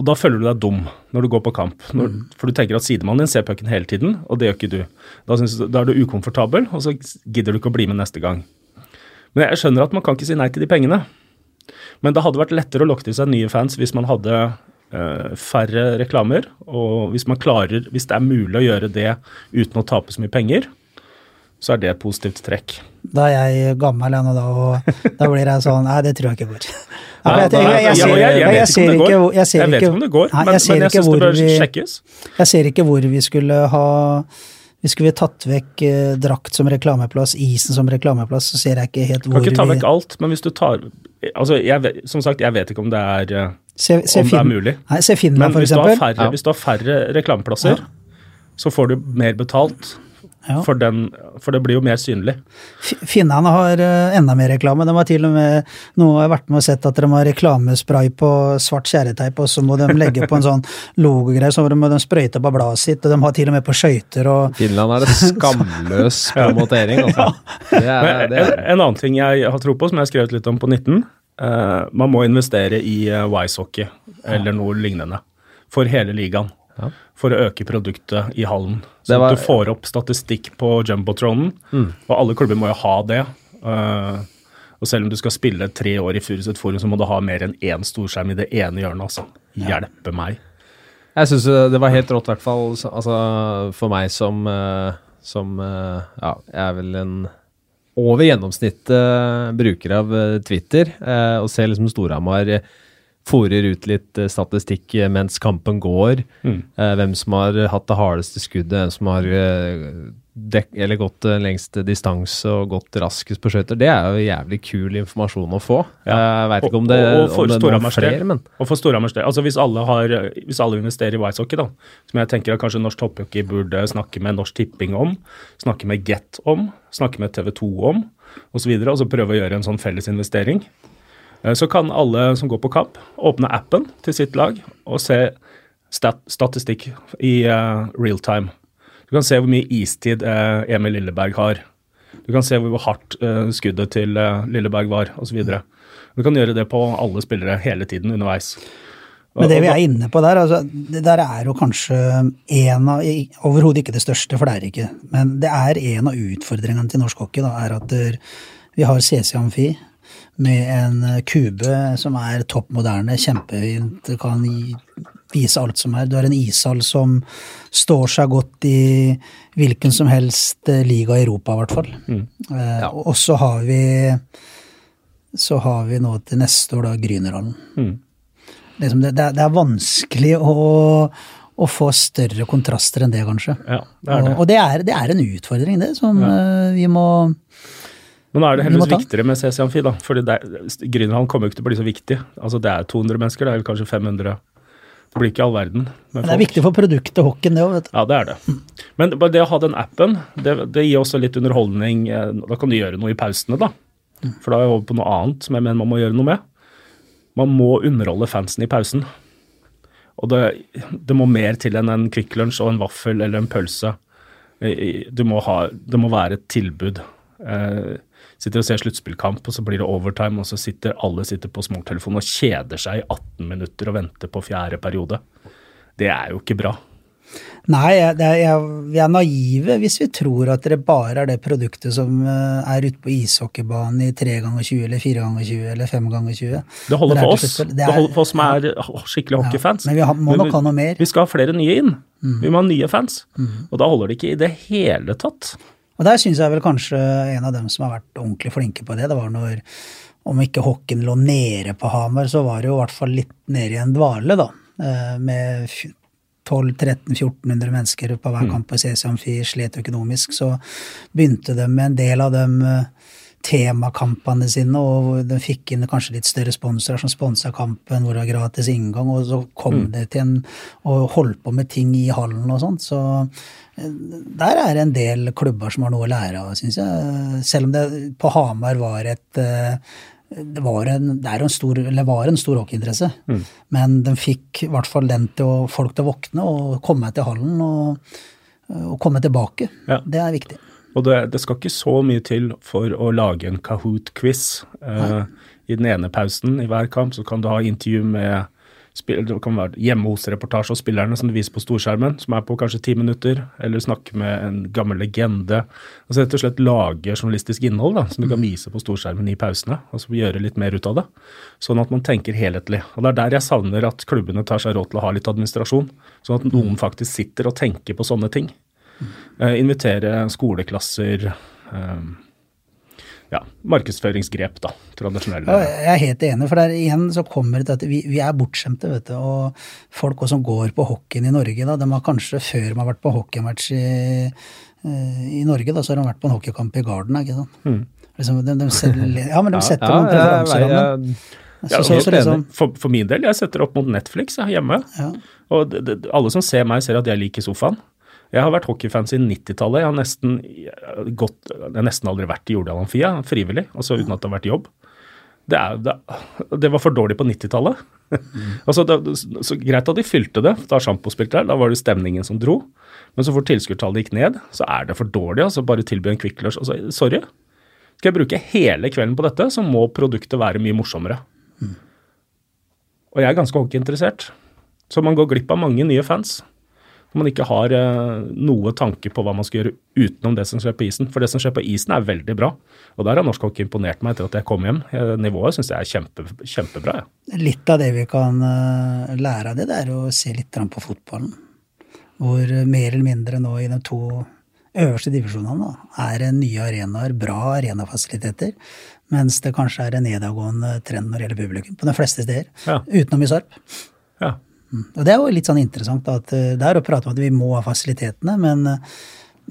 og da føler du deg dum når du går på kamp. Når, mm. For du tenker at sidemannen din ser pucken hele tiden, og det gjør ikke du. Da, synes, da, er du ukomfortabel, og så gidder du ikke å bli med neste gang. Men jeg skjønner at man kan ikke si nei til de pengene. Men det hadde vært lettere å lokke til seg nye fans hvis man hadde uh, færre reklamer. Og hvis man klarer, hvis det er mulig å gjøre det uten å tape så mye penger, så er det et positivt trekk. Da er jeg gammel ennå, da, og da blir jeg sånn Nei, det tror jeg ikke går. Jeg vet ikke om det går, men, jeg, men jeg syns det bør sjekkes. Jeg ser ikke hvor vi skulle ha vi tatt vekk eh, drakt som reklameplass, isen som reklameplass, så ser jeg ikke helt hvor vi Kan ikke ta vekk alt, men hvis du tar Altså, jeg, som sagt, jeg vet ikke om det er eh, se, se om det er mulig. Nei, se Finland, men hvis du, færre, ja. hvis du har færre reklameplasser, ja. så får du mer betalt ja. For, den, for, det blir jo mer synlig. Finnene har uh, enda mer reklame. De har til og med nå har jeg vært med og sett at de har reklamespray på svart kjæreteip, og så må de legge på en sånn logogreie, så må de sprøyte på bladet sitt, og de har til og med på skøyter og Finland er en skamløs promotering, altså. Det er, det er. En, en, annen ting jeg har tro på, som jeg har skrevet litt om på 19, uh, eh, man må investere i uh, Wise Hockey eller noe lignende for hele ligaen ja. for å øke produktet i hallen. Så var, du får opp statistikk på jumbotronen, mm. og alle klubber må jo ha det. Uh, Og selv om du skal spille tre år i Furuset Forum, så må du ha mer enn én storskjerm i det ene hjørnet. altså. Hjelpe meg. Jeg syns det var helt rått, i hvert fall altså, for meg som, eh, som eh, Ja, jeg er vel en over gjennomsnittet bruker av Twitter, og ser liksom Storhamar fòrer ut litt eh, statistikk eh, mens kampen går. Mm. Eh, hvem som har hatt det hardeste skuddet, hvem som har dek eller gått lengst distanse og gått raskest på skøyter. Det er jo jævlig kul informasjon å få. Ja. Jeg veit ikke om det, Og- og om det er noen flere, men Og for Storhamars del, altså hvis alle, har, hvis alle investerer i Wisehockey, Hockey, da, som jeg tenker at kanskje norsk topphockey burde snakke med Norsk Tipping om, snakke med Get om, snakke med TV 2 om, osv., og så prøve å gjøre en sånn felles investering, så kan alle som går på kamp, åpne appen til sitt lag og se stat statistikk i uh, real time. Du kan se hvor mye istid uh, Emil Lilleberg har. Du kan se hvor hardt uh, skuddet til eh, Lilleberg var, osv. Du kan gjøre det på alle spillere hele tiden underveis. Men det vi er inne på der, altså, det der er jo kanskje en av Overhodet ikke det største, for det er det ikke. Men det er en av utfordringene til norsk hockey, da, er at vi har CC Amfi med en eh, kube som er topp moderne, kjempefint, kan vise alt som er. Du har en ishall som står seg godt i hvilken som helst eh, liga i Europa, i hvert fall. Eh, Og så har vi så har vi nå til neste år da Grünerhallen. Mm. Liksom det, det, det er vanskelig å, å få større kontraster enn det, kanskje. Ja, det er det. Og, og det, er, det er en utfordring, det, som eh, vi må Men nå er det Vi heldigvis viktigere med CC Amfi, da. fordi Grünerhallen kommer jo ikke til å bli så viktig. Altså Det er 200 mennesker, det er vel kanskje 500. Det blir ikke all verden. Men Det er folk. viktig for produktet hockeyen, det òg. Ja, det er det. Men bare det å ha den appen, det, det gir også litt underholdning. eh, Da kan du gjøre noe i pausene, da. For da er jeg over på noe annet som jeg mener man må gjøre noe med. Man må underholde fansen i pausen. Og det, det må mer til enn en Kvikk Lunsj og en vaffel eller en pølse. Du må ha, det må være et tilbud. Eh, sitter og ser sluttspillkamp, og så blir det overtime, og så sitter alle sitter på smarttelefonen og kjeder seg i 18 minutter og venter på fjerde periode. Det er jo ikke bra. Nei, det er, jeg, vi er naive hvis vi tror at det bare er det produktet som eh, er ute på ishockeybanen i 3 ganger 20 eller 4 ganger 20 eller 5 ganger 20. Det holder for oss. det, er, Det, er- holder for oss som er skikkelig hockeyfans. men vi har- må nok ha noe mer. Mm. Vi skal ha flere nye inn. Vi må ha nye fans. Og da holder det ikke i det hele tatt. Og der syns jeg vel kanskje en av dem som har vært ordentlig flinke på det, det var når om ikke hockeyen lå nede på Hamar, så var det jo i hvert fall litt nede i en dvale, da. eh, Med 1200-1400 mennesker på hver kamp på CC Amfi, slet økonomisk. Så begynte de med en del av de eh, temakampene sine, og den fikk inn kanskje litt større sponsorer som sponsa kampen, hvor det var gratis inngang, og så kom det til en og holdt på med ting i hallen og sånt. Så eh, der er det en del klubber som har noe å lære av, syns jeg. Selv om det på Hamar var et eh, det var en, det en stor, eller var en stor hockeyinteresse, men den fikk i hvert fall den til folk til å våkne og komme til hallen og, og komme tilbake. Ja. Det er viktig. Og det, det skal ikke så mye til for å lage en Kahoot-quiz. Uh, I den ene pausen i hver kamp så kan du ha intervju med det kan være hjemme hos-reportasje og spillerne som du viser på storskjermen, som er på kanskje ti minutter, eller snakke med en gammel legende. Altså rett og slett lage journalistisk innhold da, som du kan vise på storskjermen i pausene, altså gjøre litt mer ut av det. Sånn at man tenker helhetlig. Og det er der jeg savner at klubbene tar seg råd til å ha litt administrasjon, sånn at noen faktisk sitter og tenker på sånne ting. Eh, invitere skoleklasser. Eh, ja, markedsføringsgrep, da. Tradisjonelle. Ja, jeg er helt enig, for der igjen så kommer det til at vi, vi er bortskjemte, vet du. Og folk også som går på hockeyen i Norge, da, de har kanskje før de har vært på hockeymatch i, eh, i Norge, da, så har de vært på en hockeykamp i Garden, ikke sant. Liksom, de, de selger, ja, men de setter noen preferanserammer. Ja, Så- så- så liksom- for, for min del, jeg setter opp mot Netflix jeg, hjemme. Ja. Og det, det, alle som ser meg, ser at jeg liker sofaen. Jeg har vært hockeyfan siden 90-tallet. Jeg har nesten gått, jeg har nesten aldri vært i Jordal Amfia frivillig, altså uten at det har vært jobb. Det, er, det, det var for dårlig på 90-tallet. altså, det, så greit at de fylte det da Sjampo spilte der, da var det stemningen som dro. Men så fort tilskuertallet gikk ned, så er det for dårlig. altså Bare tilby en Kvikk Lunsj. Altså, sorry. Skal jeg bruke hele kvelden på dette, så må produktet være mye morsommere. Og jeg er ganske hockeyinteressert, så man går glipp av mange nye fans. Når man ikke har eh, noe tanke på hva man skal gjøre utenom det som skjer på isen. For det som skjer på isen er veldig bra. Og der har norsk hockey imponert meg etter at jeg kom hjem. Nivået syns jeg er kjempe, kjempebra. Ja. Litt av det vi kan eh, lære av det, det er å se litt på fotballen. Hvor eh, mer eller mindre nå i de to øverste divisjonene er nye arenaer, bra arenafasiliteter. Mens det kanskje er en nedadgående trend når det gjelder publikum. På de fleste steder. Ja. Utenom i Sarp. ja. Mm. Og det er jo litt sånn interessant da, at eh, det er å prate om at vi må ha fasilitetene, men eh,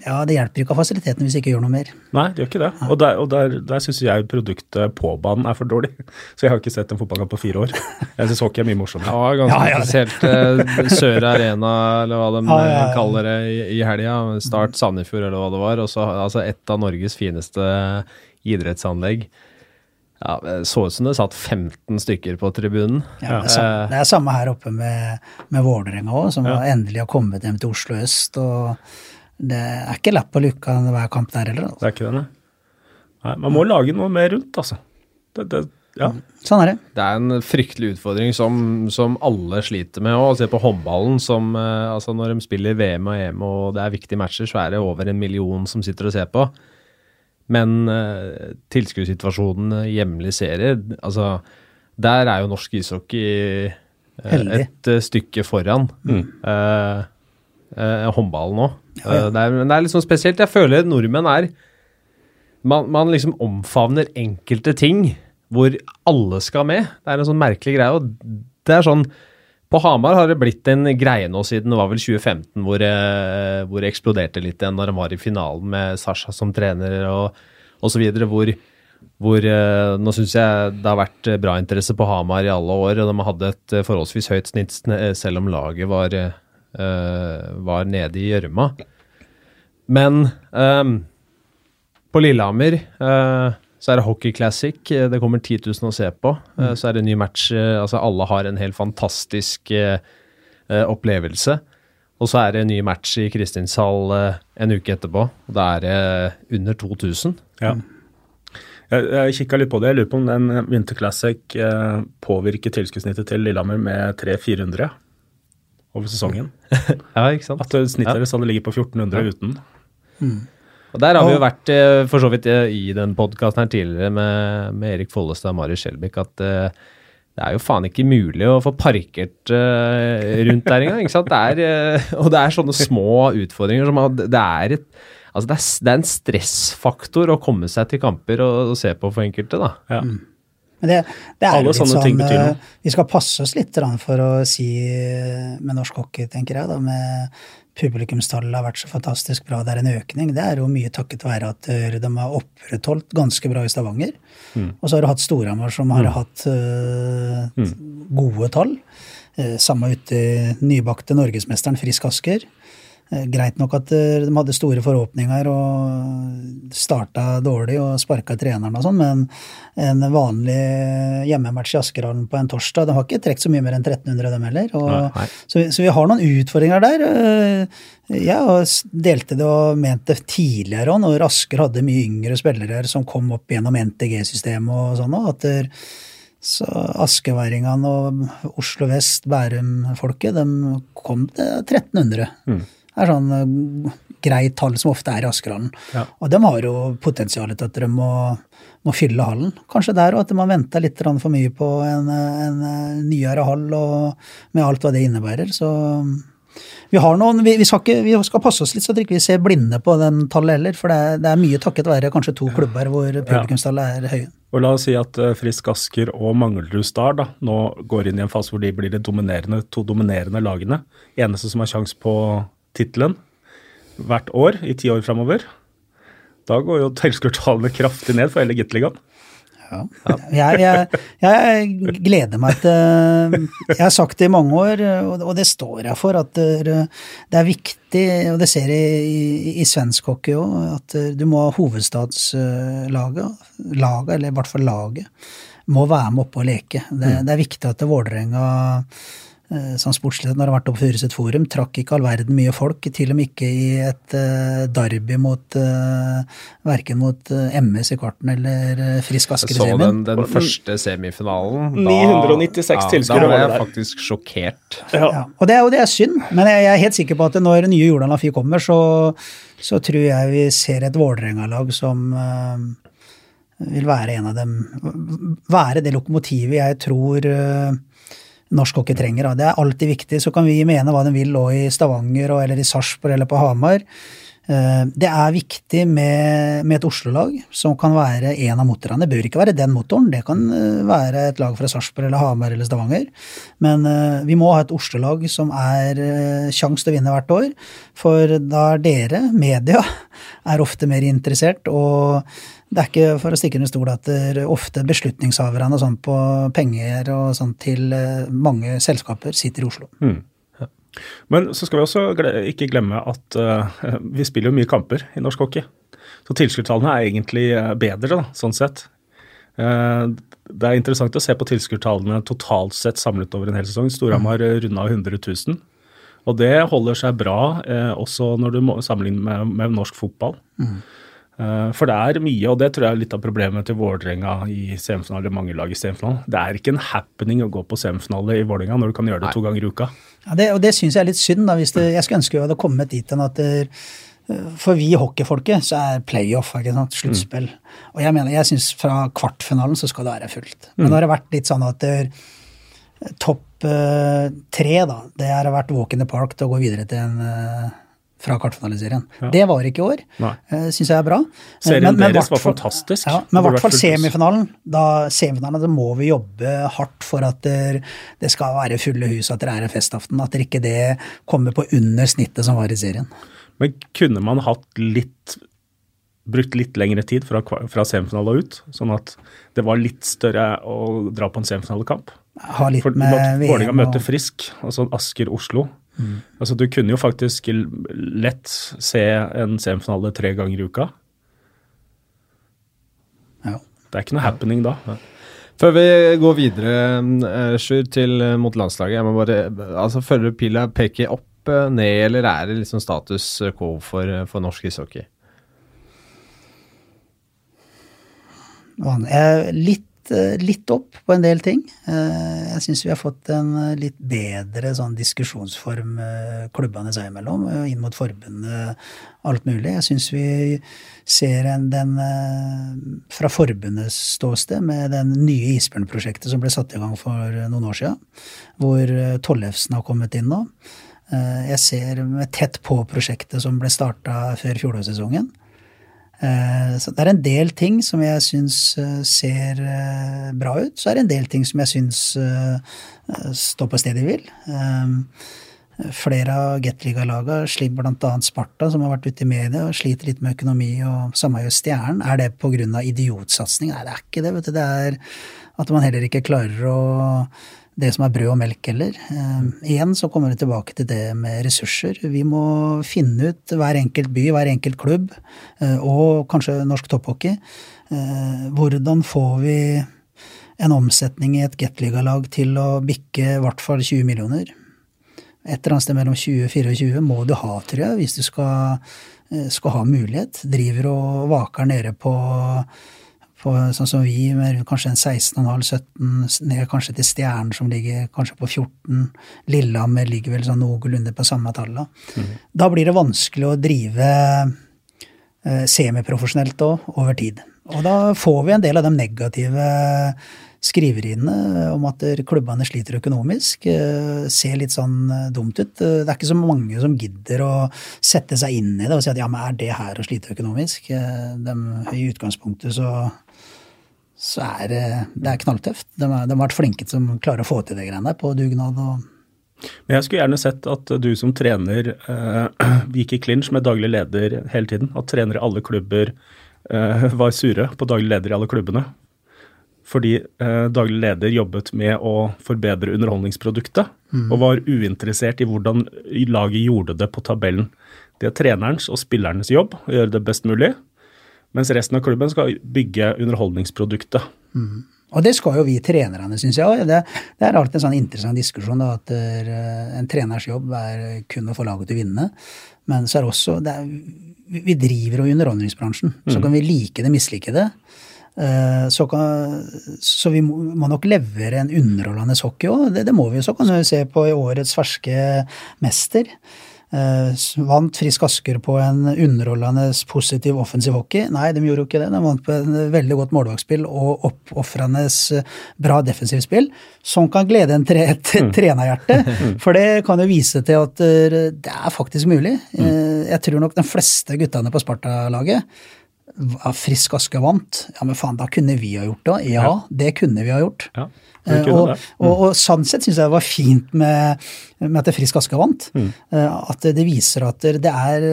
ja, det hjelper ikke å ha fasilitetene hvis vi ikke gjør noe mer. Nei, det gjør ikke det. Og der, og der, der syns jeg produktet på banen er for dårlig. Så jeg har ikke sett en fotballkamp på fire år. Jeg syns hockey er mye morsommere. Ja, ganske Ja, ja, eh, Sør Arena, eller hva de Ja, ja, ja. kaller det i, i helga. Start Sandefjord, eller hva det var. Og så altså et av Norges fineste idrettsanlegg. Ja, det så ut som det satt 15 stykker på tribunen. Ja, det, er samme, Eh, det er samme her oppe med, med Vålerenga òg, som Ja. har endelig har kommet hjem til Oslo øst. og Det er ikke lapp på lukka hver kamp der heller. Altså. Det er ikke det, nei. nei. Man må lage noe mer rundt, altså. Det, det, ja. Sånn er det. Det er en fryktelig utfordring som, som alle sliter med. Og se på håndballen som eh, altså Når de spiller VM og EM og det er viktige matcher, så er det over en million som sitter og ser på. Men uh, tilskuddssituasjonen hjemlig serie, serier, altså Der er jo norsk ishockey eh, Heldig. et eh, stykke foran eh, eh, håndballen òg. Ja, ja. det, er- men det er litt sånn spesielt. Jeg føler nordmenn er man, man liksom omfavner enkelte ting hvor alle skal med. Det er en sånn merkelig greie. og det er sånn, På Hamar har det blitt en greie nå siden det var vel 2015 hvor, eh, hvor det eksploderte litt igjen når de var i finalen med Sasha som trener og osv. Hvor, hvor eh, Nå syns jeg det har vært bra interesse på Hamar i alle år, og de hadde et eh, forholdsvis høyt snitt selv om laget var, eh, var nede i gjørma. Men um, på Lillehammer eh, så er det Hockey Classic. Eh, Det kommer 10 000 å se på. Mm. Så er det en ny match. eh, Altså alle har en helt fantastisk eh, eh, opplevelse. Og så er det en ny match i Kristinshall eh, en uke etterpå. Da er det under 2000. Ja. Jeg, jeg kikka litt på det. Jeg lurer på om den Winter Classic eh, påvirker tilskuddssnittet til Lillehammer med 300-400 over sesongen. Ja, ikke sant? At eh, snittet deres hadde ligget på 1400 uten. Og Der har vi jo vært eh, for så vidt eh, i den podkasten her tidligere med, med Erik Follestad og Marius Skjelbæk at eh, det er jo faen ikke mulig å få parkert uh, rundt der engang. ikke sant? Det er, uh, og det er sånne små utfordringer som at det er et Altså det er, det er en stressfaktor å komme seg til kamper og, og se på for enkelte, da. Ja. Men det, det er Alle litt sånne sånn ting betyr noe. Vi skal passe oss litt for å si med norsk hockey, tenker jeg, da, med publikumstallet har vært så fantastisk bra, det er en økning. Det er jo mye takket være at eh, de har opprettholdt ganske bra i Stavanger. Mm. Og så har du hatt Storhamar som har hatt eh, gode tall. Eh, samme ute i nybakte norgesmesteren Frisk Asker. Eh, Greit nok at eh, de hadde store forhåpninger og starta dårlig og sparka treneren og sånn, men en vanlig hjemmematch i Askerhallen på en torsdag De har ikke trukket så mye mer enn 1300, dem heller. Og, så, vi- så vi har noen utfordringer der. Eh, Jeg delte det og mente tidligere òg, når Asker hadde mye yngre spillere som kom opp gjennom NTG-systemet og sånn at der- så askeværingene og Oslo vest, Bærum-folket, de kom til 1300. Det er sånn eh, greit tall som ofte er i Askerhallen. Ja. Og de har jo potensialet til at de må, må fylle hallen. Kanskje der òg, at man venter litt for mye på en, en eh, nyere hall og med alt hva det innebærer. Så vi har noen, vi, vi, skal ikke, vi skal passe oss litt så at vi ikke ser blinde på den tallet heller. For det er, det er mye takket være kanskje to klubber hvor publikumstallet er høye. Og la oss si at eh, Frisk Asker og Manglerud Star da, nå går inn i en fase hvor de blir de dominerende, to dominerende lagene. Eneste som har sjanse på tittelen hvert år i ti år framover. Da går jo tilskuertallene kraftig ned for hele Gateligaen. Ja. Jeg, jeg, jeg gleder meg til Jeg har sagt det i mange år, og det står jeg for, at det er viktig, og det ser jeg i, i svensk hockey òg, at du må ha hovedstadslaget, laget, eller i hvert fall laget, må være med oppe og leke. Det, det er viktig at Vålerenga eh, som sportsleder når det har vært oppe på Furuset Forum, trakk ikke all verden mye folk. Til og med ikke i et uh, derby mot uh, verken mot uh, MS i kvarten eller uh, Frisk Asker i Så den, den første semifinalen. 996 ja, tilskuere Da var jeg faktisk sjokkert. Ja, og det, er- og det er synd, men jeg, jeg er helt sikker på at når nye Jordal Amfi kommer, så, så tror jeg vi ser et Vålerenga-lag som uh, vil være en av dem Være det lokomotivet jeg tror eh, norsk hockey trenger. Det er alltid viktig. Så kan vi mene hva de vil òg i Stavanger eller i Sarpsborg eller på Hamar. Eh, Det er viktig med, med et Oslo-lag som kan være en av motorene. Det bør ikke være den motoren, det kan eh, være et lag fra Sarpsborg eller Hamar eller Stavanger. Men eh, vi må ha et Oslo-lag som er sjanse til å vinne hvert år. For da er dere, media, er ofte mer interessert. og det er ikke for å stikke under stol at det ofte beslutningshaverne sånn på penger og sånn til eh, mange selskaper sitter i Oslo. Men så skal vi også gle ikke glemme at uh, vi spiller jo mye kamper i norsk hockey. Så tilskuertallene er egentlig eh, bedre, da, sånn sett. Uh, det er interessant å se på tilskuertallene totalt sett samlet over en hel sesong. Storhamar mm. runda 100 000. Og det holder seg bra eh, også når du sammenligner med, med norsk fotball. Eh, for det er mye, og det tror jeg er litt av problemet til Vålerenga i semifinale, mange lag i semifinalen. Det er ikke en happening å gå på semifinale i Vålerenga når du kan gjøre det to ganger i uka. Ja, det, og det syns jeg er litt synd. da, hvis det, Jeg skulle ønske vi hadde kommet dit hen at det, For vi hockeyfolket så er playoff ikke sant, sluttspill. Og jeg mener, jeg syns fra kvartfinalen så skal det være fullt. Men har det vært litt sånn at topp eh, tre, da, det har vært walk in the park til å gå videre til en eh, fra kvartfinaliserien. Det var ikke i år. Uh, Syns jeg er bra. Eh, Serien deres var fantastisk. Ja, men i hvert fall semifinalen. Da, semifinalen, da må vi jobbe hardt for at det, det skal være fulle hus, at det er en festaften. At det ikke det kommer på under snittet som var i serien. Men kunne man hatt litt Brukt litt lengre tid fra, fra semifinale og ut, sånn at det var litt større å dra på en semifinalekamp? Ha litt For med at Vålerenga møter Frisk, altså Asker-Oslo. Mm. Altså Du kunne jo faktisk lett se en semifinale tre ganger i uka. ja. Det er ikke noe happening da. Før vi går videre, eh, Sjur, til eh, mot landslaget, jeg må bare altså Følger pila peker opp, eh, ned, eller er det liksom status quo for, eh, for norsk ishockey? Vanlig. Eh, Litt, er litt opp på en del ting. Eh, Jeg syns vi har fått en eh, litt bedre sånn diskusjonsform eh, klubbene seg imellom, eh, inn mot forbundet, alt mulig. Jeg syns vi ser en, den eh, fra forbundets ståsted med den nye isbjørnprosjektet som ble satt i gang for eh, noen år siden, hvor eh, Tollefsen har kommet inn nå. Eh, Jeg ser med tett på prosjektet som ble starta før fjorårssesongen. Eh, Så det er en del ting som jeg syns eh, ser eh, bra ut. Så er det en del ting som jeg syns står på stedet hvil. Eh, Flere av Gateliga-laga, slik bl.a. Sparta, som har vært ute i media og sliter litt med økonomi, og samme gjør Stjernen. Er det pga. idiotsatsing? Nei, det er ikke det. vet du. Det er at man heller ikke klarer å det som er brød og melk heller. Eh, igjen så kommer vi tilbake til det med ressurser. Vi må finne ut hver enkelt by, hver enkelt klubb, eh, og kanskje norsk topphockey. Eh, hvordan får vi en omsetning i et Gateliga-lag til å bikke i hvert fall 20 millioner? Et eller annet sted mellom 20 og 24 må du ha, tror jeg, hvis du skal, eh, skal ha mulighet. Driver og vaker nede på på, sånn som vi, med kanskje en 16,5-17, ned kanskje til Stjernen som ligger kanskje på 14. Lillehammer ligger vel sånn noenlunde på samme tallet. Da blir det vanskelig å drive eh, semiprofesjonelt òg, over tid. Og da får vi en del av de negative skriveriene om at klubbene sliter økonomisk. eh, Ser litt sånn eh, dumt ut. Eh, Det er ikke så mange som gidder å sette seg inn i det og si at ja, men er det her å slite økonomisk? De, I utgangspunktet så så er det, er knalltøft. De, de har vært flinke som klarer å få til det greiene på dugnad. og Men jeg skulle gjerne sett at du som trener eh, gikk i clinch med daglig leder hele tiden. At trenere i alle klubber eh, var sure på daglig leder i alle klubbene. Fordi eh, daglig leder jobbet med å forbedre underholdningsproduktet, og var uinteressert i hvordan laget gjorde det på tabellen. Det er trenerens og spillernes jobb å gjøre det best mulig, mens resten av klubben skal bygge underholdningsproduktet. Og det skal jo vi trenerne, syns jeg. Det, det, er alltid en sånn interessant diskusjon da, at uh, en treners jobb er kun å få laget til å vinne. Men så er også det også Vi driver jo i underholdningsbransjen. Mm. Så kan vi like det, mislike det. Uh, så, kan, så, vi må, nok levere en underholdende hockey òg. Det, det, må vi jo. Så kan du se på årets ferske mester. Eh, vant Frisk Asker på en underholdende positiv offensiv hockey? Nei, de gjorde jo ikke det. De vant på en veldig godt målvaktspill og oppofrende eh, bra defensivt spill, som kan glede en tre, mm. trenerhjerte. For det kan jo vise til at eh, det er faktisk mulig. Mm. Jeg tror nok de fleste guttene på Sparta-laget Frisk Aske vant. Ja, men faen, da kunne vi ha gjort det. Ja, det kunne vi ha gjort. Ja. Eh, og, og, og, sånn sett syns jeg det var fint med, med at Frisk Aske vant. Mm. Eh, at det viser at det er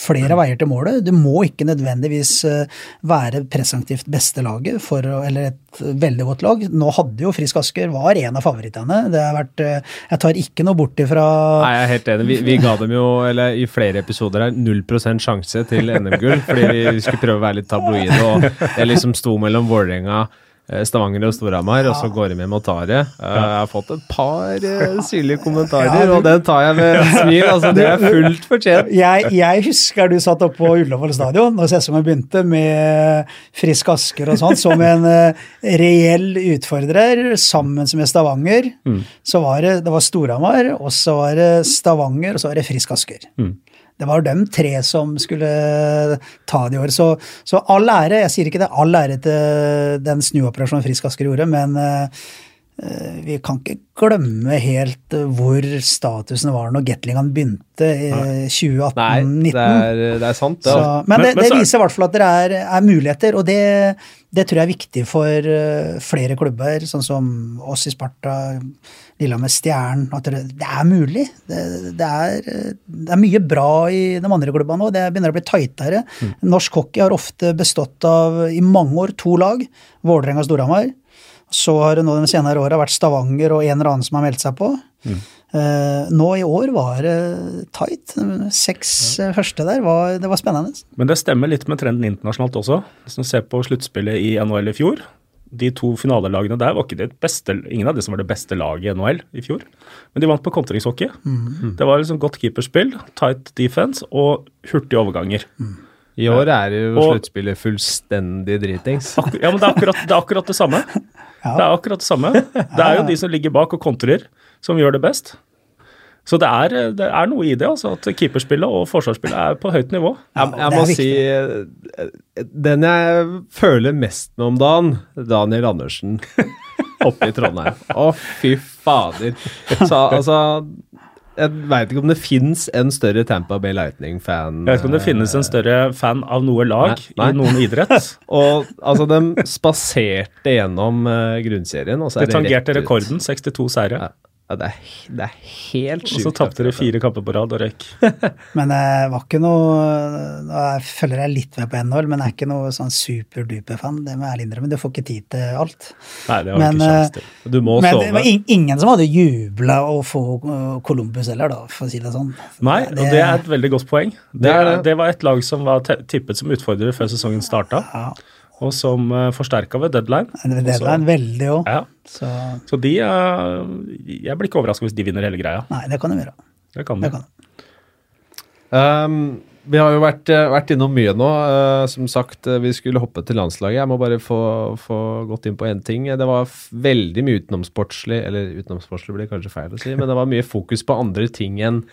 flere veier til målet. Du må ikke nødvendigvis være presumptivt beste laget, for, eller et veldig godt lag. Nå hadde jo Frisk Asker var en av favorittene. Det har vært, jeg tar ikke noe bort ifra Nei, Jeg er helt enig. Vi, vi ga dem jo, eller i flere episoder her, 0 sjanse til NM-gull. Fordi vi skulle prøve å være litt tabloide, og det liksom sto mellom Vålerenga Eh, Stavanger og Storhamar, ja. og så går de med og tar det. Eh, jeg har fått et par uh, syrlige kommentarer, ja, du, og den tar jeg med smil. altså Det er fullt fortjent. Jeg, jeg husker du satt oppe på Ullevål stadion da sesongen begynte, med Frisk Asker og sånn, som en reell utfordrer, sammen med Stavanger. Mm. Så var det, det var Storhamar, og så var det Stavanger, og så var det Frisk Asker. Mm det var de tre som skulle ta det i år. Så, så, all ære, jeg sier ikke det, all ære til den snuoperasjonen Frisk Asker gjorde, men uh, vi kan ikke glemme helt hvor statusen var når Gatlingan begynte i 2018-2019. Nei, det, det er, sant. Det. Så, men, det, det viser i hvert fall at det er, er muligheter, og det, det, tror jeg er viktig for flere klubber, sånn som oss i Sparta, Lillehammer Stjernen At det, det, er mulig. Det, det, er, det, er, mye bra i de andre klubbene nå. Det begynner å bli tightere. Mm. Norsk hockey har ofte bestått av, i mange år, to lag. Vålerenga og Storhamar. Så har det nå de senere åra vært Stavanger og en eller annen som har meldt seg på. Mm. Uh, nå i år var det tight. Seks ja. første der, var, det var spennende. Men det stemmer litt med trenden internasjonalt også. Hvis du ser på sluttspillet i NHL i fjor, de to finalelagene der var ikke det beste, ingen av de som var det beste laget i NHL i fjor. Men de vant på kontringshockey. Mm. Det var liksom godt keeperspill, tight defense og hurtige overganger. Mm. I år er jo sluttspillet fullstendig dritings. Ja, men det er akkurat det, er akkurat det samme. ja. Det er akkurat det samme. Det er jo de som ligger bak og kontrer, som gjør det best. Så det er, det er, noe i det, altså, at keeperspillet og forsvarsspillet er på høyt nivå. Jeg, jeg må si Den jeg føler mest med om dagen, Daniel Andersen oppe i Trondheim. Å, fy fader. Så altså jeg veit ikke om det fins en større Tampa Bay Lightning-fan. Jeg vet ikke om det finnes en større fan av noe lag nei, nei. i noen idrett. og altså, de spaserte gjennom uh, grunnserien. Og så er det tangerte rekorden, 62 seire. Ja. Ja, det, er, det er helt sjukt. Og så tapte de fire kamper på rad og røyk. men det var ikke noe Jeg følger jeg litt med på NHL, men jeg er ikke noe sånn superduper-fan. Det må jeg ærlig innrømme. Du får ikke tid til alt. Nei, det var men, ikke kjangs til. Du må men sove. det var ingen som hadde jubla å få uh, Columbus heller, da, for å si det sånn. Nei, det, og det er et veldig godt poeng. Det, det, det var et lag som var tippet som utfordrer før sesongen starta. Ja og som eh, forsterka ved deadline. Ved deadline, veldig òg. Ja. Så. så, de er, Jeg blir ikke overraska hvis de vinner hele greia. Nei, det kan de gjøre. Det kan de. Det kan de. Um, vi har jo vært, eh, vært innom mye nå. Uh, som sagt, vi skulle hoppe til landslaget. Jeg må bare få, få gått inn på én ting. Det var veldig mye utenomsportslig, eller utenomsportslig blir kanskje feil å si, men det var mye fokus på andre ting enn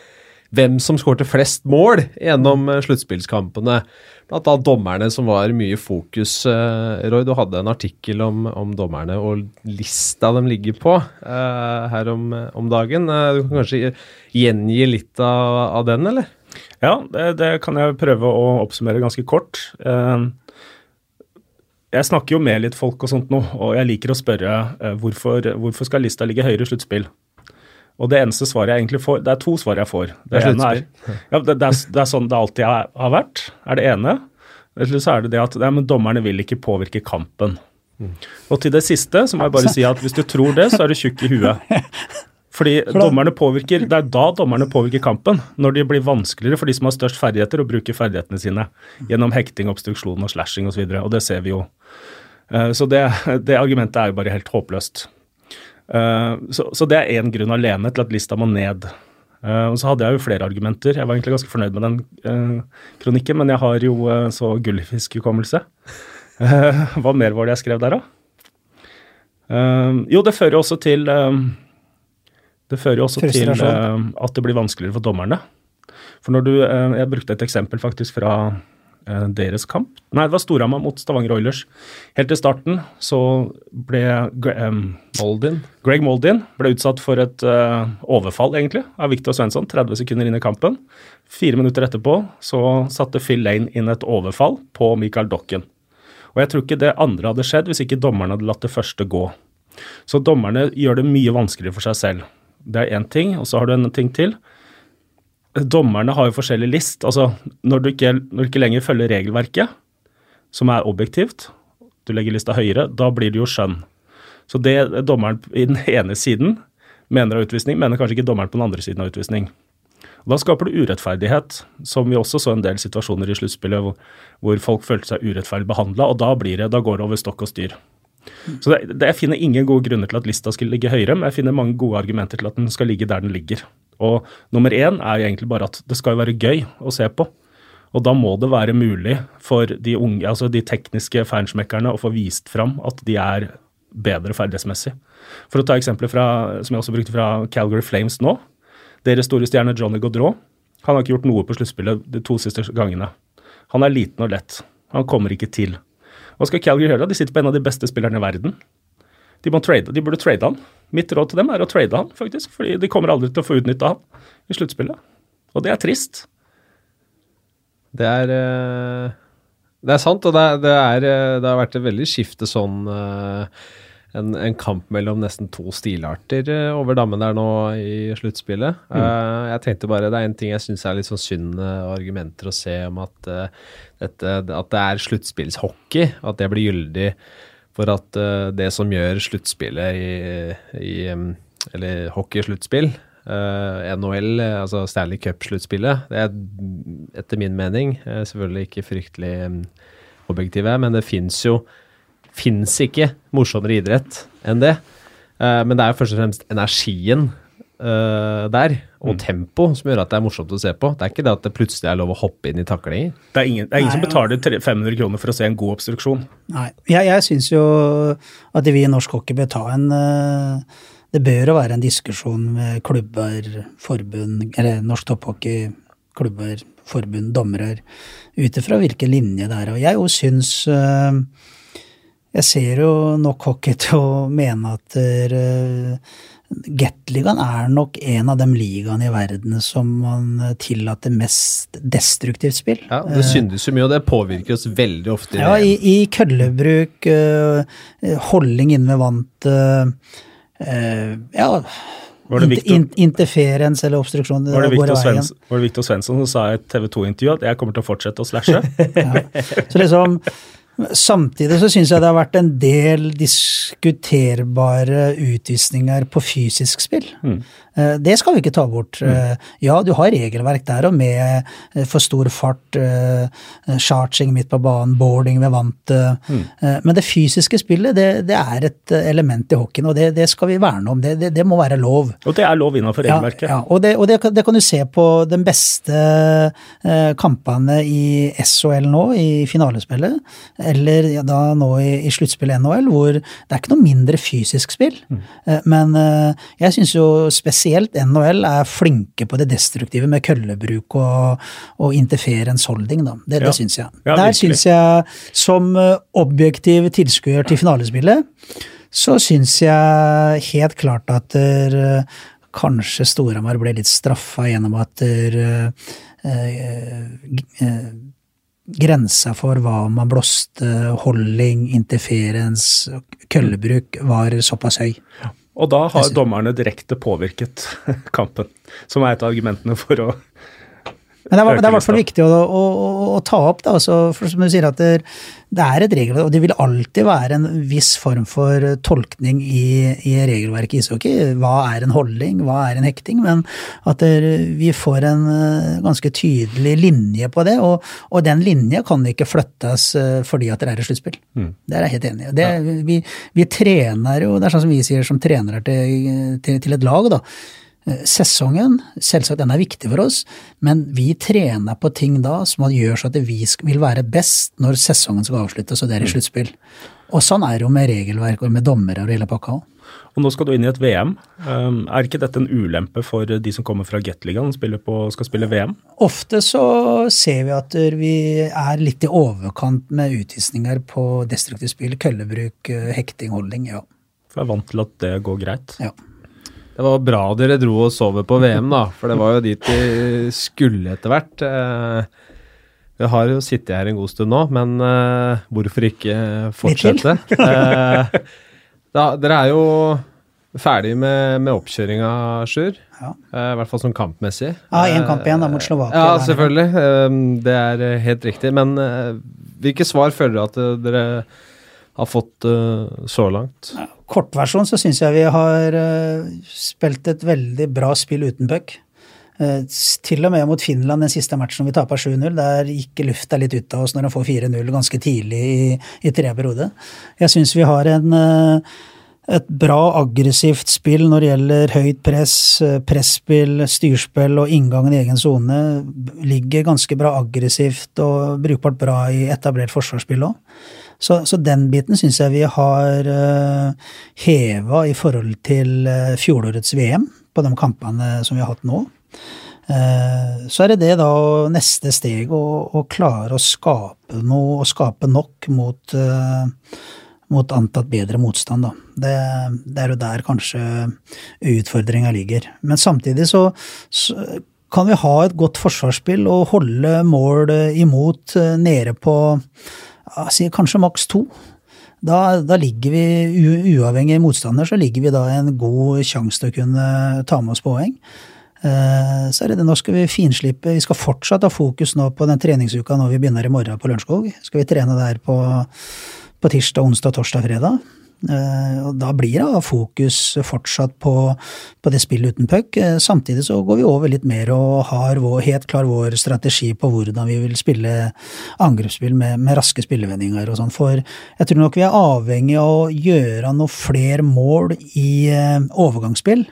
hvem som skårte flest mål gjennom uh, sluttspillskampene. Blant annet dommerne som var mye fokus. Uh, Roy, du hadde en artikkel om, om, dommerne og lista de ligger på uh, her om, om dagen. du kan kanskje gjengi litt av, av den, eller? Ja, det, det, kan jeg prøve å oppsummere ganske kort. Jeg snakker jo med litt folk og sånt nå, og jeg liker å spørre hvorfor, hvorfor skal lista ligge høyere i sluttspill? Og det eneste svaret jeg egentlig får Det er to svar jeg får. Det, det ene er, ja, det, det, er, det, er, sånn det alltid har vært, er det ene. Eller så er det det at ja, men dommerne vil ikke påvirke kampen. Mm. Og til det siste så må jeg bare si at hvis du tror det, så er du tjukk i huet. Fordi dommerne påvirker, Det er da dommerne påvirker kampen. Når de blir vanskeligere for de som har størst ferdigheter, å bruke ferdighetene sine gjennom hekting, obstruksjon og slashing osv. Og, så og det ser vi jo Eh, så det, det, argumentet er jo bare helt håpløst. Eh, så, så det er én grunn alene til at lista må ned. Uh, og så hadde jeg jo flere argumenter. Jeg var egentlig ganske fornøyd med den uh, kronikken, men jeg har jo uh, så gullfiskhukommelse. hva mer var det jeg skrev der, da? jo, det fører jo også til Det fører jo også til at det blir vanskeligere for dommerne. For når du Jeg brukte et eksempel faktisk fra deres kamp. Nei, det var Storhamar mot Stavanger Oilers. Helt til starten så ble Moldin. Greg Moldin ble utsatt for et uh, overfall, egentlig, av Viktor Svensson 30 sekunder inn i kampen. Fire minutter etterpå så satte Phil Lane inn et overfall på Michael Dokken. Og jeg tror ikke det andre hadde skjedd hvis ikke dommerne hadde latt det første gå. Så dommerne gjør det mye vanskeligere for seg selv. Det er én ting, og så har du en ting til dommerne har jo forskjellig list. Altså, når du, ikke, når du ikke lenger følger regelverket, som er objektivt, du legger lista høyere, da blir det jo skjønn. Så det dommeren i den ene siden mener av utvisning, mener kanskje ikke dommeren på den andre siden av utvisning. Og Da skaper du urettferdighet, som vi også så en del situasjoner i sluttspillet hvor, hvor, folk følte seg urettferdig behandla, og da, det, da går det over stokk og styr. Så det, det, Jeg finner ingen gode grunner til at lista skal ligge høyere, men jeg finner mange gode argumenter til at den skal ligge der den ligger. Og nummer én er jo egentlig bare at det skal jo være gøy å se på. Og da må det være mulig for de unge, altså de tekniske feinschmeckerne å få vist fram at de er bedre ferdighetsmessig. For å ta eksempler fra, som jeg også brukte fra Calgary Flames nå. Deres store stjerne Johnny Gaudreau. Han har ikke gjort noe på sluttspillet de to siste gangene. Han er liten og lett. Han kommer ikke til. Hva skal Calgary gjøre? De sitter på en av de beste spillerne i verden. De, må trade, de burde trade han. Mitt råd til dem er å trade han, faktisk. Fordi de kommer aldri til å få utnytta han i sluttspillet. Og det er trist. Det er eh, Det er sant, og det, er, det, er, eh, det har vært et veldig skifte sånn eh, en, en, kamp mellom nesten to stilarter over dammen der nå i sluttspillet. Mm. Uh, jeg tenkte bare Det er en ting jeg syns er litt sånn synd uh, argumenter å se om at, uh, dette, at det er sluttspillshockey. At det blir gyldig for at uh, det som gjør sluttspillet i, i um, Eller hockeysluttspill, uh, eh, NHL, altså Stanley Cup-sluttspillet, det er etter min mening uh, selvfølgelig ikke fryktelig um, objektive, men det fins jo Fins ikke morsommere idrett enn det. men det er jo først og fremst energien uh, der, og mm. tempo, som gjør at det er morsomt å se på. Det er ikke det at det plutselig er lov å hoppe inn i taklinger. Det er ingen, det er ingen som betaler 500 kroner for å se en god obstruksjon. Nei, jeg, jeg syns jo at vi i norsk hockey bør ta en uh, Det bør jo være en diskusjon med klubber, forbund, eller norsk topphockey, klubber, forbund, dommere, ut ifra hvilken linje det er. Og jeg jo syns uh, jeg ser jo nok hockey til å mene at uh, Gateligaen er nok en av de ligaene i verden som man tillater mest destruktivt spill. Ja, Det syndes jo mye, og det påvirker oss veldig ofte. Ja, i, i køllebruk, uh, holding inne ved vantet, uh, ja interferens eller obstruksjon. Var det Victor, Svens, det Victor Svensson som sa i et TV 2-intervju at jeg kommer til å fortsette å slashe? ja. Så liksom Samtidig så syns jeg det har vært en del diskuterbare utvisninger på fysisk spill. Mm. Eh, det skal vi ikke ta bort. Mm. Eh, ja, du har regelverk der og med eh, for stor fart, charging midt på banen, boarding ved vantet. Mm. Men det fysiske spillet, det, det, er et element i hockeyen, og det, det skal vi verne om. Det, det, må være lov. Og det er lov innenfor regelverket. Ja, ja. og, det, og det, kan du se på den beste kampene i SHL nå, i finalespillet, eller ja, da nå i, i sluttspillet NHL, hvor det er ikke noe mindre fysisk spill. Mm. Men jeg syns jo spesielt NHL er flinke på det destruktive med køllebruk og, og interference holding, da. Det, ja. det syns jeg. Ja, Der syns jeg, som eh, objektiv tilskuer til finalespillet, så syns jeg helt klart at der, eh, kanskje Storhamar ble litt straffa gjennom at der, eh, eh, grensa for hva man blåste, holding, interferens, køllebruk, var såpass høy. Ja. Og da har dommerne direkte påvirket kampen, som er et av argumentene for å Men det er, det i hvert fall viktig å, å, å, å ta opp, da, altså, for som du sier at det, det er et regelverk, og det vil alltid være en viss form for tolkning i, i regelverket i ishockey. Hva er en holdning, hva er en hekting? Men at det, vi får en uh, ganske tydelig linje på det, og, og, den linja kan ikke flyttes uh, fordi at det er et sluttspill. Mm. Det er jeg helt enig. Ja. Vi, vi, trener jo, det er sånn som vi sier som trenere til, til, til et lag, da Eh, sesongen, selvsagt den er viktig for oss, men vi trener på ting da som gjør så at vi vil være best når sesongen skal avsluttes, og det er i mm. sluttspill. Og sånn er det jo med regelverk og med dommere og hele pakka òg. Og nå skal du inn i et VM. Um, er ikke dette en ulempe for de som kommer fra Gateligaen og skal spille VM? Ofte så ser vi at vi er litt i overkant med utvisninger på destruktivt spill, køllebruk, eh, hekting, holding, ja. For jeg er vant til at det går greit? Ja. Det var bra dere dro og sove på VM, da, for det var jo dit vi skulle etter hvert. Eh, vi har jo sittet her en god stund nå, men uh, hvorfor ikke fortsette? uh, da, dere er jo ferdig med, med oppkjøringa, Sjur. Ja. I hvert fall sånn kampmessig. Ja, én kamp igjen da mot Slovakia. Ja, selvfølgelig. det er helt riktig. Men hvilke svar føler dere at dere har fått så langt? Ja, kortversjon så syns jeg vi har uh, spilt et veldig bra spill uten puck. Uh, til og med mot Finland den siste matchen vi taper 7-0. Der gikk lufta litt ut av oss når de får 4-0 ganske tidlig i, i tredje periode. Jeg syns vi har en, et bra aggressivt spill når det gjelder høyt press, presspill, styrspill og inngangen i egen sone. Ligger ganske bra aggressivt og brukbart bra i etablert forsvarsspill òg. Så, så den biten syns jeg vi har uh, eh, heva i forhold til uh, fjorårets VM, på de kampene som vi har hatt nå. Uh, så er det det da neste steg å, å klare å skape noe, og skape nok mot, uh, mot antatt bedre motstand, da. Det, det, er jo der kanskje utfordringa ligger. Men samtidig så, så kan vi ha et godt forsvarsspill og holde mål imot nede på si, kanskje maks to. Da, da, ligger vi, uavhengig motstander, så ligger vi da en god sjanse til å kunne ta med oss poeng. Eh, så er det det, nå skal vi finslippe. Vi skal fortsatt ha fokus nå på den treningsuka når vi begynner i morgen på Lørenskog. Skal vi trene der på, på tirsdag, onsdag, torsdag, fredag. Eh, og da blir det fokus fortsatt på, på det spillet uten puck. Eh, samtidig så går vi over litt mer og har vår, helt klar vår strategi på hvordan vi vil spille angrepsspill med, med raske spillevendinger og sånn. For jeg tror nok vi er avhengig av å gjøre noe flere mål i eh, overgangsspill.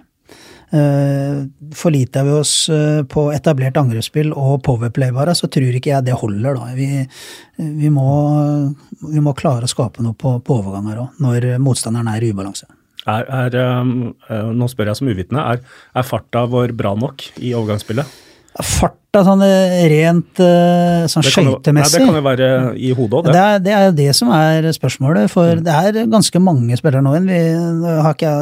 Eh, forliter vi oss eh, på etablert angrepsspill og powerplay bare, så tror ikke jeg det holder. da. Vi, vi, må, vi må, klare å skape noe på, på overganger òg, når motstanderen er i ubalanse. Er, er, eh, nå spør jeg som uvitende, er, er farta vår bra nok i overgangsspillet? Farta sånn rent sånn skøytemessig Det kan jo være i hodet òg, det. Det er, det er det som er spørsmålet. For mm. det er ganske mange spillere nå. Vi har ikke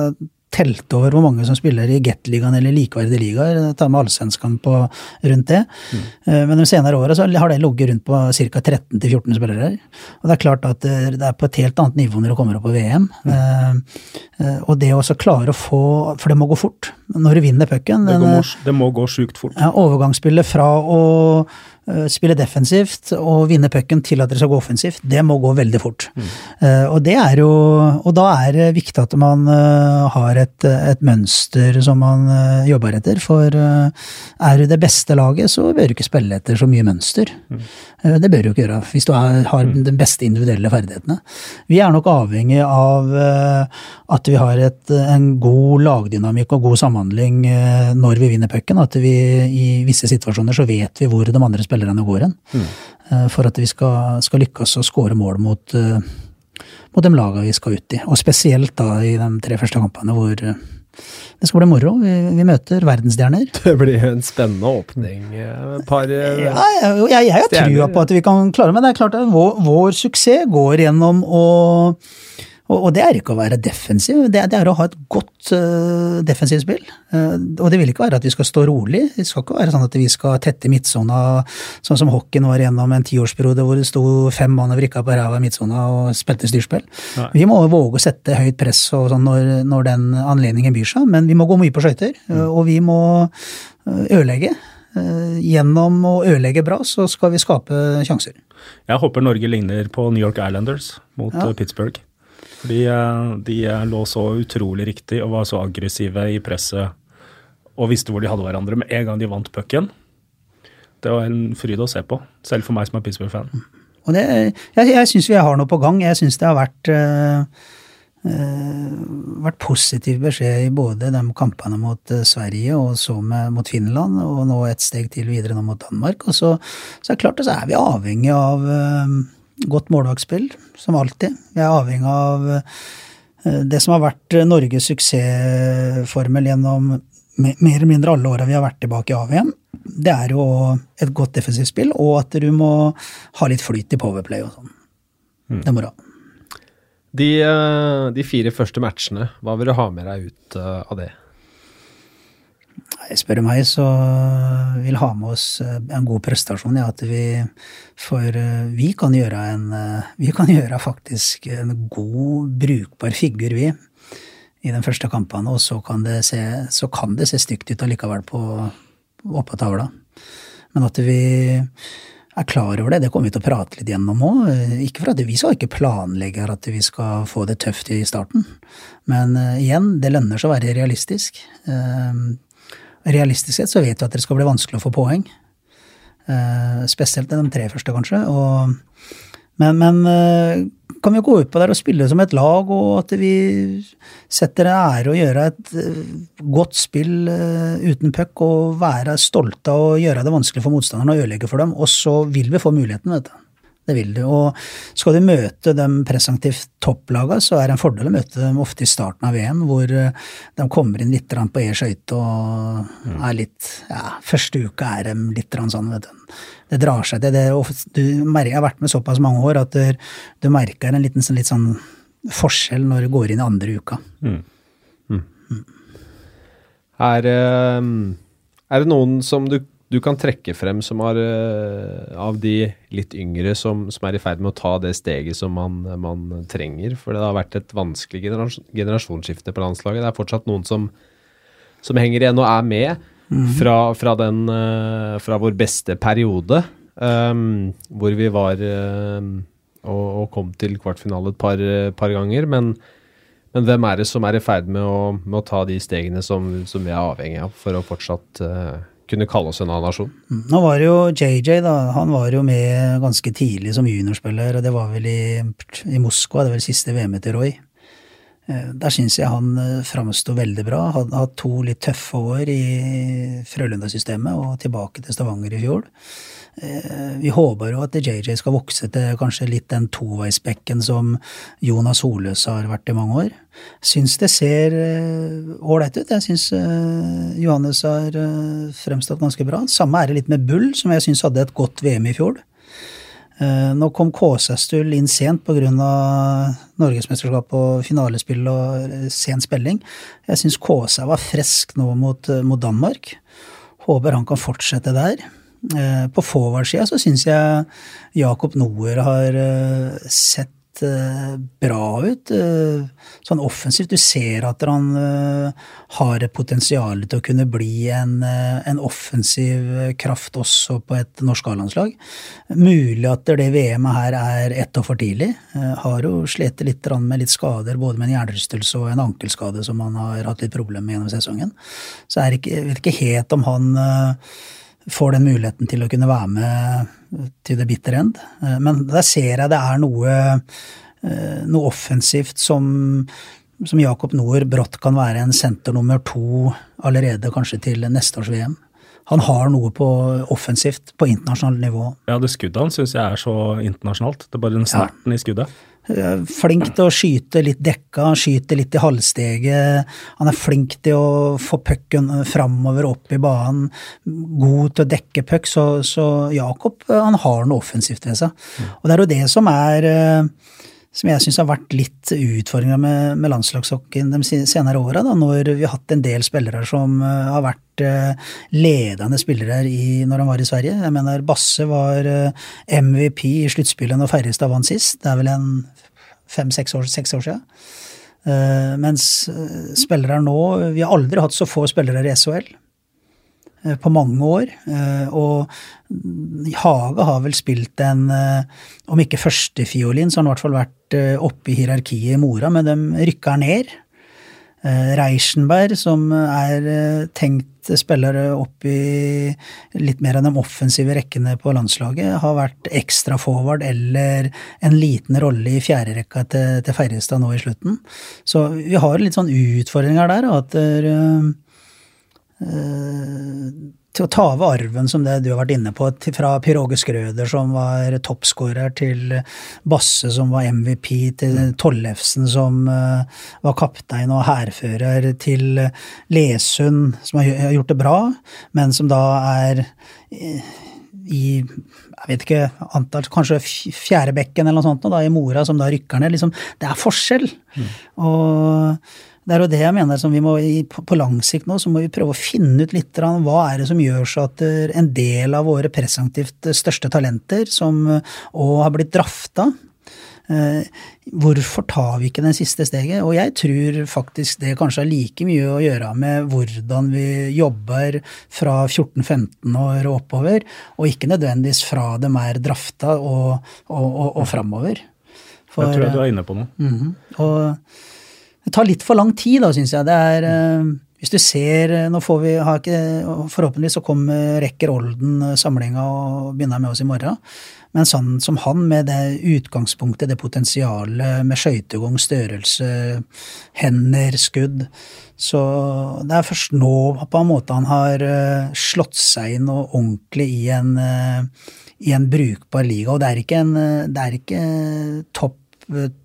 telt over hvor mange som spiller i Gateligaen eller likeverdige ligaer. Ta med allsvenskan på rundt det. Mm. Eh, men de senere åra har det ligget rundt på ca. 13-14 spillere. Og det er klart at det er på et helt annet nivå når det kommer opp på VM. Mm. Uh, og det å klare å få For det må gå fort når du vinner pucken. Det, det, må gå sjukt fort. Ja, overgangsspillet fra å Eh, spille defensivt og vinne pucken til at dere skal gå offensivt, det må gå veldig fort. Mm. Og det er jo Og da er det viktig at man uh, har et, et, mønster som man jobber etter. For er du det beste laget, så bør du ikke spille etter så mye mønster. Mm. Det bør du ikke gjøre hvis du er, har mm. de beste individuelle ferdighetene. Vi er nok avhengig av at vi har et, en god lagdynamikk og god samhandling når vi vinner pucken. At vi i visse situasjoner så vet vi hvor de andre spiller spillerne går hen. Mm. Eh, for at vi skal, skal lykkes å skåre mål mot, eh, mot de lagene vi skal ut i. Og spesielt da i de tre første kampene hvor eh, det skal bli moro. Vi, vi møter verdensstjerner. Det blir jo en spennende åpning. Et par ja, jeg, har trua på at vi kan klare men det er klart at vår, vår suksess går gjennom å og, det er ikke å være defensiv, det, det er å ha et godt uh, defensivt spill. Uh, og det vil ikke være at vi skal stå rolig. Det skal ikke være sånn at vi skal tette midtsona, sånn som hockeyen var gjennom en tiårsperiode hvor det sto fem mann og vrikka på ræva i midtsona og spilte styrspill. Nei. Vi må våge å sette høyt press sånn når, når, den anledningen byr seg, men vi må gå mye på skøyter. Mm. Og vi må ødelegge. Eh, gjennom å ødelegge bra, så skal vi skape sjanser. Jeg håper Norge ligner på New York Islanders mot ja. Pittsburgh. Fordi de lå så utrolig riktig og var så aggressive i presset og visste hvor de hadde hverandre med en gang de vant pucken. Det var en fryd å se på, selv for meg som er Pittsburgh-fan. Jeg jeg syns vi har noe på gang. Jeg syns det har vært, uh, uh, vært positiv beskjed i både de kampene mot uh, Sverige og så med, mot Finland, og nå et steg til videre nå mot Danmark. Og så, så er det klart så er vi avhengig av godt målvaktspill, som alltid. Vi er avhengig av det som har vært Norges suksessformel gjennom mer eller mindre alle åra vi har vært tilbake i AVM, det er jo et godt defensivt spill, og at du må ha litt flyt i powerplay og sånn. Mm. Det må moro. De, eh, de, fire første matchene, hva vil du ha med deg ut eh, av det? Jeg spør meg, så vil ha med oss eh, en god prestasjon. Ja, at vi For vi kan gjøre en Vi kan gjøre faktisk en god, brukbar figur, vi i den første kampene, og så kan det se, kan det se stygt ut allikevel på, oppå tavla. Men at vi er klar over det, det kommer vi til å prate litt gjennom òg. Ikke for at vi skal ikke planlegge at vi skal få det tøft i starten, men igjen, det lønner seg å være realistisk. Uh, realistisk sett så vet vi at det skal bli vanskelig å få poeng. Uh, spesielt de tre første, kanskje. Og, men, men kan vi gå ut på der og spille som et lag, og at vi setter en ære å gjøre et eh, godt spill eh, uten puck og være stolte å gjøre det vanskelig for motstanderne og ødelegge for dem. Og så vil vi få muligheten, vet du. Det vil du. Og skal du møte de presentativt topplagene, så er det en fordel å møte dem ofte i starten av VM, hvor eh, de kommer inn litt på e skøyte og mm. er litt Ja, første uka er de litt sånn, vet du. Det drar seg til. Det, du, jeg har vært med såpass mange år at du, du merker en liten sånn, litt sånn forskjell når du går inn i andre uka. Mm. Mm. mm. Er, er det noen som du du kan trekke frem som har, uh, av de litt yngre som, som, er i ferd med å ta det steget som man, man trenger? For det har vært et vanskelig generas generasjonsskifte på landslaget. Det er fortsatt noen som, som henger igjen og er med mm. fra, fra, den, uh, fra, vår beste periode, um, hvor vi var um, og, og, kom til kvartfinale et par, par ganger. Men, men, hvem er det som er i ferd med å, med å ta de stegene som, som, vi er avhengig av for å fortsatt kunne kalle oss en annen nasjon. Mm. Nå var jo JJ, da. Han var jo med ganske tidlig som juniorspiller, og det var vel i, i Moskva, det var vel siste VM-et til Roy. Eh, der syns jeg han eh, framsto veldig bra. Hadde hatt to litt tøffe år i Frølunda-systemet og tilbake til Stavanger i fjor. Eh, vi håper jo at JJ skal vokse til kanskje litt den toveisbekken som Jonas Holøs har vært i mange år. Syns det ser ålreit ut. Jeg syns Johannes har fremstått ganske bra. Samme er det litt med Bull, som jeg syns hadde et godt VM i fjor. Nå kom Kåsastul inn sent pga. norgesmesterskap og finalespill og sen spilling. Jeg syns Kåsa var frisk nå mot, mot Danmark. Håper han kan fortsette der. Eh, på forward-sida så syns jeg Jakob Noer har eh, eh, bra ut. Sånn offensivt. Du ser at han har et potensial til å kunne bli en, en offensiv kraft også på et norsk A-landslag. Mulig at det VM-et her er ett år for tidlig. Har jo slitt litt med litt skader, både med en hjernerystelse og en ankelskade som han har hatt litt problemer med gjennom sesongen. Så jeg vet ikke helt om han får den muligheten til å kunne være med til det bitter end. Eh, men der ser jeg det er noe, eh, noe offensivt som, som Jakob Noer brått kan være en senter nummer to allerede kanskje til neste års VM. Han har noe på offensivt på internasjonalt nivå. Ja, det skuddet hans syns jeg er så internasjonalt. Det er bare den snerten ja. i skuddet. Eh, flink til å skyte litt dekka, skyte litt i halvsteget. Han er flink til å få pucken framover, opp i banen. God til å dekke puck. Så, så, Jakob eh, han har noe offensivt ved seg. Og det er jo det som er eh, som jeg syns har vært litt utfordringa med, med landslagshockeyen de senere åra, når vi har hatt en del spillere som har vært ledende spillere i, når han var i Sverige. Jeg mener Basse var MVP i sluttspillet når Ferjestad vant sist. Det er vel en fem-seks år, år siden. Uh, mens uh, spillere nå Vi har aldri hatt så få spillere i SHL. eh, på mange år. Eh, og Hage har vel spilt en, om ikke førstefiolin, så har han i hvert fall vært oppe i hierarkiet i Mora, men de rykker ned. Reichenberg, som er tenkt spiller opp i litt mer av de offensive rekkene på landslaget, har vært ekstra forward eller en liten rolle i fjerderekka til, til Ferjestad nå i slutten. Så vi har litt sånn utfordringer der. at der, Eh, til å ta over arven som det du har vært inne på, fra Pyroge Skrøder, som var toppskårer, til Basse, som var MVP, til Tollefsen, som uh, var kaptein og hærfører, til Lesund, som har gjort det bra, men som da er i jeg vet ikke, antall, kanskje fjerdebekken eller noe sånt, da, i Mora, som da rykker ned. Liksom, det er forskjell. Mm. Og det er jo det jeg mener som vi må, På lang sikt nå så må vi prøve å finne ut litt hva er det som gjør så at eh, en del av våre presumptivt største talenter, som òg har blitt drafta, eh, hvorfor tar vi ikke den siste steget? Og jeg tror faktisk det kanskje har like mye å gjøre med hvordan vi jobber fra 14-15 år og oppover, og ikke nødvendigvis fra dem er drafta og, og, og, og framover. For, jeg tror jeg du er inne på noe. Mm -hmm. Og det tar litt for lang tid, da, syns jeg. Det er eh, Hvis du ser eh, Nå får vi ikke, Forhåpentligvis så kommer Rekker Olden eh, samlinga og begynner med oss i morgen. Men sånn som han, med det utgangspunktet, det potensialet med skøytegang, størrelse, hender, skudd Så det er først nå på en måte han har slått seg inn og ordentlig i en, i en brukbar liga. Og det er ikke, en, det er ikke topp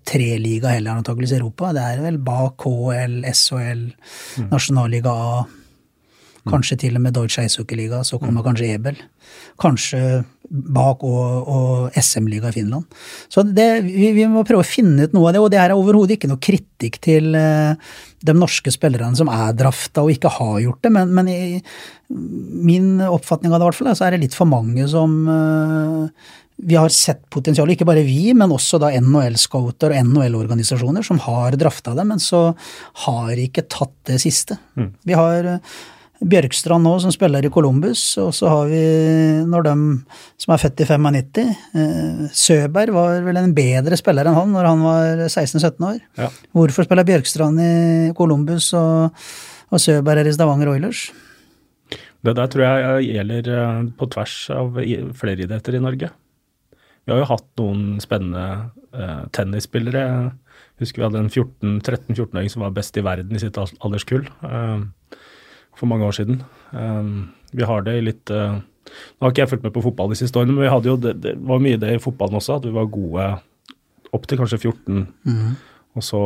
tre liga heller, antakeligvis i Europa. Det er vel bak KL, SHL, mm. Nasjonalliga A. Kanskje til og med Deutsche Eishockeyliga, så kommer mm. kanskje Ebel. Kanskje bak og, og SM-liga i Finland. Så det, vi, vi, må prøve å finne ut noe av det, og det her er overhodet ikke noe kritikk til uh, de norske spillerne som er drafta og ikke har gjort det, men, men i min oppfatning av det, i hvert fall, så er det litt for mange som uh, vi har sett potensial, ikke bare vi, men også da NHL-scouter og NHL-organisasjoner som har drafta det, men så har ikke tatt det siste. Mm. Vi har eh, Bjørkstrand nå, som spiller i Columbus, og så har vi, når de som er født i 95 eh, Søberg var vel en bedre spiller enn han når han var 16-17 år. Ja. Hvorfor spiller Bjørkstrand i Columbus og, og Søberg er i Stavanger Oilers? Det der tror jeg gjelder eh, på tvers av flere idretter i Norge. Vi har jo hatt noen spennende uh, tennisspillere. Jeg husker vi hadde en 13-14-åring som var best i verden i sitt alderskull uh, for mange år siden. Uh, vi har det i litt Nå har ikke jeg fulgt med på fotball de siste årene, men vi hadde jo det, det var mye det i fotballen også, at vi var gode opp til kanskje 14, mm. og så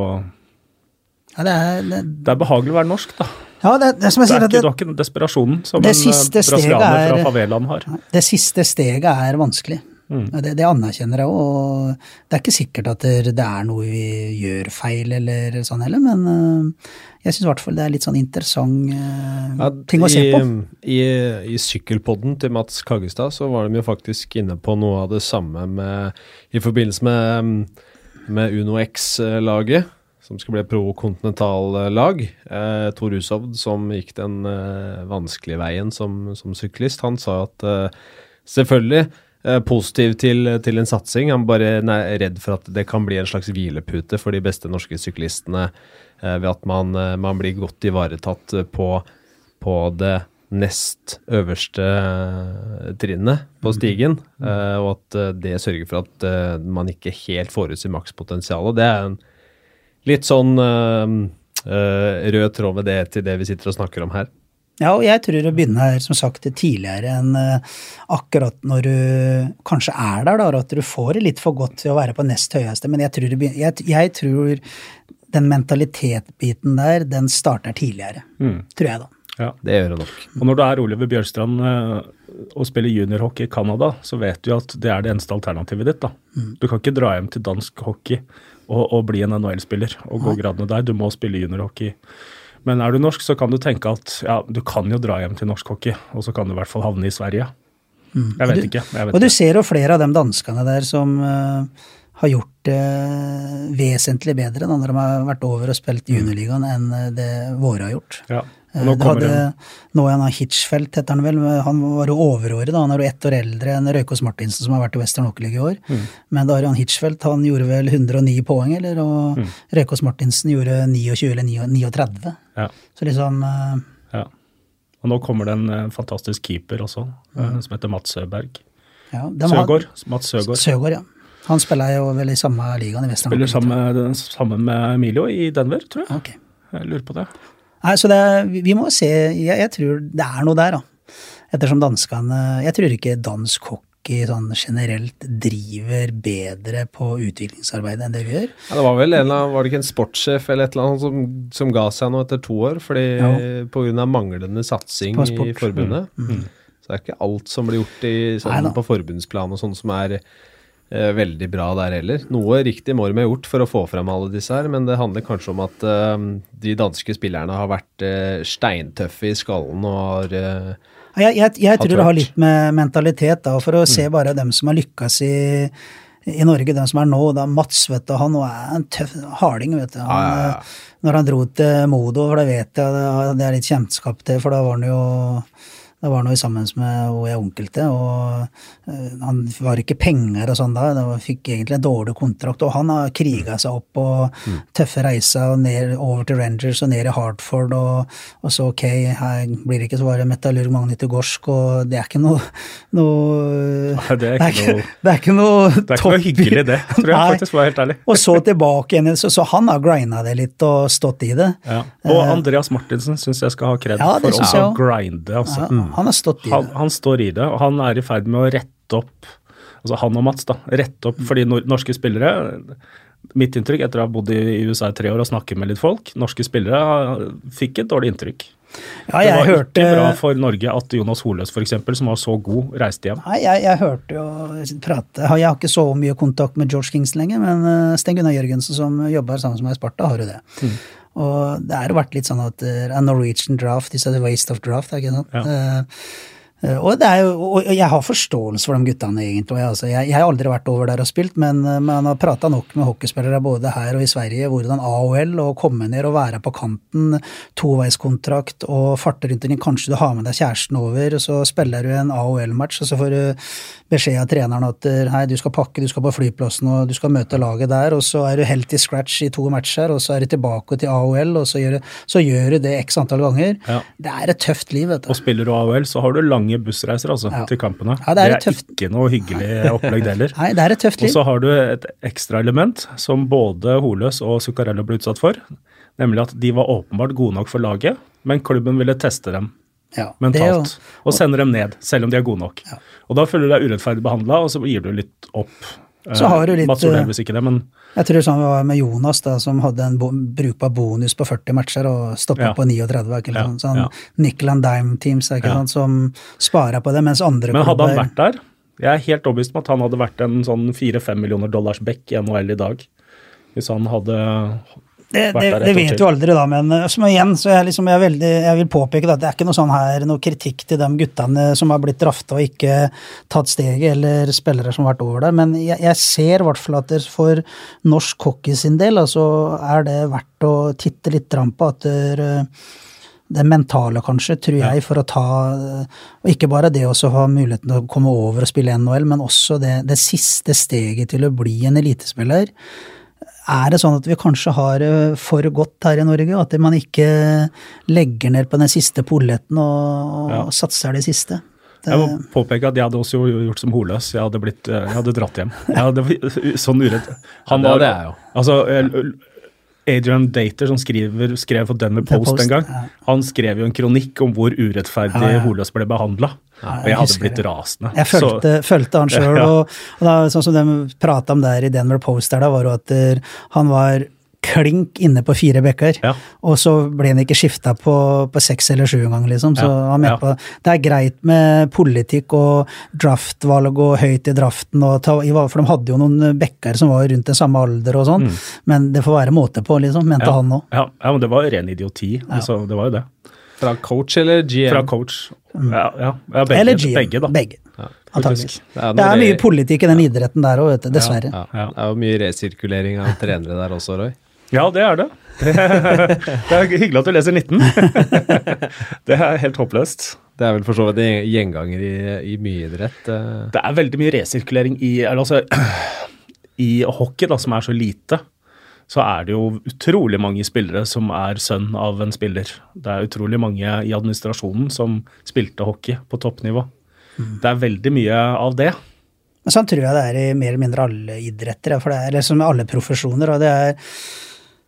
ja, det, er, det, det, er, behagelig å være norsk, da. Ja, det, det, som jeg sier, det, er ikke, det, har ikke desperasjonen som en brasilianer fra favelaen har. Det siste steget er vanskelig. Mm. Det, det, anerkjenner jeg òg. Det er ikke sikkert at det, er noe vi gjør feil eller sånn heller, men uh, jeg syns i hvert fall det er litt sånn interessant uh, ja, ting å se på. I, i, sykkelpodden til Mats Kaggestad så var de jo faktisk inne på noe av det samme med, i forbindelse med, med Uno X-laget som skal bli pro-kontinentallag. Eh, Tor Hushovd, som gikk den eh, vanskelige veien som, som, syklist, han sa at eh, selvfølgelig Eh, positiv til, til, en satsing. Han bare er redd for at det kan bli en slags hvilepute for de beste norske syklistene eh, ved at man, eh, man, blir godt ivaretatt på, på det nest øverste trinnet på mm. stigen, mm. og at det sørger for at man ikke helt får ut sitt makspotensial. Det er en litt sånn rød tråd med det til det vi sitter og snakker om her. Ja, og jeg tror å begynne her, som sagt, tidligere enn uh, akkurat når du kanskje er der, da, at du får det litt for godt til å være på nest høyeste. Men jeg tror, begynner, jeg, jeg tror den mentalitetsbiten der, den starter tidligere. Mm. Tror jeg, da. Ja. Det gjør det nok. Og når du er Oliver Bjørstrand uh, og spiller juniorhockey i Canada, så vet du at det er det eneste alternativet ditt. da. Mm. Du kan ikke dra hjem til dansk hockey og, og bli en NHL-spiller og gå gradene der. Du må spille juniorhockey men er du norsk, så kan du tenke at ja, du kan jo dra hjem til norsk hockey, og så kan du i hvert fall havne i Sverige. Mm. Jeg vet du, ikke. Jeg vet og du ser jo flere av de danskene der som uh, har gjort det vesentlig bedre når de har vært over og spilt i juniorligaen enn det våre har gjort. Ja. Eh, Og nå kommer hadde det nå en av Hitchfeldt, heter han vel. Han var jo overåret, da. Han er jo ett år eldre enn Røykås Martinsen, som har vært i Western Hockey League i år. Mm. Men da Arian Hitchfeldt han gjorde vel 109 poeng, eller? Og Mm. Røykås Martinsen gjorde 29 eller 39. Ja. Så liksom uh, ja. Og nå kommer det en uh, fantastisk keeper også, eh, som heter Mats Søberg. ja, Søgaard. Mats Søgaard. Søgaard, ja. Han spiller jo vel i samme ligaen i Vestland. Spiller sammen, sammen med Emilio i Denver, tror jeg. Okay. jeg. Lurer på det. Nei, så det, vi vi må se jeg, jeg tror det er noe der, da. Ettersom danskene Jeg tror ikke dansk hockey sånn generelt driver bedre på utviklingsarbeidet enn det vi gjør. Ja, det var vel en, av, var det ikke en sportssjef eller et eller annet som, som ga seg nå etter to år, fordi Ja. av manglende satsing i forbundet? i forbundet. Så det er ikke alt som blir gjort i, sånn, på forbundsplan og sånn som er eh, veldig bra der heller. Noe riktig må de ha gjort for å få frem alle disse her, men det handler kanskje om at eh, de danske spillerne har vært eh, steintøffe i skallen og har eh, Jeg, jeg, jeg tror det har litt med mentalitet, da, for å se bare dem som har lykkes i, i Norge, dem som er nå. da Mats, vet du, han er en tøff harding, vet du. Han, Ja, ja, ja. eh, Når han dro til Modo, for det vet jeg, det, det er litt kjennskap til, for da var han jo da var jo sammen med hvor jeg onkel til, og eh, han var ikke penger og sånn da, han fikk egentlig en dårlig kontrakt, og han har kriga seg opp på tøffe reiser og ned over til Rangers og ned i Hartford, og, og så ok, her blir det ikke så bare Metallurg Magnitogorsk, og det er ikke noe, noe Nei, det er ikke noe- det er ikke noe Det er ikke noe hyggelig, det, tror jeg Nei. faktisk, var helt ærlig. Og så tilbake igjen, så, så han har grinda det litt og stått i det. Ja. Og Andreas Martinsen syns jeg skal ha kred. Ja, det for å grinde. Altså. Ja, han har stått i Han, det. han står i det, og han er i ferd med å rette opp Altså han og Mats, da. Rette opp fordi de norske spillere Mitt inntrykk etter å ha bodd i i USA i tre år og snakket med litt folk, norske spillere fikk et dårlig inntrykk. Ja, det var hørte ikke bra for Norge at Jonas Holøs f.eks., som var så god, reiste hjem. Nei, jeg, jeg hørte jo prate Jeg har ikke så mye kontakt med George Kings lenger, men eh, Sten Gunnar Jørgensen, som jobber sammen med meg i Sparta, har jo det. Mm. Og det har vært litt sånn at uh, Norwegian draft is a waste of draft, er ikke sant? Ja. Eh, og, det er jo, og jeg har forståelse for de guttene, egentlig. Jeg, altså, jeg, jeg har aldri vært over der og spilt, men eh, man har prata nok med hockeyspillere både her og i Sverige, hvordan AOL, å komme ned og være på kanten, toveiskontrakt og farte rundt omkring, kanskje du har med deg kjæresten over, og så spiller du en AOL-match, og så får du beskjed av treneren at eh, hei, du skal pakke, du skal på flyplassen og du skal møte laget der, og så er du helt i scratch i to matcher, og så er du tilbake til AOL, og så gjør, du- så gjør du det x antall ganger. Ja. Det er et tøft liv, vet du. Og spiller du AOL, så har du lange bussreiser altså, Ja. til kampene. Ja, det er et tøft- ikke noe hyggelig opplegg, det heller. Nei, det er et tøft liv. Og så har du et ekstra element som både Holøs og Zuccarello ble utsatt for. Nemlig at de var åpenbart gode nok for laget, men klubben ville teste dem Ja, det er jo- mentalt. og sende dem ned, selv om de er gode nok. Og da føler du deg urettferdig behandla, og så gir du litt opp. Så har du litt, Mats gjorde eh, heldigvis ikke det, men Jeg tror sånn det var med Jonas, da, som hadde en bo brukbar bonus på 40 matcher og stoppa Ja. på 39. Ikke Ja, sant? Sånn ja. nickel and dime teams ikke sant? som sparer på det, mens andre Men hadde han vært der Jeg er helt overbevist om at han hadde vært en sånn fire-fem millioner dollars back i NHL i dag. Hvis han hadde Det, det, det vet du aldri, da, men eh, som igjen, så jeg, liksom, jeg, veldig, jeg vil påpeke da, at det er ikke noe sånn her, noe kritikk til de guttene som har blitt drafta og ikke tatt steget, eller spillere som har vært over der, men jeg, jeg ser i hvert fall at for norsk hockey sin del, altså, er det verdt å titte litt på at det, det mentale, kanskje, tror jeg, for å ta Og ikke bare det å ha muligheten til å komme over og spille NHL, men også det, det siste steget til å bli en elitespiller. Er det sånn at vi kanskje har det for godt her i Norge, at man ikke legger ned på den siste polletten og, og Ja. satser det siste? Det, Jeg må påpeke at jeg hadde også gjort som Holøs. Jeg hadde, blitt, eh, jeg hadde dratt hjem. Jeg hadde, sånn urett. Han Ja, var, det er jo. Altså, Adrian Dater, som skriver, skrev for Denver Post, Post, en gang, ja. han skrev jo en kronikk om hvor urettferdig Ja, ja. Holøs ble behandla. Ja, og jeg hadde blitt det. rasende. Jeg følte, følte han sjøl, og, og da, sånn som de prata om der i Denver Post, der, da, var jo at eh, han var klink inne på fire bekker, Ja. og så ble han ikke skifta på, på seks eller sju engang, liksom. Så Ja, han med ja. på, det er greit med politikk og draftvalg og høyt i draften, og ta, for de hadde jo noen bekker som var rundt den samme alder og sånn, men det får være måte på, liksom, mente Mm. ja, han òg. ja, ja, men det var jo ren idioti. Altså, det var jo det. Fra coach eller GM? Fra coach. Ja, ja, ja begge, Eller GM. begge, da. Begge. Noe Det er mye politikk i den idretten der òg, dessverre. Ja, Ja. Det er jo mye resirkulering av trenere der også, Roy. Ja, det er det. Det er hyggelig at du leser 19. Det er helt håpløst. Det er vel for så vidt gjenganger i, i mye idrett. eh. Det er veldig mye resirkulering i eller altså, I hockey, da, som er så lite, så er det jo utrolig mange spillere som er sønn av en spiller. Det er utrolig mange i administrasjonen som spilte hockey på toppnivå. Det er veldig mye av det. Men sånn tror jeg det er i mer eller mindre alle idretter, for det er liksom alle profesjoner. og det er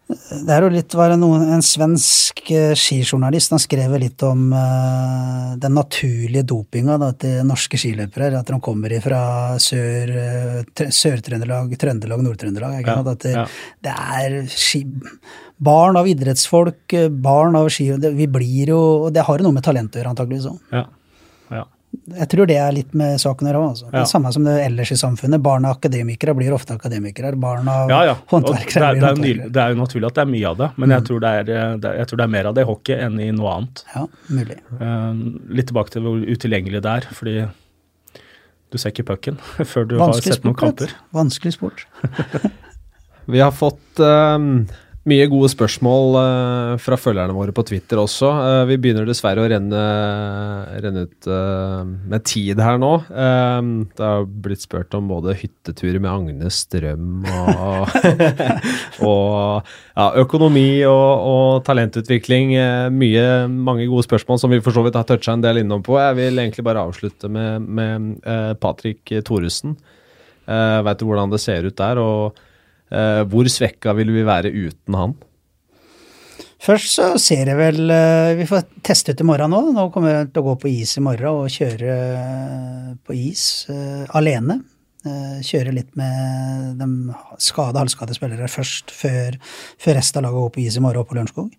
det er jo litt, var det noen, En svensk eh, skijournalist han skrev litt om uh, den naturlige dopinga da, til norske skiløpere. At de kommer fra Sør-Trøndelag, Tr- Sør-Trøndelag, Trøndelag, Nord-Trøndelag. Ja? At det, ja. det er ski, barn av idrettsfolk, eh, barn av ski det, Vi blir jo Det har jo noe med talent å gjøre, antakeligvis òg. Ja. Jeg tror det er litt med saken å gjøre. Altså. Det Ja. er samme som det ellers i samfunnet. Barn av akademikere blir ofte akademikere. Barn av Ja, ja. håndverkere det, er, blir det, er håndverkere. det er jo naturlig at det er mye av det, men jeg, tror det er, eh, det er, jeg tror det er mer av det i hockey enn i noe annet. Ja, mulig. Eh, litt tilbake til hvor utilgjengelig det er, fordi du ser ikke pucken før du har sett noen sport. kamper. Vanskelig sport. Vi har fått eh, mye gode spørsmål uh, fra følgerne våre på Twitter også. Uh, vi begynner dessverre å renne, renne ut uh, med tid her nå. Det har blitt spurt om både hytteturer med Agnes Strøm og, og ja, økonomi og, og talentutvikling. Mye, mange gode spørsmål som vi for så vidt har toucha en del innom på. Jeg vil egentlig bare avslutte med, med Patrick Thoresen. Uh, Veit du hvordan det ser ut der? og hvor svekka vil vi være uten han? Først så ser jeg vel eh, Vi får teste ut i morgen nå. Nå kommer jeg til å gå på is i morgen og kjøre eh, på is eh, alene. Eh, kjøre litt med de skada, halvskadde spillere først, før, før resten av laget går på is i morgen oppe på Lørenskog.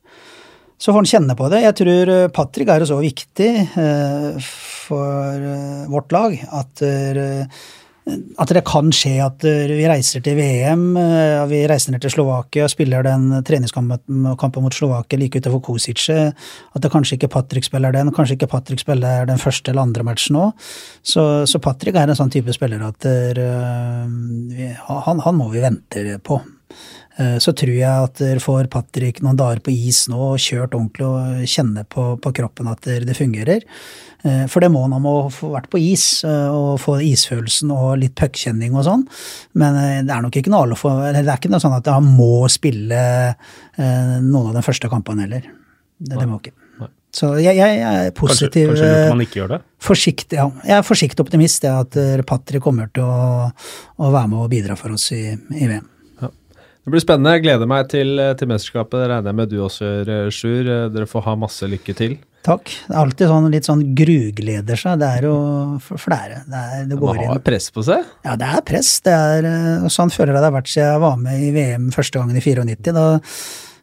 Så får han kjenne på det. Jeg tror eh, Patrick er så viktig eh, for eh, vårt lag at eh, at det kan skje at eh, vi reiser til VM, eh, vi reiser ned til Slovakia og spiller den treningskampen mot Slovakia like utenfor Kosice. At det kanskje ikke Patrick spiller den, kanskje ikke Patrick spiller den første eller andre matchen òg. Så, så Patrick er en sånn type spiller at der, vi, han, han må vi vente på. Eh, Så tror jeg at får Patrick noen dager på is nå og kjørt ordentlig og kjenne på, på kroppen at det fungerer. Eh, For det må han, ha må få vært på is eh, og få isfølelsen og litt puckkjenning og sånn. Men eh, det er nok ikke noe alle får, det er ikke noe sånn at han må spille eh, noen av de første kampene heller. Det, det må ikke. Så jeg, jeg, jeg er positiv. kanskje eh, man ikke gjør det? Forsiktig, ja. Jeg er forsiktig optimist det at Patrick kommer til å, å være med og bidra for oss i, i VM. Det blir spennende. Jeg gleder meg til, til mesterskapet. Det regner jeg med du også gjør, eh, Sjur. Eh, Dere får ha masse lykke til. Takk. Det er alltid sånn litt sånn grugleder seg. Det er jo for det er det. Går Man har inn. press på seg. Ja, det er press. Det er, eh, sånn føler jeg det har vært siden jeg var med i VM første gangen i 94. Da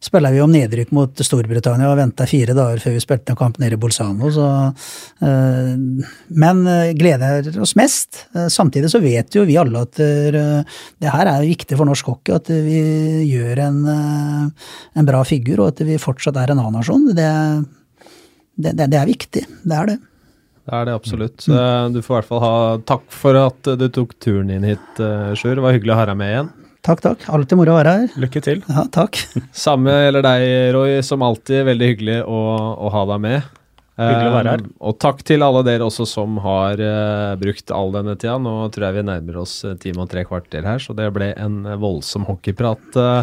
spilla vi om nedrykk mot Storbritannia og venta fire dager før vi spilte en kamp nede i Bolzano. Så, eh, men eh, gleder oss mest. Eh, samtidig så vet jo vi alle at eh, det her er viktig for norsk hockey. At vi gjør en, eh, en bra figur, og at vi fortsatt er en A-nasjon. Det, det, det, det er viktig. Det er det. Det er det absolutt. Du får i hvert fall ha takk for at du tok turen inn hit, Sjur. Det var hyggelig å ha deg med igjen. Takk, takk. Alltid moro å være her. Lykke til. Ja, takk. Samme gjelder deg, Roy. Som alltid, veldig hyggelig å, å ha deg med. Hyggelig å være her. Um, Og takk til alle dere også som har uh, brukt all denne tida. Nå tror jeg vi nærmer oss en time og tre kvarter her, så det ble en eh, voldsom hockeyprat. Uh,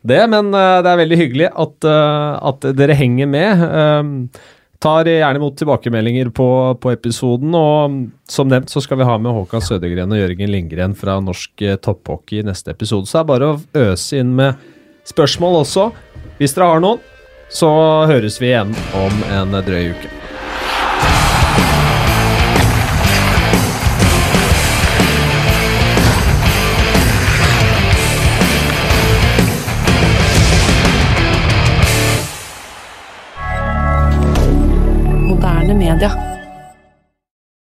det, men uh, det er veldig hyggelig at, eh, at dere henger med. Eh, tar gjerne imot tilbakemeldinger på, på episoden, og som nevnt så skal vi ha med Håkan Sødegren og Jørgen Lindgren fra norsk eh, topphockey i neste episode, så det er bare å øse inn med spørsmål også. Hvis dere har noen, så høres vi igjen om en drøy uke. Moderne media.